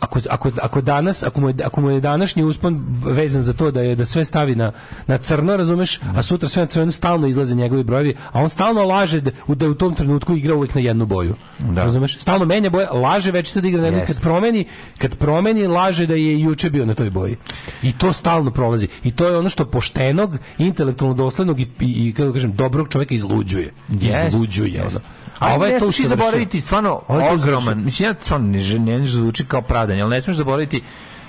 ako, ako, ako danas ako mu, je, ako mu je današnji uspon vezan za to da je da sve stavi na na crno razumeš a sutra sve na crno stalno izlaze njegovi brojevi a on stalno laže da, da u tom trenutku igra uvek na jednu boju da. razumeš stalno menja boje laže već to da igra na kad promeni kad promeni laže da je juče bio na toj boji i to stalno prolazi i to je ono što poštenog intelektualno doslednog i, i, i kako da kažem dobrog čoveka izluđuje yes. izluđuje ono. A ovaj ne smiješ zaboraviti stvarno ogroman. Mislim ja stvarno ne, ne, zvuči kao pradanje, al ne smeš zaboraviti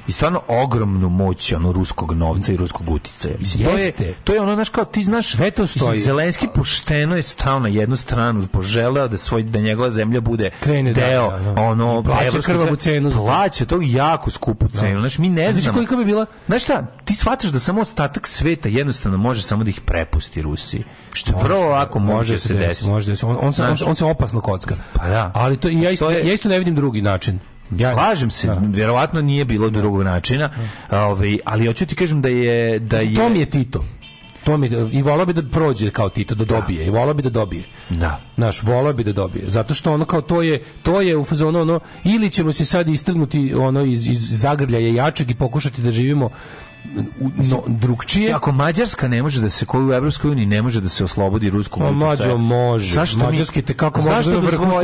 i stvarno ogromnu moć ono ruskog novca i ruskog uticaja. Mislim, Jeste. To je, to je ono, znaš, kao ti znaš, sve to stoji. Mislim, Zelenski pošteno je stao na jednu stranu, poželeo da svoj da njegova zemlja bude Krene deo, da, da, da. ono, plaća krvavu cenu. Plaća to jako skupu da. cenu. Da. Znaš, mi ne znamo. Znaš koliko bi bila? Znaš šta, ti shvataš da samo ostatak sveta jednostavno može samo da ih prepusti Rusiji. Što može, vrlo lako može, da može se desiti. može se. On, on, se, on, on, se opasno kocka. Pa da. Ali to, ja, isto, ja isto ne vidim drugi način. Ja, Slažem se, da. vjerovatno nije bilo da. drugog načina, da. ovaj, ali hoću ti kažem da je... Da je... Tom je Tito. To mi i volao bi da prođe kao Tito da, da. dobije i volao bi da dobije. Da. Naš volao bi da dobije zato što ono kao to je to je u fazonu ono ili ćemo se sad istrgnuti ono iz iz zagrljaja jačeg i pokušati da živimo no, drugčije. Ako Mađarska ne može da se koji u Evropskoj uniji ne može da se oslobodi ruskom Ma, Mađo može. Zašto Mađarski te kako može da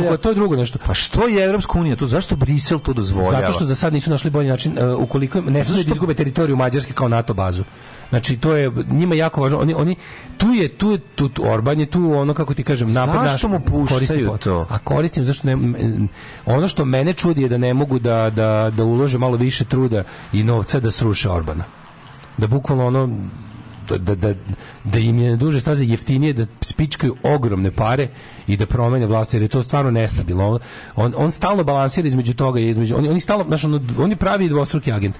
Pa to je drugo nešto. Pa što je Evropska unija to? Zašto Brisel to dozvoljava? Zato što za sad nisu našli bolji način uh, ukoliko ne smiju da izgube teritoriju Mađarske kao NATO bazu. Znači to je njima jako važno. Oni oni tu je tu je tu, tu Orban je tu ono kako ti kažem napad naš. što mu puštaju to? A koristim zašto ne ono što mene čudi je da ne mogu da da da ulože malo više truda i novca da sruše Orbana da bukvalno ono Da, da, da, da im je na duže staze jeftinije da spičkaju ogromne pare i da promene vlast jer je to stvarno nestabilno. On, on, on stalno balansira između toga i između oni oni stalno znači on, on je pravi dvostruki agent.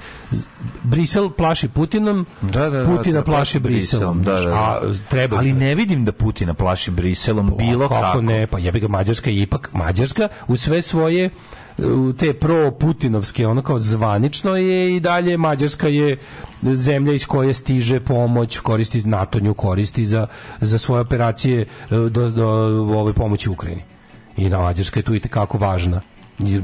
Brisel plaši Putinom, da, da, da Putina da, da plaši Briselom, da. a treba Ali ne vidim da Putina plaši Briselom o, pa, bilo kako. Kako ne, pa jebi ga Mađarska je ipak Mađarska u sve svoje u te pro Putinovske ono kao zvanično je i dalje Mađarska je zemlja iz koje stiže pomoć koristi NATO nju koristi za, za svoje operacije do, e, do, do ove pomoći Ukrajini. I na Mađarska je tu i tekako važna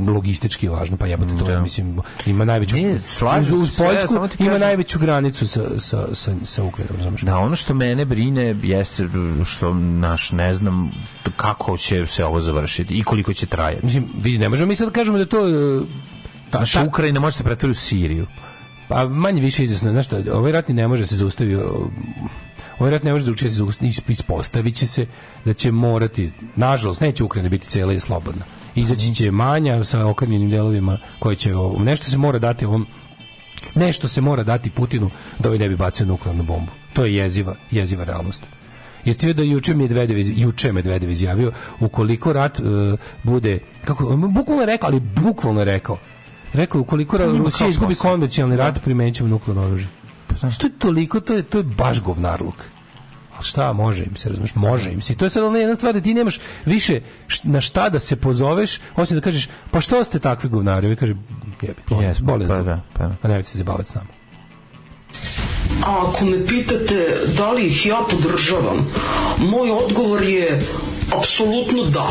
logistički je važno, pa jebote to, da. mislim, ima najveću Nije, slažu, uz Poljsku, ja, ima najveću granicu sa, sa, sa, sa Ukrajinom. Da, ono što mene brine jeste što, naš, ne znam kako će se ovo završiti i koliko će trajati. Mislim, vidi, ne možemo mi sad da kažemo da to... E, ta, ta... Ukrajina može se pretvoriti u Siriju. Pa manje više izvesno, znaš šta, ovaj rat ne može se zaustaviti, ovaj rat ne može da uče se ispostavit će se da će morati, nažalost, neće Ukrajina biti cela i slobodna. Izaći mhm. će manja sa okrnjenim delovima koji će, nešto se mora dati ovom nešto se mora dati Putinu da ovaj ne bi bacio nuklearnu bombu. To je jeziva, jeziva realnost. Jeste vidio da juče Medvedev juče Medvedev izjavio ukoliko rat uh, bude kako bukvalno rekao, ali bukvalno rekao Rekao, ukoliko Rusija izgubi konvencionalni rat, da. primenjujem nuklearno oružje. Znači, to je toliko, to je, to je baš govnarluk šta može im se, razumiješ, može im se. to je sad ona jedna stvar da ti nemaš više na šta da se pozoveš, osim da kažeš, pa što ste takvi govnari? Vi kaže, jebi, yes, boli pa, da, pa, da, pa. a nemojte se zabavati s nama. A ako me pitate da li ih ja podržavam, moj odgovor je apsolutno da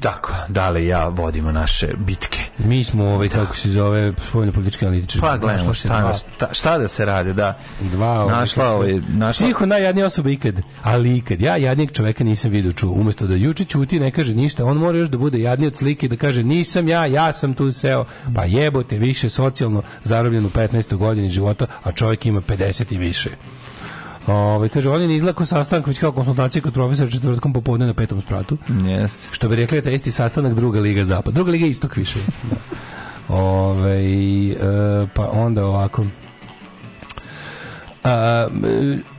tako, dale ja vodimo naše bitke. Mi smo ovaj da. kako se zove spoljno politički analitičari. Pa gledamo šta, dva, šta, da se radi, da. Dva ovaj, našla ovaj našla. Psiho najjadnija osoba ikad, ali ikad ja jadnijeg čoveka nisam vidio čuo. Umesto da juče ćuti ne kaže ništa, on mora još da bude jadniji od slike da kaže nisam ja, ja sam tu seo. Pa jebote, više socijalno zarobljen u 15. godini života, a čovjek ima 50 i više. Ovaj kaže on je izlako sastanak kao konsultacije kod profesora četvrtkom popodne na petom spratu. Jeste. Što bi rekli da isti sastanak druga liga zapad. Druga liga istok više. Ove, ovaj, e, pa onda ovako. A,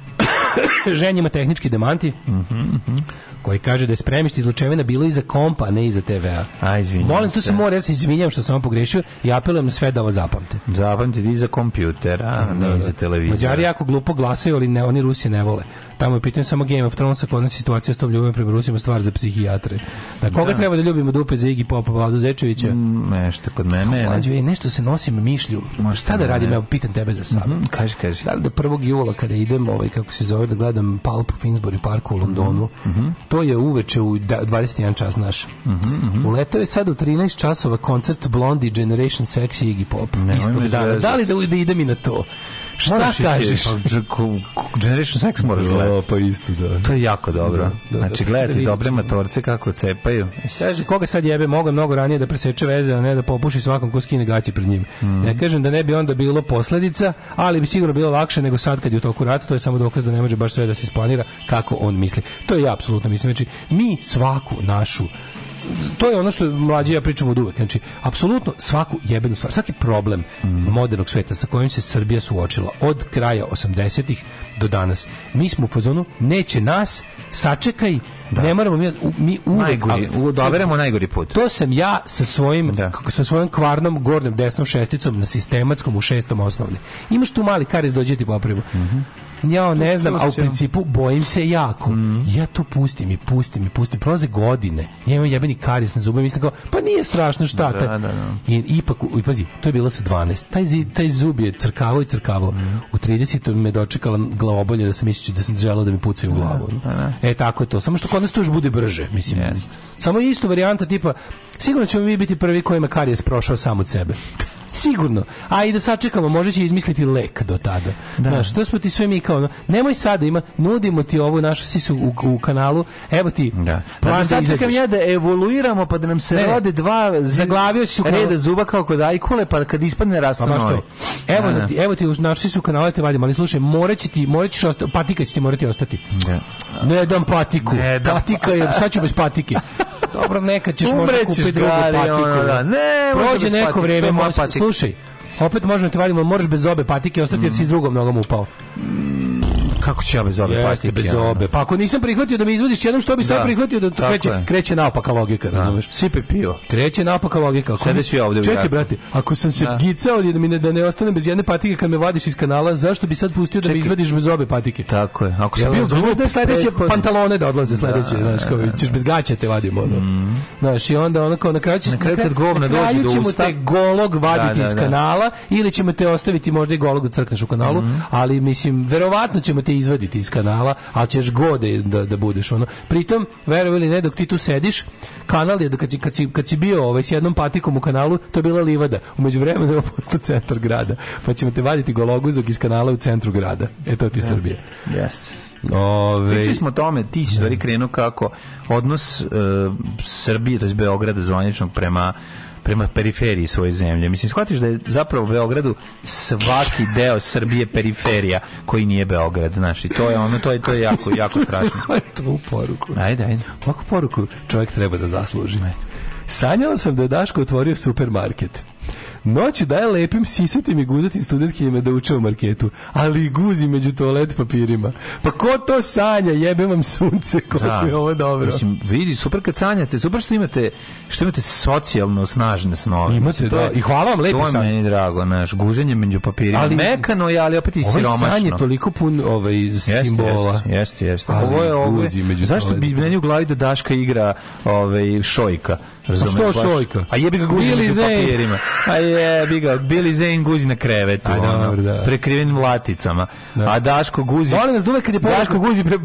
ženjima tehnički demanti. Mhm. -hmm, mm koji kaže da je spremište izlučevina bilo iza kompa, a ne iza TV-a. Aj, Molim, tu se mora, ja se izvinjam što sam vam pogrešio i apelujem na sve da ovo zapamte. Zapamtite i za kompjuter, a ne da, da. za televizor. Mađari jako glupo glasaju, ali ne, oni Rusi ne vole. Tamo je pitanje samo Game of Thrones, a kod nas situacija s tom ljubim prema Rusima stvar za psihijatre. Da, koga da. treba da ljubimo dupe za Igi Popa, Vladu Zečevića? Mm, nešto kod mene. Mlađo, ne. nešto se nosim mišlju. Možda Šta da, da radim, ne. ja pitam tebe za sad. Mm -hmm, kaži, kaži. Da li do 1. jula kada idem, ovaj, kako se zove, da gledam Palp u Finsbury Parku u Londonu, mm -hmm. to je uveče u 21 da, čas naš. Mm -hmm, Uletao je sad u 13 časova koncert Blondie Generation Sexy Iggy Pop. Ne, Istog dana. Da li da, da idem i na to? Šta kažeš? Pa, Generation Sex moraš gledati. Pa isto, da. To je jako dobro. Da, da, da. Znači, gledati dobre matorce kako cepaju. Kaže, koga sad jebe, mogu mnogo ranije da preseče veze, a ne da popuši svakom ko skine gaći pred njim. Ja mm. kažem da ne bi onda bilo posledica, ali bi sigurno bilo lakše nego sad kad je u toku rata, to je samo dokaz da ne može baš sve da se isplanira kako on misli. To je ja apsolutno mislim. Znači, mi svaku našu to je ono što mlađi ja pričam od uvek. Znači, apsolutno svaku jebenu stvar, svaki problem mm. modernog sveta sa kojim se Srbija suočila od kraja 80-ih do danas. Mi smo u fazonu, neće nas, sačekaj, da. ne moramo mi, mi uvek... Najgori, najgori put. To sam ja sa svojim, da. sa svojim kvarnom gornjom desnom šesticom na sistematskom u šestom osnovne. Imaš tu mali karis dođe ti popravu. Mm -hmm ja ne znam, a u principu bojim se jako. Mm. Ja to pustim i pustim i pustim. Prolaze godine. Ja imam jebeni karis na zubima i mislim kao, pa nije strašno šta. Da, taj. da, da. I, ipak, i pazi, to je bilo sa 12. Taj, zid, taj zub je crkavo i crkavao. Mm. U 30. me dočekala glavobolja da sam mislio da sam želao da mi pucaju u da, glavu. Da, da. E, tako je to. Samo što kod nas to još bude brže, mislim. Yes. Samo isto varijanta tipa, sigurno ćemo mi biti prvi kojima karijes prošao sam od sebe. Sigurno. A i da sačekamo, možda će izmisliti lek do tada. Da. Znaš, to smo ti sve mi kao, nemoj sada ima, nudimo ti ovu našu sisu u, u kanalu, evo ti. Da. Plan da, da sad čekam ja da evoluiramo pa da nam se ne, rode dva zaglavio si reda kao... zuba kao kod ajkule pa kad ispadne rastu pa, novi. Evo, da, da, da. Ti, evo ti u našu sisu kanale te vadimo, ali slušaj, moraće ti, moraćeš ostati, patika će ti morati ostati. Da. Ne dam patiku. Ne dam. Patika je, sad ću bez patike. Dobro, neka ćeš Umrećiš možda kupiti drugu patiku. Ono, da. Ne, Prođe neko vreme, moja patika Slušaj, opet možemo da te vadimo, moraš bez zobe patike ostati jer si s drugom nogom upao. Mm, Kako ću ja bez obe Jeste, bez obe. Pa ako nisam prihvatio da me izvodiš jednom, što bi sad da, prihvatio da to kreće, je. kreće naopaka logika, da. razumeš? Sipe pivo. Kreće naopaka logika. Ako se si ovde Čekaj, brate, ako sam se da. gicao da, mi ne, da ne ostanem bez jedne patike kad me vadiš iz kanala, zašto bi sad pustio Čekaj. da me izvadiš bez obe patike? Tako je. Ako sam bio glup, da sledeće pantalone da odlaze sledeće, da, znaš, kao da, ćeš bez gaća te vadimo. Mm. Znaš, i onda onako na kraju ćeš na kraju kad govna dođe do usta, te golog vaditi iz kanala ili ćemo te ostaviti možda i golog da crkneš u kanalu, mhm. ali mislim verovatno ćemo ti te izvaditi iz kanala, ali ćeš gode da, da budeš ono. Pritom, verovali ili ne, dok ti tu sediš, kanal je, kad si, kad si, kad si bio ovaj, s jednom patikom u kanalu, to je bila livada. Umeđu vremena je posto centar grada. Pa ćemo te vaditi gologuzog iz kanala u centru grada. E to ti je da. Srbija. Jeste. Ove... Pričali smo o tome, ti si stvari da. krenuo kako odnos e, Srbije, to je Beograda zvaničnog prema prema periferiji svoje zemlje. Mislim, shvatiš da je zapravo Beogradu svaki deo Srbije periferija koji nije Beograd, znaš, i to je ono, to je, to je jako, jako strašno. Tvu poruku. Ajde, ajde. Ovakvu poruku čovjek treba da zasluži. Sanjala sam da je Daško otvorio supermarket. Noću daje lepim sisatim i guzatim studentkinjima da uče u marketu, ali i guzi među toalet papirima. Pa ko to sanja? Jebe vam sunce, koliko da. je ovo dobro. Mislim, vidi, super kad sanjate, super što imate, što imate socijalno snažne snove. Imate, mislim, da, je, i hvala vam lepi san. To je meni drago, naš, guženje među papirima. Ali, Mekano je, ali opet i ovaj siromašno. Ovaj san toliko pun ovaj, jest, simbola. Jeste, jeste. Jest. Ovo je, ovo je, zašto bi meni u glavi da Daška igra ovaj, šojka? Razumem, a što šojka? A jebi ga guzi na papirima. A jebi ga, Billy Zane guzi na krevetu, a, ono, dobro, da. prekriven laticama. Da. A Daško guzi... Molim nas, uvek kad je Daško guzi pre,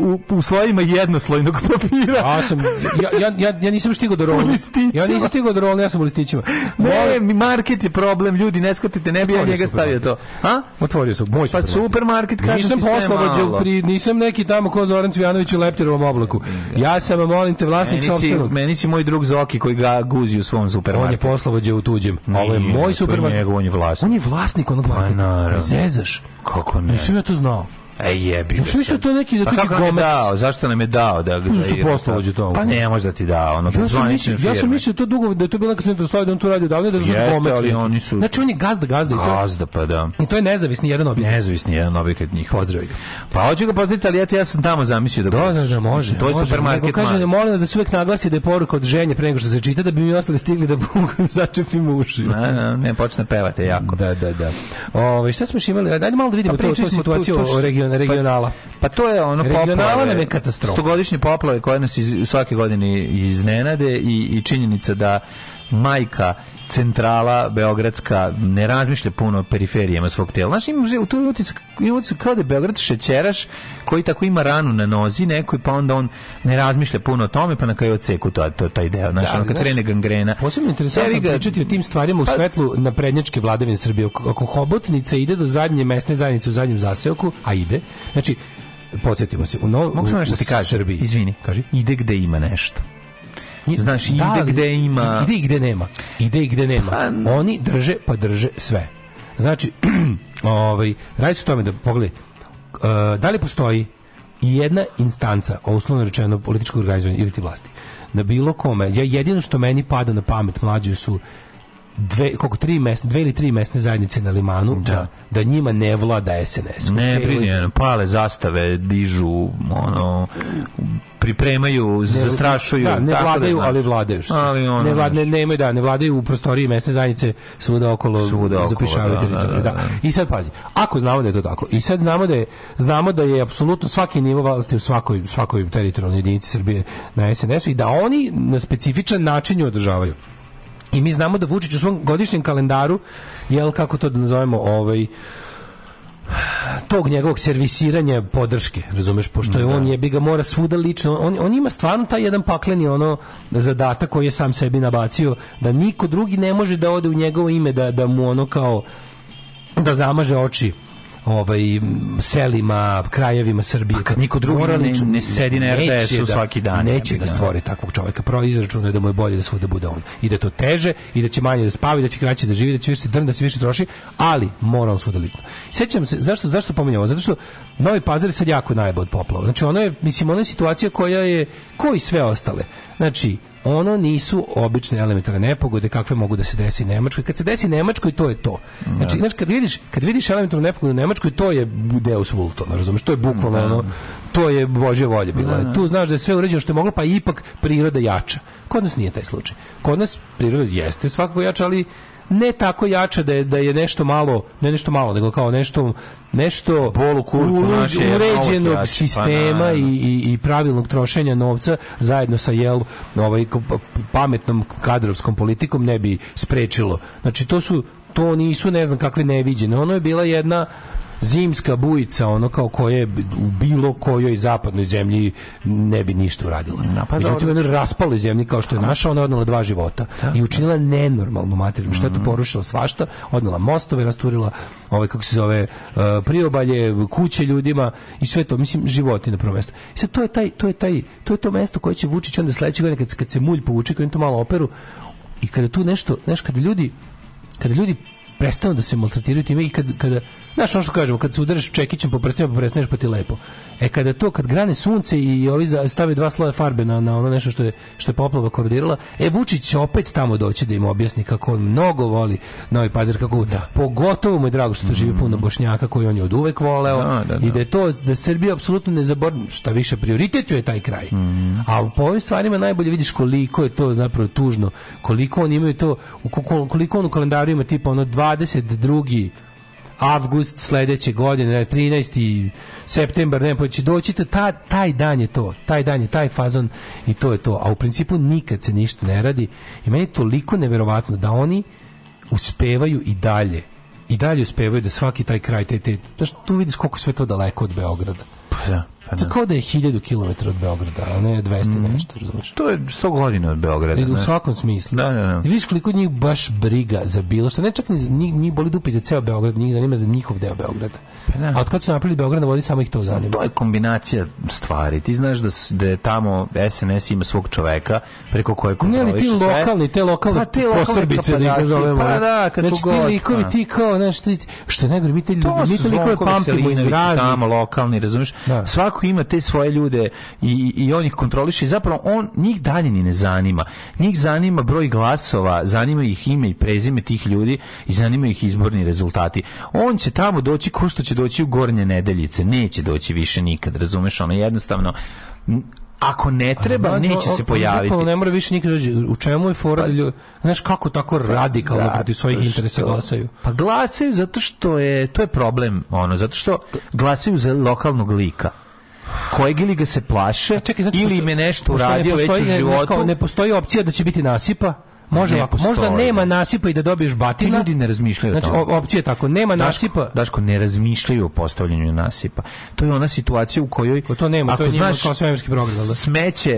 u, u slojima jednoslojnog papira. Ja, sam, ja, ja, ja, ja nisam stigao do rolne. Ja nisam stigao do rolne, ja sam u listićima. Ne, Mol... market je problem, ljudi, ne skotite, ne bi ja njega stavio to. A? Otvorio sam, moj pa supermarket. Pa nisam poslovođe, pri, nisam neki tamo ko Zoran Cvijanović u Lepterovom oblaku. Ja sam, molim te, vlasnik sopstvenog. Meni si moj drug Zoki koji ga guzi u svom supermarketu. On je poslovođa u tuđem. Nije, Ovo je moj supermarket. On je vlasnik. On je vlasnik onog pa marketa. Zezaš. Kako ne? Mislim ja to znao. E jebi. Što da su to neki da pa kako nam je dao? Zašto nam je dao da ga da isto poslovođe to? Pa ne može da ti da, ono ja sam mislio, ja sam mislio da to dugo da je to bila Centroslavija da on to radio davno da su gomac. ali oni su Znači on je gazda gazda i to. Gazda pa da. I to je nezavisni jedan objekat. Nezavisni jedan objekat njih. Pozdravi ga. Pa hoće ga pozdraviti, ali eto ja sam tamo zamislio da. Da, da, da može. To je supermarket. Kaže da molim vas da svek naglasi da je poruka od ženje pre nego što se čita da bi mi ostali stigli da začepimo uši. Ne, ne, počne pevate jako. Da, da, da. Ovaj šta smo imali? Hajde malo da vidimo pa to, to situaciju o region, pa- regionala. Pa, pa, to je ono poplave. Regionala nam je katastrofa. Stogodišnje poplave koje nas iz, svake godine iznenade i, i činjenica da majka centrala beogradska ne razmišlja puno o periferijama svog tela. Znaš, ima tu utisak, ima utisak kao da je Beograd šećeraš koji tako ima ranu na nozi nekoj, pa onda on ne razmišlja puno o tome, pa na kraju oceku to, to, taj deo. Znaš, da, ono kad krene gangrena. Posebno interesantno ga, pričati o tim stvarima u pa- svetlu na prednjačke vladavine Srbije. Ako hobotnica ide do zadnje mesne zajednice u zadnjem zaseoku, a ide, znači, podsjetimo se, u, no, Mogu u, sam nešto ti kažem? Srbiji. Izvini, kaži. Ide gde ima nešto. Znaš, da, ide da, gde ima... Ide i gde nema. Ide i gde nema. Pa... Oni drže, pa drže sve. Znači, ovaj, radi se o tome da pogledaj, uh, da li postoji jedna instanca, uslovno rečeno političkog organizovanja ili ti vlasti, na da bilo kome. Ja jedino što meni pada na pamet mlađe su dve, koliko, tri mesne, dve ili tri mesne zajednice na limanu, da, da, da njima ne vlada SNS. Ne, brinje, pale zastave, dižu, ono, pripremaju, ne, zastrašuju. Da, ne tako da vladaju, da ali vladaju. Ali ono, ne, vladne, ne, nemaju, da, ne vladaju u prostoriji mesne zajednice svuda okolo, svuda zapišavaju da, da teritoriju. Da. da, da, I sad pazi, ako znamo da je to tako, i sad znamo da je, znamo da je apsolutno svaki nivo vlasti u svakoj, svakoj teritorijalnoj jedinici Srbije na SNS-u i da oni na specifičan način ju održavaju. I mi znamo da Vučić u svom godišnjem kalendaru, jel kako to da nazovemo, ovaj tog njegovog servisiranja podrške, razumeš, pošto je mm, da. on jebi ga mora svuda lično, on, on ima stvarno taj jedan pakleni ono zadatak koji je sam sebi nabacio, da niko drugi ne može da ode u njegovo ime, da, da mu ono kao da zamaže oči ovaj selima, krajevima Srbije. Pa kad niko drugi morali, ne, ne sedi na RTS-u da- svaki dan. Neće da stvori takvog čovjeka. Prvo je da mu je bolje da svuda bude on. I da to teže, i da će manje da spavi, da će kraće da živi, da će više drn, da se više troši, ali mora on svuda litno. Sećam se, zašto, zašto pominjamo? Zato što Novi Pazar je sad jako najbolj od poplava. Znači, ono je, mislim, ona je situacija koja je, koji sve ostale. Znači, ono nisu obične elementarne nepogode kakve mogu da se desi u Nemačkoj. Kad se desi u Nemačkoj, to je to. Znači, znači kad vidiš, kad vidiš elementarnu nepogodu u Nemačkoj, to je Deus Vulton, razumeš? To je bukvalno da. ono, to je Božja volja bila. Da, tu znaš da je sve uređeno što je moglo, pa ipak priroda jača. Kod nas nije taj slučaj. Kod nas priroda jeste svakako jača, ali ne tako jače da je, da je nešto malo, ne nešto malo, nego kao nešto nešto bolu kurcu naše uređenog jači, pa sistema pa, i, i, i pravilnog trošenja novca zajedno sa jel ovaj pa, pametnom kadrovskom politikom ne bi sprečilo. Znači to su to nisu ne znam kakve neviđene. Ono je bila jedna zimska bujica, ono kao koje u bilo kojoj zapadnoj zemlji ne bi ništa uradila. Napada Međutim, ona znači- raspala zemlji kao što je naša, ona je odnala dva života da, i učinila nenormalnu materiju. Šta je to mhm. porušila svašta, odnala mostove, rasturila ovaj, kako se zove, e, priobalje, kuće ljudima i sve to, mislim, životi na prvo mesto. I sad to je, taj, to je, taj, to je to mesto koje će Vučić onda sledeće godine kad, kad se mulj povuče, kad im to malo operu i kada tu nešto, znaš, kada ljudi kada ljudi prestanu da se maltretiraju time i kada, kada Znaš ono što kažemo, kad se udaraš čekićem po prstima, pa prestaneš pa ti lepo. E kada to, kad grane sunce i ovi stave dva sloja farbe na, na ono nešto što je, što je poplava kordirala, e Vučić će opet tamo doći da im objasni kako on mnogo voli Novi Pazar, kako da. pogotovo mu je drago što tu živi mhm. puno Bošnjaka koji on je od uvek voleo da, da, da. i da je to, da Srbija apsolutno ne zaboravlja, šta više prioritet je taj kraj. Mm. A po ovim stvarima najbolje vidiš koliko je to zapravo tužno, koliko oni imaju to, koliko on u kalendaru ima tipa ono 22 avgust sledeće godine, 13. septembar, ne poći pa doći, ta, taj dan je to, taj dan je taj fazon i to je to. A u principu nikad se ništa ne radi i meni je toliko neverovatno da oni uspevaju i dalje i dalje uspevaju da svaki taj kraj taj, te, znaš, tu vidiš koliko sve to daleko od Beograda. Pa da. Pa, Tako da je 1000 km od Beograda, a ne 200 mm. nešto, razumiješ? To je 100 godina od Beograda. I u svakom smislu. Da, da, da. I Vidiš koliko njih baš briga za bilo što. Ne čak ni, ni, ni boli dupi za ceo Beograd, njih zanima za njihov deo Beograda. Pa da. A od kad su napravili Beograd na vodi, samo ih to zanima. To je kombinacija stvari. Ti znaš da, da je tamo SNS ima svog čoveka preko koje kontroliš sve. Ne, ali ti lokalni, te lokalne pa, te posrbice, da ih zovemo. Pa da, kad znači, ti likovi, da. ti kao, znaš, ti, što je najgore, mi te, mi te likove pamtimo iz raznih. Tamo, lokalni, razumiješ? Da. Svako ima te svoje ljude i, i on ih kontroliše i zapravo on, njih dalje ni ne zanima. Njih zanima broj glasova, zanima ih ime i prezime tih ljudi i zanima ih izborni rezultati. On će tamo doći ko što će doći u gornje nedeljice, neće doći više nikad, razumeš, ono jednostavno ako ne treba, A, neće se pojaviti. ne mora više nikad dođe. U čemu je fora? Pa, da Znaš kako tako pa radikalno protiv svojih interesa glasaju? Pa glasaju zato što je, to je problem, ono, zato što glasaju za lokalnog lika kojeg ili ga se plaše čekaj, znači, ili im je nešto uradio već u životu. Ne postoji opcija da će biti nasipa, Može ovako, možda nema da. nasipa i da dobiješ batina. Ti ljudi ne razmišljaju znači, o tome. opcija je tako, nema Daško, nasipa. Daško, ne razmišljaju o postavljanju nasipa. To je ona situacija u kojoj... Ko to nema, ako to je znaš, kao svemirski program. Da? Smeće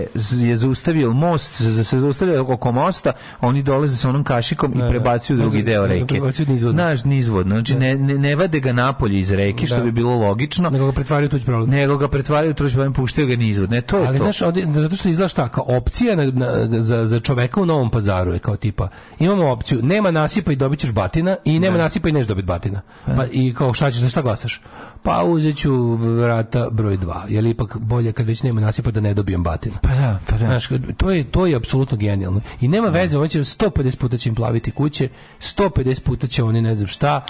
je zaustavio most, se zaustavio oko mosta, oni dolaze sa onom kašikom ne, i da, da. prebacuju ne, drugi ne, deo reke. Nizvodno. Naš nizvodno. Znači, ne, ne, vade ga napolje iz reke, što da. bi bilo logično. Nego ga pretvaraju tuđ problem. Nego ga pretvaraju tuđ problem, puštaju ga nizvodno. Ne, to je Ali, to. znaš, zato što izlaš tako, opcija na, na, za, za čoveka u Novom pazaru dali kao tipa imamo opciju nema nasipa i dobićeš batina i nema ne. nasipa i neš dobit batina. E. Pa i kao šta ćeš za šta glasaš? Pa uzeću vrata broj 2. Je li ipak bolje kad već nema nasipa da ne dobijem batina? Pa da, pa da. Znaš, to je to je apsolutno genijalno. I nema da. veze, on 150 puta će im plaviti kuće, 150 puta će oni ne znam šta.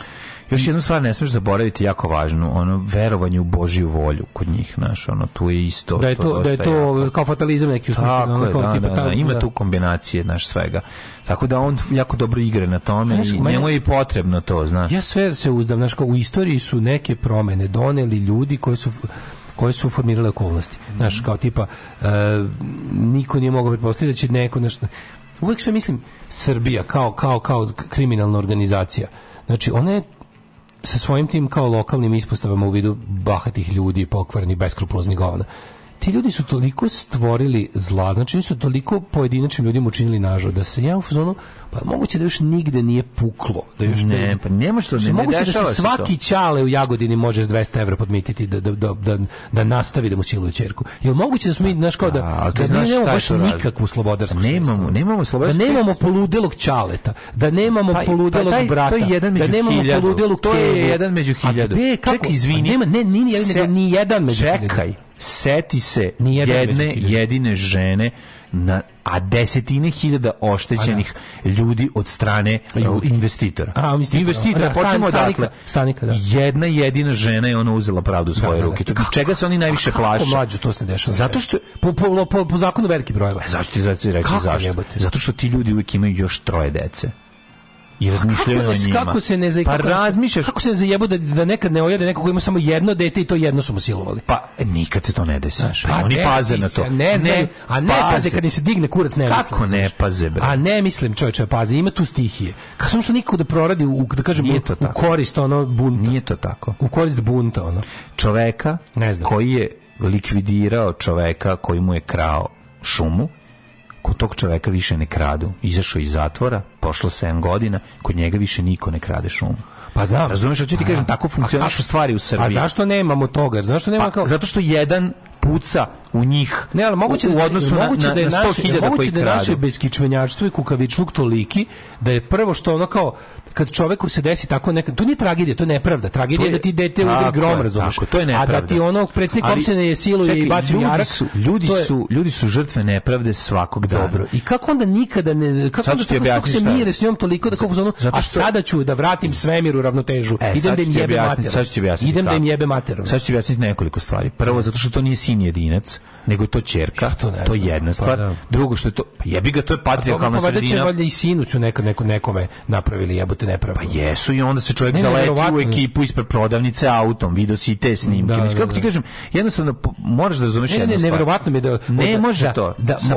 Još jednu stvar ne smiješ zaboraviti jako važnu, ono verovanje u božju volju kod njih, znaš, ono tu je isto. Da je to, to da je to jako. kao fatalizam neki u smislu, ono, kao da, tipa, da, da, da, ima da. tu kombinacije naš svega. Tako da on jako dobro igra na tome znaš, i njemu je i potrebno to, znaš. Ja sve se uzdam, znaš, kao u istoriji su neke promene doneli ljudi koji su koje su formirale okolnosti. Znaš, mhm. kao tipa, uh, niko nije mogao pretpostaviti da će neko, znaš, uvek sve mislim, Srbija kao, kao, kao kriminalna organizacija. Znači, ona je sa svojim tim kao lokalnim ispostavama u vidu bahatih ljudi, pokvarni, beskrupuloznih govna ti ljudi su toliko stvorili zla, znači su toliko pojedinačnim ljudima učinili nažal, da se ja u fazonu, pa moguće da još nigde nije puklo, da još ne, ne pa nema što ne, znači, moguće ne da se svaki to. ćale u Jagodini može s 200 evra podmititi da, da, da, da, da nastavi da mu siluje ćerku. Jel moguće da smo mi, znaš kao da, a, da, pa da, da nemamo baš nikakvu slobodarsku nemamo, nemamo slobodarsku da nemamo poludelog čaleta, da nemamo pa, poludelog pa, taj, brata, je jedan da među da nemamo poludelog to je jedan među hiljadu. A gde, kako? Ček, izvini. Pa nema, ne, ni, jedan, ni jedan među Čekaj, seti se Nijedan jedne jedine žene na a desetine hiljada oštećenih a, da. ljudi od strane ljudi. Uh, investitora. A, investitora. Investitora, da, počnemo odatle. Stanika, da. Jedna jedina žena je ona uzela pravdu u da, svoje da, ruke. Da, da. Kako, Čega se oni najviše plaše? Kako mlađu to se ne dešava? Zato što... Po, po, po, po zakonu veliki brojeva. Zašto ti znači reći zašto? Jebate? Zato što ti ljudi uvijek imaju još troje dece i razmišljaju kako, o njima. Kako se ne za, pa razmišljaš kako se ne zajebu da, da nekad ne ojede neko ko ima samo jedno dete i to jedno su mu silovali. Pa e, nikad se to ne desi. Znaš, pa, oni paze na to. Ne, znaju, ne a ne paze. paze kad im se digne kurac ne Kako ne paze bre? A ne mislim čoveče da paze, ima tu stihije. Kako što nikako da proradi u da kažem Nije to u, tako. u korist ono bunta. Nije to tako. U korist bunta ono. Čoveka ne znam. koji je likvidirao čoveka koji mu je krao šumu kako tog čoveka više ne kradu. Izašao iz zatvora, pošlo 7 godina, kod njega više niko ne krade šumu. Pa znam. Razumeš, hoću ti kažem, tako funkcionišu stvari u Srbiji. A zašto nemamo toga? Zašto nema pa, kao... Zato što jedan puca u njih ne, ali moguće, u, u da- odnosu da, moguće na, da je na 100.000 koji kradu. Moguće da je naše beskičmenjaštvo i kukavičluk toliki da je prvo što ono kao kad čovjeku se desi tako neka to nije tragedija, to je nepravda. Tragedija je, da ti dete udari grom, razumeš? to je nepravda. A da ti onog predsjednik opštine je siluje i baci ljudi jarak. Su, ljudi je, su ljudi su žrtve nepravde svakog dana. Dobro. I kako onda nikada ne kako onda tako, kako se mire s njom toliko da kako zonu, a sada ću da vratim svemiru ravnotežu. E, idem da im jebe materom. Idem da im jebe materom. Sad ću ti objasniti nekoliko stvari. Prvo zato što to nije sin jedinac nego je to čerka, to, ne to je jedna pa stvar. Pa, da. Drugo što je to, pa jebi ga, to je patrijarkalna pa, pa, sredina. Pa će valjda i sinuću neko, neko, nekome napravili jebote nepravdu. Pa jesu i onda se čovjek ne, zaleti u ekipu ispred prodavnice autom, video si i te snimke. Da, Mislim, da, kako ti da. kažem, jednostavno moraš da razumeš jednu stvar. Ne, nevjerovatno mi da... Ne može da, to. Da, Sa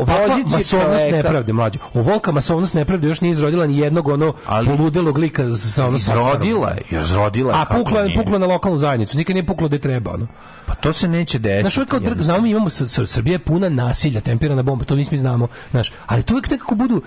masovnost nepravde, mlađe. Ovolika masovnost nepravde još nije izrodila ni jednog ono Ali, poludelog lika sa ono Izrodila je, izrodila A pukla, pukla na lokalnu zajednicu, nikad nije puklo gde treba. Ono. Pa to se neće desiti. Znaš, kao, znamo, imamo sa Srbija je puna nasilja, temperana bomba, to mi smi znamo, znaš, ali to uvijek nekako budu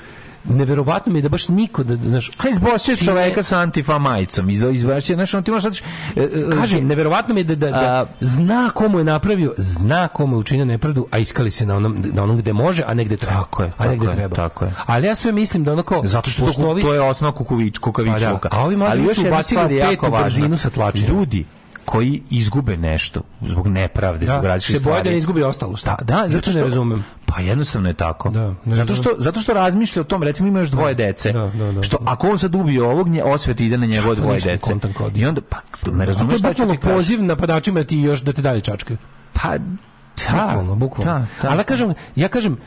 neverovatno mi je da baš niko da, da znaš kaj izbosio čoveka sa antifa majicom iz izbacio znaš on ti možeš da e, e, e, kažem neverovatno mi je da, da, da zna komu je napravio zna komu je učinio nepravdu a iskali se na onom na onom gde može a negde treba tako je, a negde tako treba tako je. ali ja sve mislim da onako zato što to, to je osnova kukavičluka a, pa da, a ovi mali su ubacili petu brzinu sa tlačenjem ljudi koji izgube nešto zbog nepravde, da, zbog različitih stvari. Se boje da ne izgubi ostalo, šta? Da, da zato što ne razumem. Pa jednostavno je tako. Da, zato što zato što razmišlja o tom, recimo ima još dvoje da, dece. Da, da, da. što ako on sad ubije ovog, nje osvet ide na njegovo dvoje dece. I onda pa ne razumeš šta će ti poziv napadačima da ti još da te dalje čačke. Pa Ta, da. bukvalno, bukvalno. Ta, ta. Ali ja kažem, ja kažem,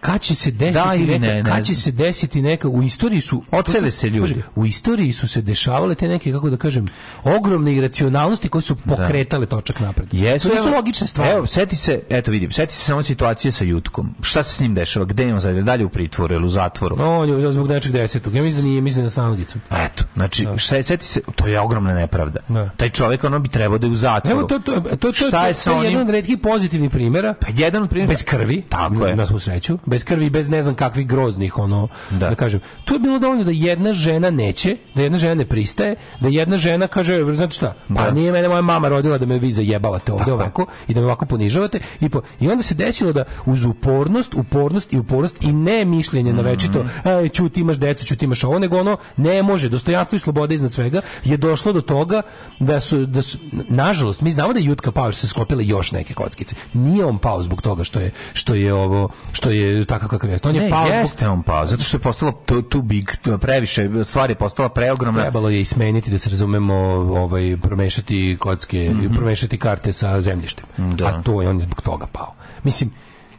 kad će se desiti da ili ne, neka, kad će se desiti neka u istoriji su ocele se ljudi kaže, u istoriji su se dešavale te neke kako da kažem ogromne iracionalnosti koje su da. pokretale da. točak napred Jesu, to logične stvari evo seti se eto vidim seti se samo situacije sa Jutkom šta se s njim dešava gde je on sad dalje u pritvoru ili u zatvoru no, on je zbog nečeg desetog ja mislim da nije mislim na da sanodicu eto znači da. šta je, seti se to je ogromna nepravda da. taj čovjek ono bi trebao da je u zatvoru evo to to to, to, to, šta je to, to, to je jedan od retkih pozitivnih primjera pa jedan od primjera bez krvi tako je na svu sreću bez krvi bez ne znam kakvih groznih ono da. da. kažem to je bilo dovoljno da jedna žena neće da jedna žena ne pristaje da jedna žena kaže znate šta pa da. nije mene moja mama rodila da me vi zajebavate ovdje ovako i da me ovako ponižavate i po, i onda se desilo da uz upornost upornost i upornost i ne mišljenje mm -hmm. na večito aj mhm. ćuti imaš decu ćuti imaš ovo nego ono ne može dostojanstvo i sloboda iznad svega je došlo do toga da su da su nažalost mi znamo da Jutka Power se sklopila još neke kockice nije on pao zbog toga što je što je ovo što je takav kakav jeste. On je ne, pao jeste zbog... on pao, zato što je postalo too, too big, previše, stvar je postala preogromna. Trebalo je ismeniti, da se razumemo, ovaj, promešati kocke, mm -hmm. promešati karte sa zemljištem. Da. A to je on je zbog toga pao. Mislim,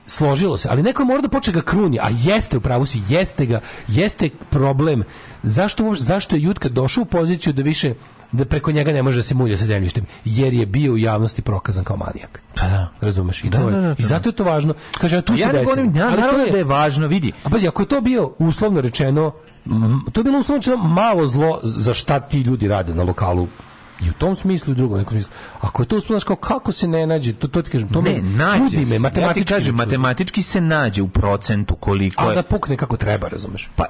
složilo se, ali neko mora da poče ga kruni, a jeste u pravu si, jeste ga, jeste problem. Zašto, zašto je Jutka došao u poziciju da više da preko njega ne može da se mulja sa zemljištem, jer je bio u javnosti prokazan kao manijak. Pa da. Razumeš? I, da, to je, da, da, i zato je to važno. Kaže, a tu se ja ne govorim, ja, naravno je, da je važno, vidi. A pazi, ako je to bio uslovno rečeno, to je bilo uslovno rečeno malo zlo za šta ti ljudi rade na lokalu I u tom smislu i drugom nekom smislu. Ako je to uspunaš kao kako se ne nađe, to, to ti kažem, to ne, me nađe čudi me, matematički. Ja kažem, matematički se nađe u procentu koliko je. A da pukne kako treba, razumeš? Pa,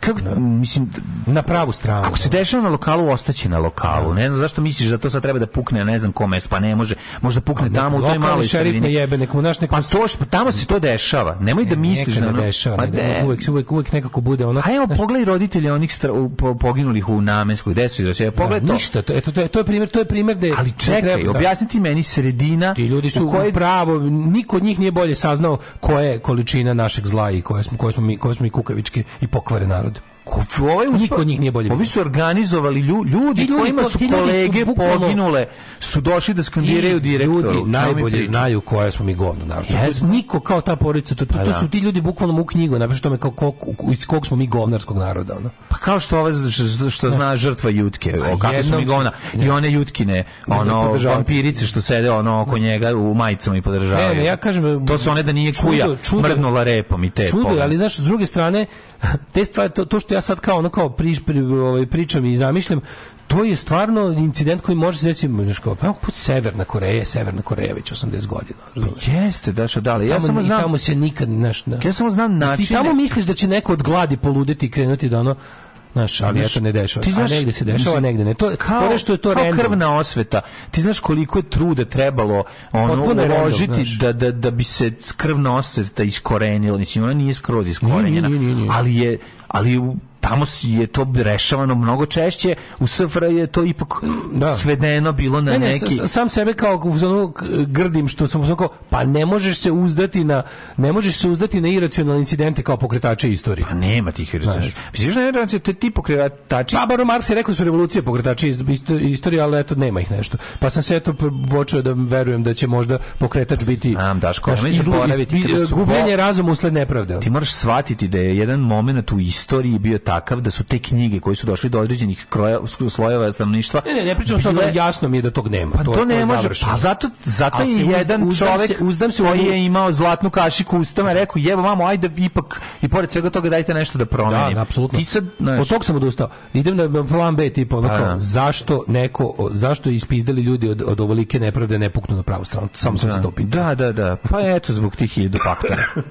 kako, no. Da. mislim... Na pravu stranu. Ako se da. dešava na lokalu, ostaće na lokalu. Da. Ne znam zašto misliš da to sad treba da pukne, a ne znam kome, pa ne može, možda pukne pa tamo u toj maloj šerif ne jebe, nekom, naš nekom... Pa to što, tamo se to dešava. Nemoj da e, misliš da... Ne dešava, pa de... uvek, uvek, uvek nekako bude ono... A evo, pogledaj roditelje onih stra... poginulih u Namenskoj, gde su izrašava. Pogledaj to. Ništa, eto, to je primer, to je primer da Ali čekaj, objasniti meni sredina. Ti ljudi su u koje... pravo, niko od njih nije bolje saznao koja je količina našeg zla i koje smo koje smo mi koje smo mi kukavički i pokvare narod ovaj niko njih nije bolje. Ovi su organizovali ljudi, ljudi, ljudi kojima su kolege su poginule su došli da skandiraju direktoru. Ljudi najbolje znaju koje smo mi govno narod. Yes. Niko kao ta porodica, to, to, pa to, da. su ti ljudi bukvalno u knjigu, napišu tome kao kog, iz kog smo mi govnarskog naroda. Ono. Pa kao što ova što, što zna žrtva Jutke, pa o kako smo mi govna. I one Jutkine, ono, vampirice što sede ono oko njega u majicama i podržavaju. Ne, ne, ja kažem, to su one da nije kuja mrdnula repom i te. Čudo, ali znaš, s druge strane, te stvari, to, to što ja sad kao ono kao prič, pri, ovaj, pričam i zamišljam, to je stvarno incident koji može se reći, znaš kao, pa put Severna Koreja, Severna Koreja već 80 godina. Razumiješ? Pa jeste, Daša, da, ali ja samo znam... tamo se nikad, znaš, ja samo znam načine. Ti tamo misliš da će neko od gladi poludeti i krenuti da ono, Znaš, ali znaš, to ne dešava. Ti znaš, a negde se dešava, a negde ne. To, kao, kao je to kao random. krvna osveta. Ti znaš koliko je truda trebalo ono, uložiti random, da, da, da bi se krvna osveta iskorenila. Mislim, ona nije skroz iskorenjena. Nije, nije, nije, ali je ali je tamo je to rešavano mnogo češće, u SFR je to ipak da. svedeno bilo na ne, neki... Ne, sam sebe kao ono, grdim što sam kao, pa ne možeš se uzdati na ne možeš se uzdati na iracionalne incidente kao pokretače istorije. Pa nema tih iracionalnih. Misliš da je to ti pokretači? Pa Baro Marks je rekao da su revolucije pokretači istorije, ali eto nema ih nešto. Pa sam se eto počeo da verujem da će možda pokretač biti... Znam, Daško, daš, izlugi, gubljenje po... razuma usled nepravde. Ti moraš shvatiti da je jedan moment u istoriji bio takav da su te knjige koje su došli do određenih kroja, slojeva stanovništva ne ne ne pričam bile... samo da jasno mi je da tog nema pa to, to ne to može pa zato zato je jedan uzdam čovjek se, uzdam se koji je imao zlatnu kašiku u ustima rekao jebo mamo ajde ipak i pored svega toga dajte nešto da promenim da, apsolutno ti sad znaš, od tog sam odustao idem na plan B tipa onako, pa da. zašto neko zašto ispizdali ljudi od od ovolike nepravde ne puknu na pravu stranu samo sam se da. to pitao da da da pa eto zbog tih hiljadu faktora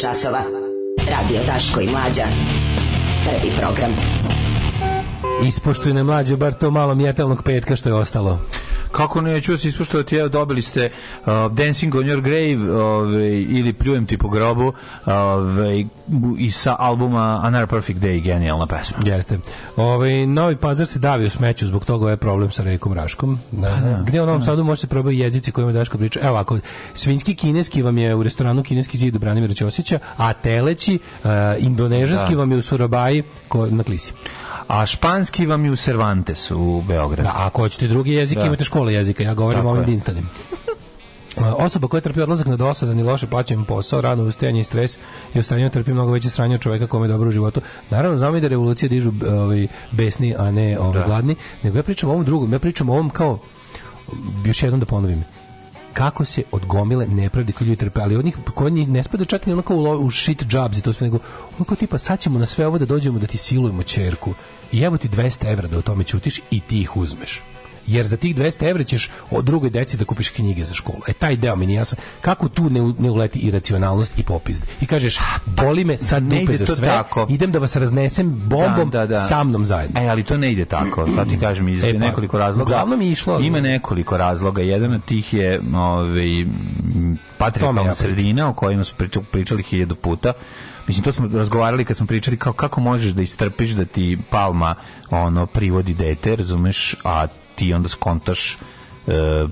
časova. Radio Taško i Mlađa. Prvi program. Ispoštuje ne mlađe, bar to malo mjetelnog petka što je ostalo kako neću da se ispoštovati, da evo dobili ste uh, Dancing on your grave ovaj, ili Pljujem ti po grobu ovaj, i sa albuma Another Perfect Day, genijalna pesma. Jeste. Ovaj, novi pazar se davi u smeću, zbog toga je ovaj problem sa Rekom Raškom. Da, pa da. Gde u Novom da. Sadu možete probati jezici kojima Daško priča? Evo ako svinjski kineski vam je u restoranu kineski zid u Branimira Ćosića, a teleći uh, indonežanski da. vam je u Surabaji ko, na Klisi. A španski vam je u Cervantes u Beogradu. Da, ako hoćete drugi jezik, da. imate škole pola jezika, ja govorim Tako ovim dinstanim. Osoba koja trpi odlazak na dosadan i loše plaćen posao, rano ustajanje i stres i ustajanje trpi mnogo veće sranje od čoveka kome je dobro u životu. Naravno, znamo i da revolucije dižu ovaj, besni, a ne ovaj, da. gladni. Nego ja pričam o ovom drugom, ja pričam o ovom kao, još jednom da ponovim, kako se odgomile nepravde koji ljudi trpe, ali od njih, kod njih ne spada čak ni onako u, u shit jobs i to sve, nego onako tipa sad ćemo na sve ovo da dođemo da ti silujemo čerku i evo ti 200 evra da o tome ćutiš i ti ih uzmeš jer za tih 200 evra ćeš od drugoj deci da kupiš knjige za školu. E taj deo mi nije jasno. Kako tu ne, ne uleti i racionalnost i popizd? I kažeš, boli me sad dupe za sve, tako. idem da vas raznesem bombom da, da, da. sa mnom zajedno. E, ali to ne ide tako. Sad ti kažem iz e, pa, nekoliko razloga. Uglavnom mi išlo. Ima nekoliko razloga. Jedan od tih je ovaj, patrijarhalna ja sredina o kojima smo pričali, pričali hiljadu puta. Mislim, to smo razgovarali kad smo pričali kao kako možeš da istrpiš da ti palma ono privodi dete, razumeš, a ti onda skontaš e,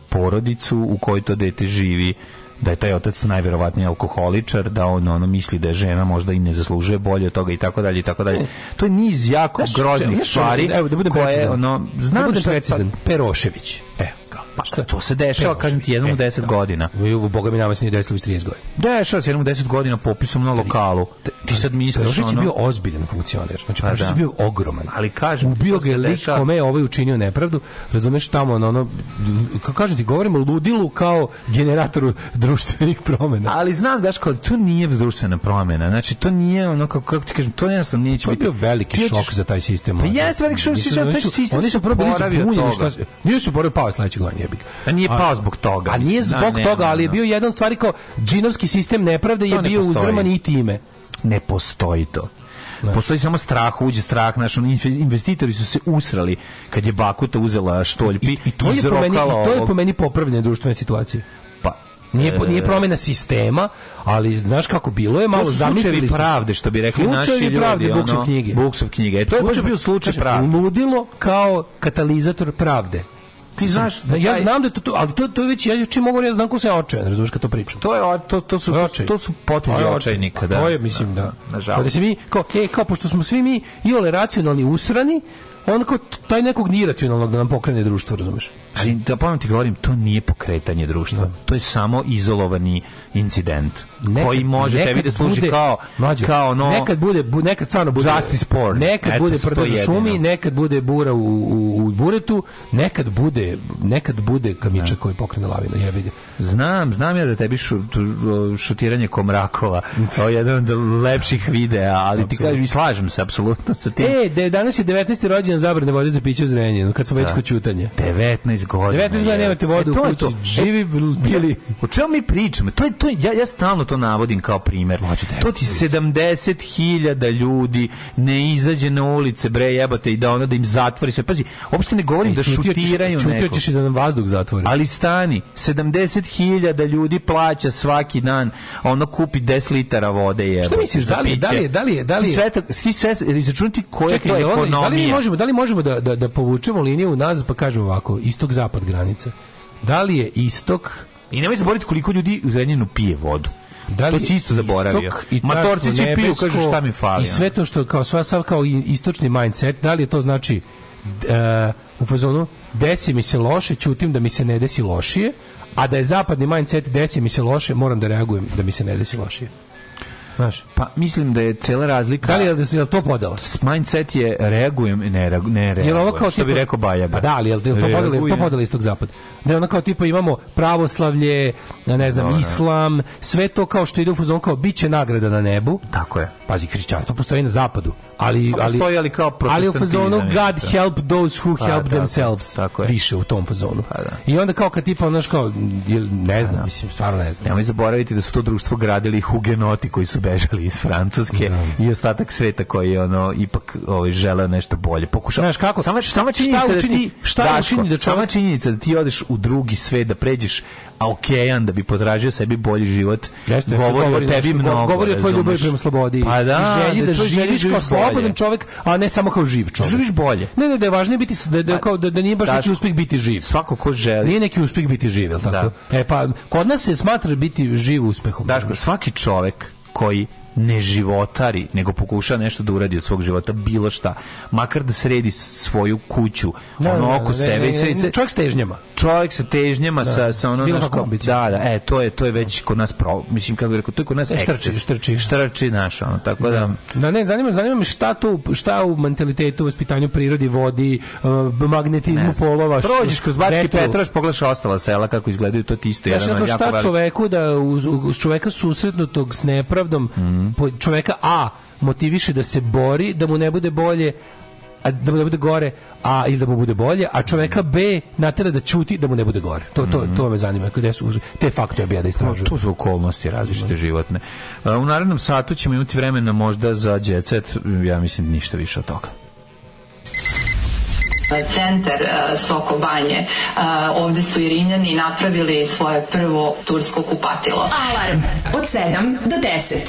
porodicu u kojoj to dete živi da je taj otac najverovatniji alkoholičar, da on ono misli da je žena možda i ne zaslužuje bolje od toga i tako dalje i tako dalje. To je niz jako groznih stvari. Evo da budem koje, precizan. Ono, da znam da budem precizan. Pa, Perošević. Evo Pa šta? to se dešava, kad kažem ti, jednom 10 deset e, da. godina. U Boga mi nama se nije desilo u 30 godina. Dešava se jednom 10 godina popisom na lokalu. Ti sad misliš Pelošić je bio ozbiljan funkcioner. Znači, pa Pelošić je da. bio ogroman. Ali kažem... Ubio ga je lik kome je ovaj učinio nepravdu. Razumeš tamo na ono... Kako kažem ti, govorimo ludilu kao generatoru društvenih promena. Ali znam, daš, kao, to nije društvena promena. Znači, to nije ono, kako, kako ti kažem, to nije jednostavno nije će biti... To bio veliki šok za taj sistem. Pa jeste veliki šok za taj sistem. Oni su prvo bili zabunjeni. Nisu pore pao sledećeg godine jebik. Pa a nije pao zbog toga. A nije zbog ne, toga, ali je bio jedan stvari kao džinovski sistem nepravde je bio uzvrman i time. Ne postoji to. Ne. Postoji samo strah, uđe strah, naš investitori su se usrali kad je Bakuta uzela štoljpi i, i to, je meni, i to je po meni popravljanje društvene situacije. Pa nije, e, nije promjena sistema, ali znaš kako bilo je malo zamislili pravde što bi rekli naši ljudi. Slučajevi pravde Buksov knjige. Buksov knjige. E, to je bio slučaj pravde. Ludilo kao katalizator pravde ti znaš da taj... ja znam da to, to ali to to već ja čim mogu ja znam ko se očajan razumeš kad to pričam to je to to su to, to su potezi očajnika da to je pa da, da, mislim da, da nažalost pa da se mi kao e kao pošto smo svi mi i ole racionalni usrani onda kao taj nekog niracionalnog da nam pokrene društvo razumeš Ali da ponovno ti govorim, to nije pokretanje društva. Da. To je samo izolovani incident nekad, koji može tebi da služi bude, kao mlađe, kao no nekad bude bu, nekad stvarno bude justice porn. Nekad Eto, bude prdo šumi, nekad bude bura u, u, u, buretu, nekad bude nekad bude kamiča da. koji pokrene lavinu, jebi ga. Znam, znam ja da tebi šu, šutiranje komrakova, to je jedan od lepših videa, ali ti kažem slažem se apsolutno sa tim. E, de, danas je 19. rođendan zabrane vode za piće u Zrenjaninu, kad smo već da. kod čutanja. 19 godina. 19 godina nemate vodu e, to u kući. To. E, živi bili. O čemu mi pričamo? To je to ja ja stalno to navodim kao primer. To ti 70.000 ljudi ne izađe na ulice bre jebate i da onda da im zatvori sve. Pazi, uopšte ne govorim e, da šutiraju neko. Čutio ćeš i da nam vazduh zatvori. Ali stani, 70.000 ljudi plaća svaki dan, a ono kupi 10 litara vode je. Šta misliš da li da li da li da li sveta, svi sve izračunati koje je to ekonomija. Da li možemo da li možemo da da, da povučemo liniju nazad pa kažemo ovako, istog zapad granice? Da li je istok... I nemoj zaboraviti koliko ljudi u Zrenjaninu pije vodu. Da li to si isto zaboravio. I Matorci svi piju, kažu šta mi fali. I sve to što kao sva sav kao istočni mindset, da li je to znači uh, u fazonu desi mi se loše, ćutim da mi se ne desi lošije, a da je zapadni mindset desi mi se loše, moram da reagujem da mi se ne desi lošije. Znaš. Pa mislim da je cela razlika. Da li je, je to podala? Mindset je reagujem ne, reagujem, ne reagujem. Jel ovo kao što tipa, bi rekao Bajaga. Pa da ali je jel to podala, jel to podala istog zapada? Da je ono kao tipa imamo pravoslavlje, ne znam, no, islam, sve to kao što ide u fuzon kao biće nagrada na nebu. Tako je. Pazi, hrišćanstvo postoji na zapadu, ali pa ali ali kao Ali u fazonu God da. help those who pa help pa, themselves. Tako je. Više u tom fazonu. Pa, da. I onda kao kad tipa ono kao ne znam, pa da. mislim stvarno ne znam. Nemoj zaboraviti da su to društvo gradili hugenoti koji su bežali iz Francuske da. i ostatak sveta koji je ono ipak ovaj želeo nešto bolje. Pokušao. Znaš kako? Samo samo činjenica šta učini, da ti, šta Daško, učini da sama činjenica da ti odeš u drugi svet da pređeš a okejan da bi potražio sebi bolji život. Jeste, govori, govori o tebi mnogo. Govori o tvojoj ljubavi prema slobodi. Pa da, želji da, da živiš, živiš kao slobodan čovjek, a ne samo kao živ čovjek. Da živiš bolje. Ne, ne, da je važnije biti da, da, pa, kao, da, da nije baš neki uspjeh biti živ. Svako ko želi. Nije neki uspjeh biti živ, al tako? Da. E pa kod nas se smatra biti živ uspehom. Daško, svaki čovjek 可以。ne životari, nego pokušava nešto da uradi od svog života, bilo šta. Makar da sredi svoju kuću, da, ono da, oko da, sebe. Da, i čovjek s težnjama. Čovjek sa težnjama, da, sa, sa ono... Bilo da, da, e, to je, to je već kod nas pro, mislim, kako bi rekao, to je kod nas e, štrči, štrči, štrči, naš, ono, tako da... Da, ne, zanima, zanima me šta tu, šta u mentalitetu, vaspitanju prirodi vodi, uh, magnetizmu polova. Prođeš kroz Bački Petraš, pogledaš ostala sela kako izgledaju, to ti isto jedan. Znači, šta čoveku da, uz, čoveka susretnutog s nepravdom, mm -hmm. čoveka A motiviše da se bori, da mu ne bude bolje, a da mu ne bude gore, a ili da mu bude bolje, a čoveka B natera da ćuti da mu ne bude gore. To to to me zanima gde da su te faktore bi ja da istražujem. To, to su okolnosti različite životne. U narednom satu ćemo imati vremena možda za đecet, ja mislim ništa više od toga centar e, Soko Banje. E, ovde su i Rimljani napravili svoje prvo tursko kupatilo. Alarm od 7 do 10. Od 7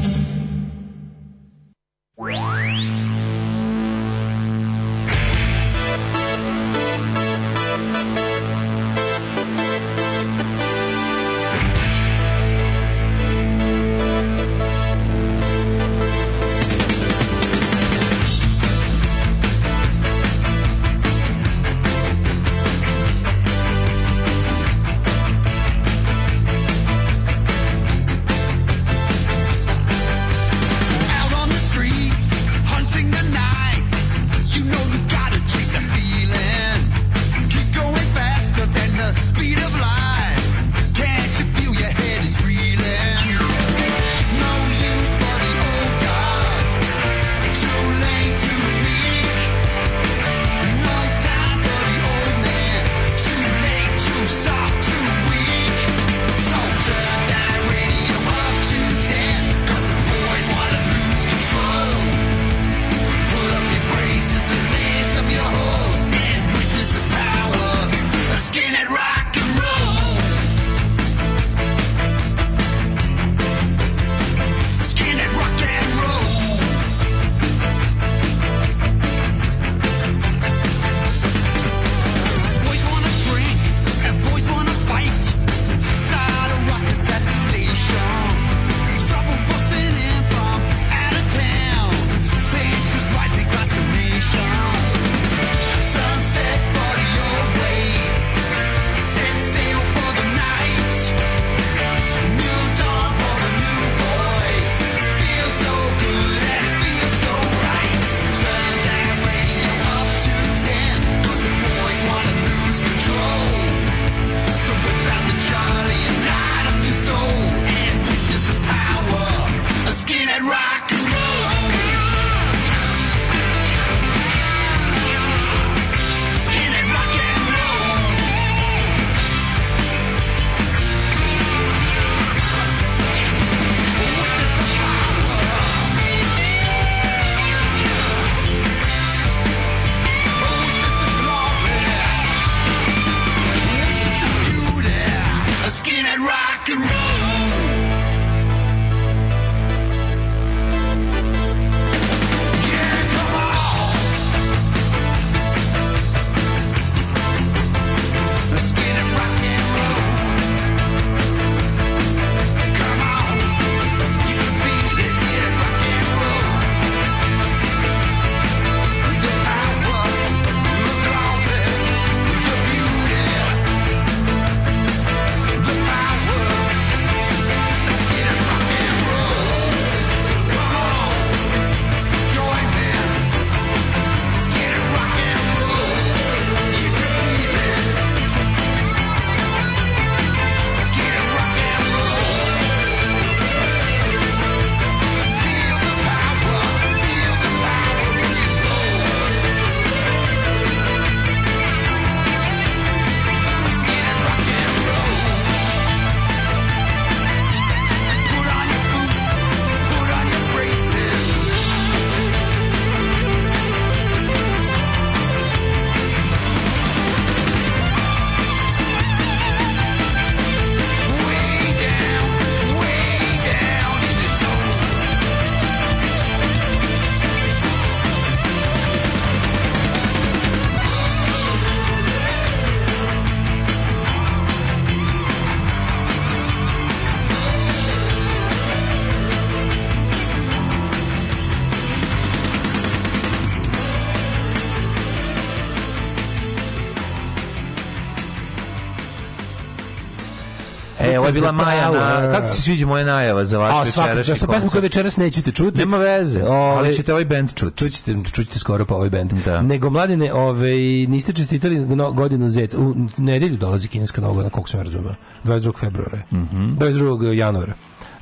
je bila Maja. Na, da, da, da. kako se sviđa moja najava za vaš večerašnji koncert? A pesmu koju večeras nećete čuti. Nema veze, ali ćete ovaj bend čuti. Čućete, čućete skoro pa ovaj bend. Nego mladine, ovaj, niste čestitali godinu Zeca. U nedelju dolazi kineska nova godina, koliko sam razumeo. 22. februara. Mm 22. januara.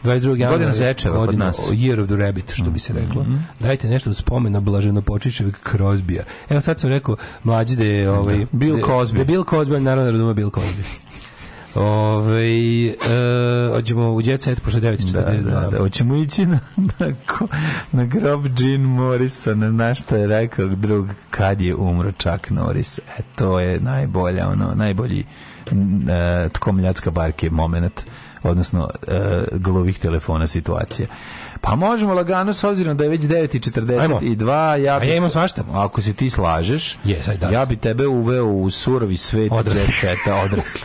22. januara. Godina Zečeva godina, kod nas. Year of the Rabbit, što bi se mhm. reklo. Mm -hmm. Dajte nešto spomena blaženo počišćevog Krozbija. Evo sad sam rekao, mlađi da je... Ovaj, Bill Cosby. Da, Bill Cosby, naravno da razuma Bill Cosby. Ove, ovaj, e, eh, ođemo u Jet Set, pošto 9.42. Da, da, da. Oćemo ići na, na, ko, na grob Jean Morrisona, na šta je rekao drug, kad je umro Chuck Norris. E, to je najbolja, ono, najbolji e, eh, tkomljacka barke moment odnosno e, glovih telefona situacija. Pa možemo lagano s obzirom da je već 9:42, ja bi, A ja imam svašta. Ako se ti slažeš, yes, da ja bi tebe uveo u surovi svet odrasli. odrasli.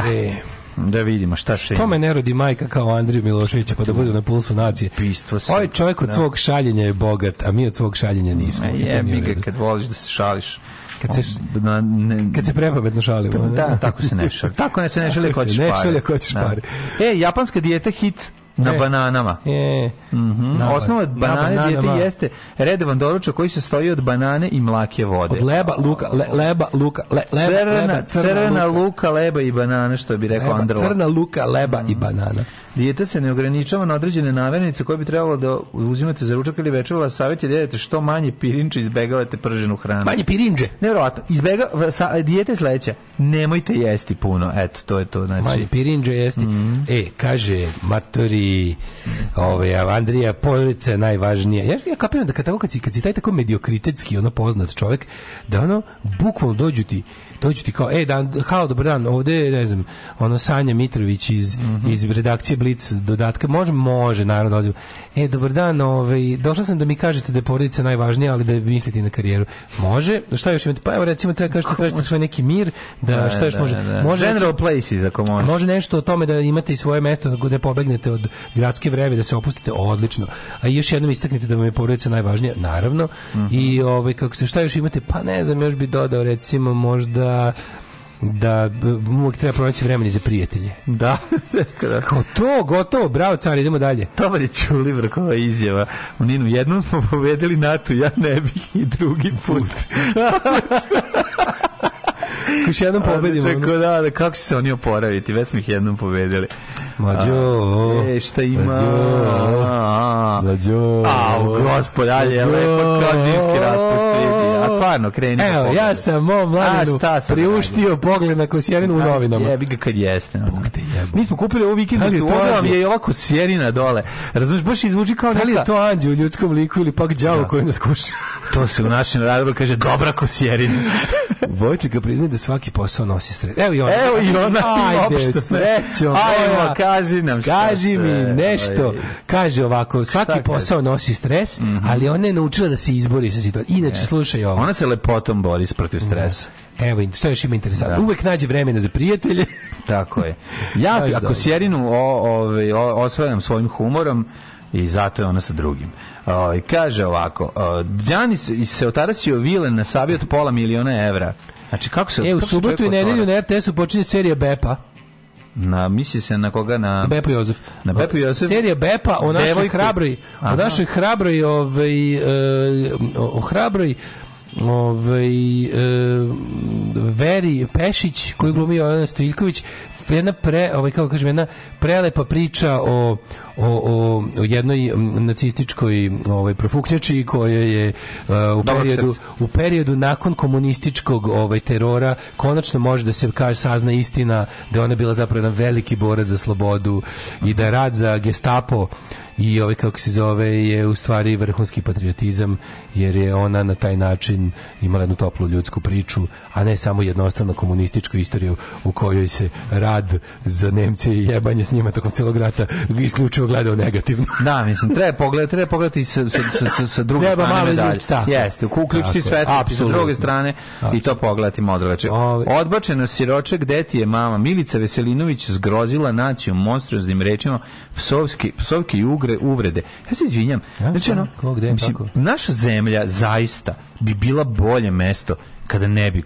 Bre. Ah. Da vidimo šta se. Što me ne rodi majka kao Andriju Miloševića pa da bude na pulsu nacije. Pistvo se. Ovaj čovjek od da. svog šaljenja je bogat, a mi od svog šaljenja nismo. Je, mi kad voliš da se šališ kad se na, ne, kad se prepametno šalimo. Pa da, tako se ne šali. Tako ne se ne šali ko ćeš pare. Ne šali ko ćeš da. pare. E, japanska dijeta hit Na e, bananama. E, mm -hmm. na, Osnova banane dijete jeste redovan doručak koji se stoji od banane i mlake vode. Od leba, luka, le, leba, luka, le, leba, crna, leba, crna, crna luka. luka. leba i banane, što bi rekao Andro. Crna luka, leba mm -hmm. i mhm. banana. Dijete se ne ograničava na određene namirnice koje bi trebalo da uzimate za ručak ili večeru, a savjet je da jedete što manje pirinča, izbegavate prženu hranu. Manje pirinče. Nevjerojatno. Izbega sa dijete sledeće. Nemojte jesti puno. Eto, to je to, znači. Manje pirinče jesti. Mm -hmm. E, kaže matori i ovaj Andrija porodica je najvažnija. Ja ja kapiram da kad tako kad si, kad si taj tako mediokritetski ono poznat čovjek da ono bukvalno dođu ti dođu ti kao, e, dan, halo, dobar dan, ovde ne znam, ono, Sanja Mitrović iz, mm -hmm. iz redakcije Blic dodatka, može, može, naravno, dolazim. E, dobar dan, ovaj, došla sam da mi kažete da je porodica najvažnija, ali da mislite na karijeru. Može, šta još imate? Pa evo, recimo, treba kažete, tražite svoj neki mir, da, da šta još da, može? Da, da. može General places, ako može. Može nešto o tome da imate i svoje mesto gde pobegnete od gradske vreve, da se opustite, odlično. A još jednom istaknite da vam je porodica najvažnija, naravno. Mm -hmm. I, ovaj, kako se, šta još imate? Pa ne znam, još bi dodao, recimo, možda da da uvijek treba pronaći vremeni za prijatelje. Da, da. Kao to, gotovo, bravo car, idemo dalje. Dobar je Čuli Vrkova izjava. U Ninu, jednom smo povedeli NATO, ja ne bih i drugi put. Kuš jednom pobedimo. Čekaj, da, da, kako će se oni oporaviti? Već smo ih jednom pobedili. Mađo. E, šta ima? Mađo. Mađo. Au, gospod, ali je lepo kao zimski raspusti. A stvarno, kreni. Da Evo, pogleda. ja sam mom mladinu priuštio radio? pogled na kosjerinu u novinama. Jebi ga kad jeste. Bog te jebo. Mi smo kupili ovu vikendu, ali da to je i ova kosjerina dole. Razumeš, baš izvuči kao neka... Da li je to anđe u ljudskom liku ili pak đavo da. koji nas kuša? to se u našem radiju kaže, dobra kosjerina. Vojčika priznaje da svaki posao nosi sred. Evo i ona. Evo i ona. Ajde, srećo. Ajmo, kaži nam šta Kaži mi nešto. Kaže ovako, svaki posao nosi stres, mhm. ali ona je naučila da se izbori sa situacijom. Inače, slušaj ovo. Ona se lepotom bori protiv mhm. stresa. Evo, što još ima interesantno? Da. Uvek nađe vremena za prijatelje. Tako je. Ja, ako Sjerinu ovaj, osvajam svojim humorom, i zato je ona sa drugim. O, ovaj, kaže ovako, Đanis se otarasio Vilen na savjet pola miliona evra. Znači kako se E u subotu i nedelju na RTS-u počinje serija Bepa. Na misli se na koga na Bepo Jozef. Na Bepo Jozef. Serija Bepa o našoj hrabroj, o našoj hrabroj, ovaj e, o hrabroj ovaj, e, Veri Pešić, koji glumi Jovana Stojiljković, jedna pre, ovaj, kako kažem, jedna prelepa priča o, o, o, o jednoj nacističkoj ovaj, profuknjači koja je uh, u, Dobar periodu, src. u periodu nakon komunističkog ovaj, terora konačno može da se kaže sazna istina da ona bila zapravo jedan veliki borac za slobodu i da rad za gestapo i ovaj kako se zove je u stvari vrhunski patriotizam jer je ona na taj način imala jednu toplu ljudsku priču, a ne samo jednostavno komunističku istoriju u kojoj se rad za Nemce i jebanje s njima tokom celog rata isključivo gledao negativno. da, mislim, treba pogledati, treba pogledati sa, sa, sa, sa druge treba strane medalje. Jeste, uključiti svetlosti sa druge strane Absolut. i to pogledati modroveče. Ovaj- Odbačeno siroče, gde ti je mama? Milica Veselinović zgrozila naciju monstruoznim rečima psovski, psovki i ugre uvrede. Ja se izvinjam. Ja, znači, da, ono, ko, gde, mislim, naša zemlja zaista bi bila bolje mesto kada ne bi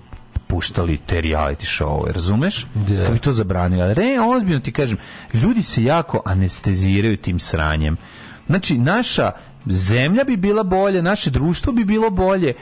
puštali te reality show, razumeš? Yeah. Da. Kad bi to zabranili. Ali re, ozbiljno ti kažem, ljudi se jako anesteziraju tim sranjem. Znači, naša zemlja bi bila bolje, naše društvo bi bilo bolje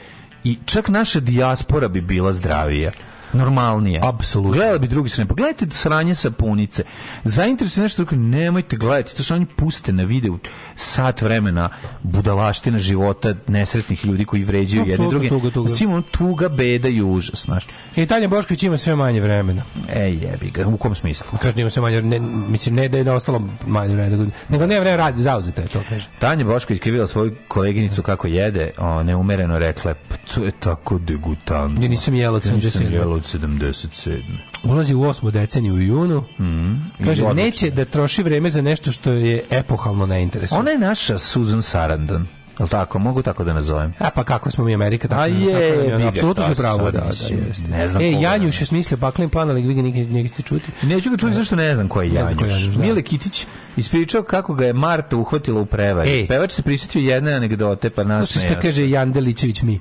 i čak naša dijaspora bi bila zdravija normalnije. Apsolutno. Gledali bi drugi strane. Pogledajte pa sranje sa punice. Zainteresuje nešto drugo. Nemojte gledati. To su oni puste na videu sat vremena budalaština života nesretnih ljudi koji vređaju jedne druge. Tuga, tuga. Simon, tuga, beda i užas. Znaš. E, Tanja Bošković ima sve manje vremena. E, jebi ga. U kom smislu? Kaže, da ima sve manje ne, Mislim, ne da je da ostalo manje vremena. Nego ne vremena radi, zauzete je to. Kaže. Tanja Bošković je vidjela svoju koleginicu kako jede, o, neumereno rekla, pa to je tako degutantno. Ja nisam jela od 70. 1977. Ulazi u osmu deceniju u junu. Mm -hmm. Kaže, neće da troši vreme za nešto što je epohalno neinteresno. Ona je naša Susan Sarandon. Jel tako? Mogu tako da nazovem. A pa kako smo mi Amerika tako. A je, tako, apsolutno se pravo da, da, Ne znam. E Janjuš da je smislio baklin plan, ali vi ga nikad čuti. Neću ga čuti zašto ne znam ko je Janjuš. Da. Mile Kitić ispričao kako ga je Marta uhvatila u prevari. E. Pevač se prisetio jedne anegdote pa nas. Slušaj šta kaže Jandelićević mi.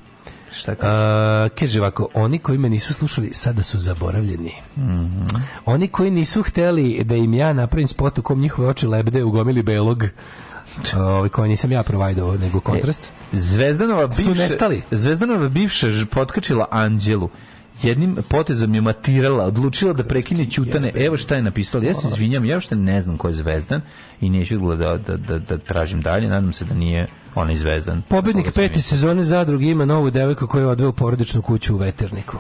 Šta kaže? Uh, e, kaže ovako, oni koji me nisu slušali sada su zaboravljeni. Mm -hmm. Oni koji nisu hteli da im ja napravim spot u kom njihove oči lebde u gomili belog, ovaj koji nisam ja provajdovao nego e, kontrast. E, Zvezdanova bivša, su nestali. Zvezdanova bivša potkačila Anđelu jednim potezom je matirala, odlučila da prekine Ćutane. Evo šta je napisala. Ja se izvinjam, ja što ne znam ko je Zvezdan i neću da, da, da, da tražim dalje. Nadam se da nije on je zvezdan. Pobednik da pete sezone zadruge ima novu devojku koju je odveo porodičnu kuću u Veterniku.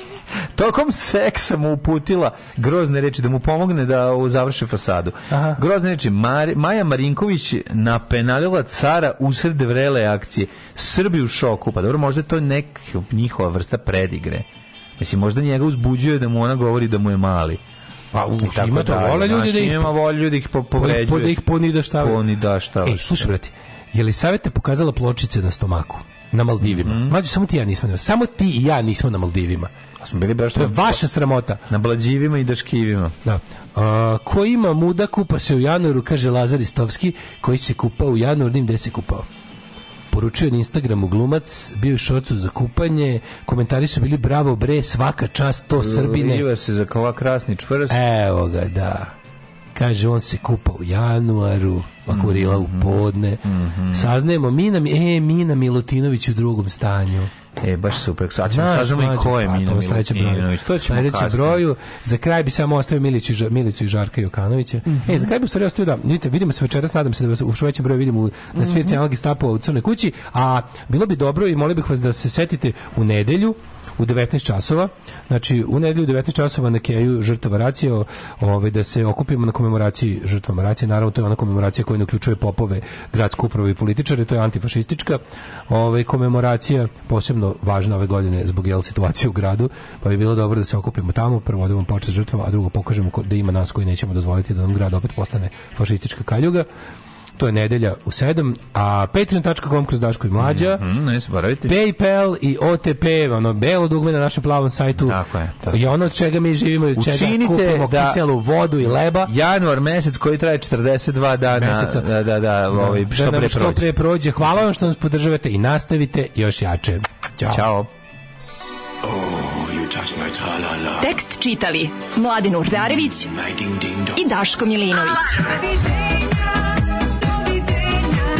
Tokom seksa mu uputila grozne reči da mu pomogne da završi fasadu. Aha. Grozne reči. Mar, Maja Marinković napenalila cara usred vrele akcije. Srbi u šoku. Pa dobro, možda to neka njihova vrsta predigre. Mislim, možda njega uzbuđuje da mu ona govori da mu je mali. Pa u, ima to, da vole ljudi da ih... Ima vole ljudi ih povređuje. Po, po, da ih ponidaštavaju. Ponidaštavaju. Ej, slušaj, brate, Jelisaveta pokazala pločice na stomaku? na Maldivima. Mm -hmm. Mlađi, samo ti ja nismo. Samo ti i ja nismo na Maldivima. Smo bili baš to je vaša sramota. Na Blađivima i Daškivima. Da. A, ko ima muda kupa se u januaru, kaže Lazar Istovski, koji se kupao u januaru, nim gde se kupao. Poručio na Instagramu glumac, bio je šorcu za kupanje, komentari su bili bravo bre, svaka čast, to Srbine. Riva se za krasni čvrst. Evo ga, da. Kaže, on se kupa u januaru, a kurila u mhm. podne. Mhm. Saznajemo, Mina, e, Mina Milutinović u drugom stanju. E, baš super. Sad ćemo saznamo i ko je pa, Milo Milutinović. E, to ćemo kasnije. broju. Za kraj bi samo ostavio Milicu, Milicu i Žarka Jokanovića. Mm -hmm. E, za kraj bi stvari ostavio da, vidite, vidimo se večeras, nadam se da vas u što broju vidimo na mhm. svirci mm -hmm. Algi Stapova u Crnoj kući, a bilo bi dobro i molio bih vas da se setite u nedelju, u 19 časova. Znači u nedelju u 19 časova na Keju žrtava racije, ovaj da se okupimo na komemoraciji žrtvama racije. Naravno to je ona komemoracija koja ne uključuje popove, gradsku upravu i političare, to je antifašistička, ovaj komemoracija posebno mnogo važna ove godine zbog jel situacije u gradu, pa bi bilo dobro da se okupimo tamo, prvo odemo da počet žrtvama, a drugo pokažemo da ima nas koji nećemo dozvoliti da nam grad opet postane fašistička kaljuga to je nedelja u 7, a patreon.com kroz Daško i Mlađa, mm -hmm, PayPal i OTP, ono belo dugme na našem plavom sajtu. Tako je. Tako. I ono od čega mi živimo, od čega kupimo da kiselu vodu i leba. Januar mesec koji traje 42 dana. Meseca. Da, da, da, da ovaj, da što, da pre prođe. što pre prođe. Hvala vam što nas podržavate i nastavite još jače. Ćao. Ćao. Oh, Tekst čitali Mladin Urdarević mm, i Daško Milinović. Ah,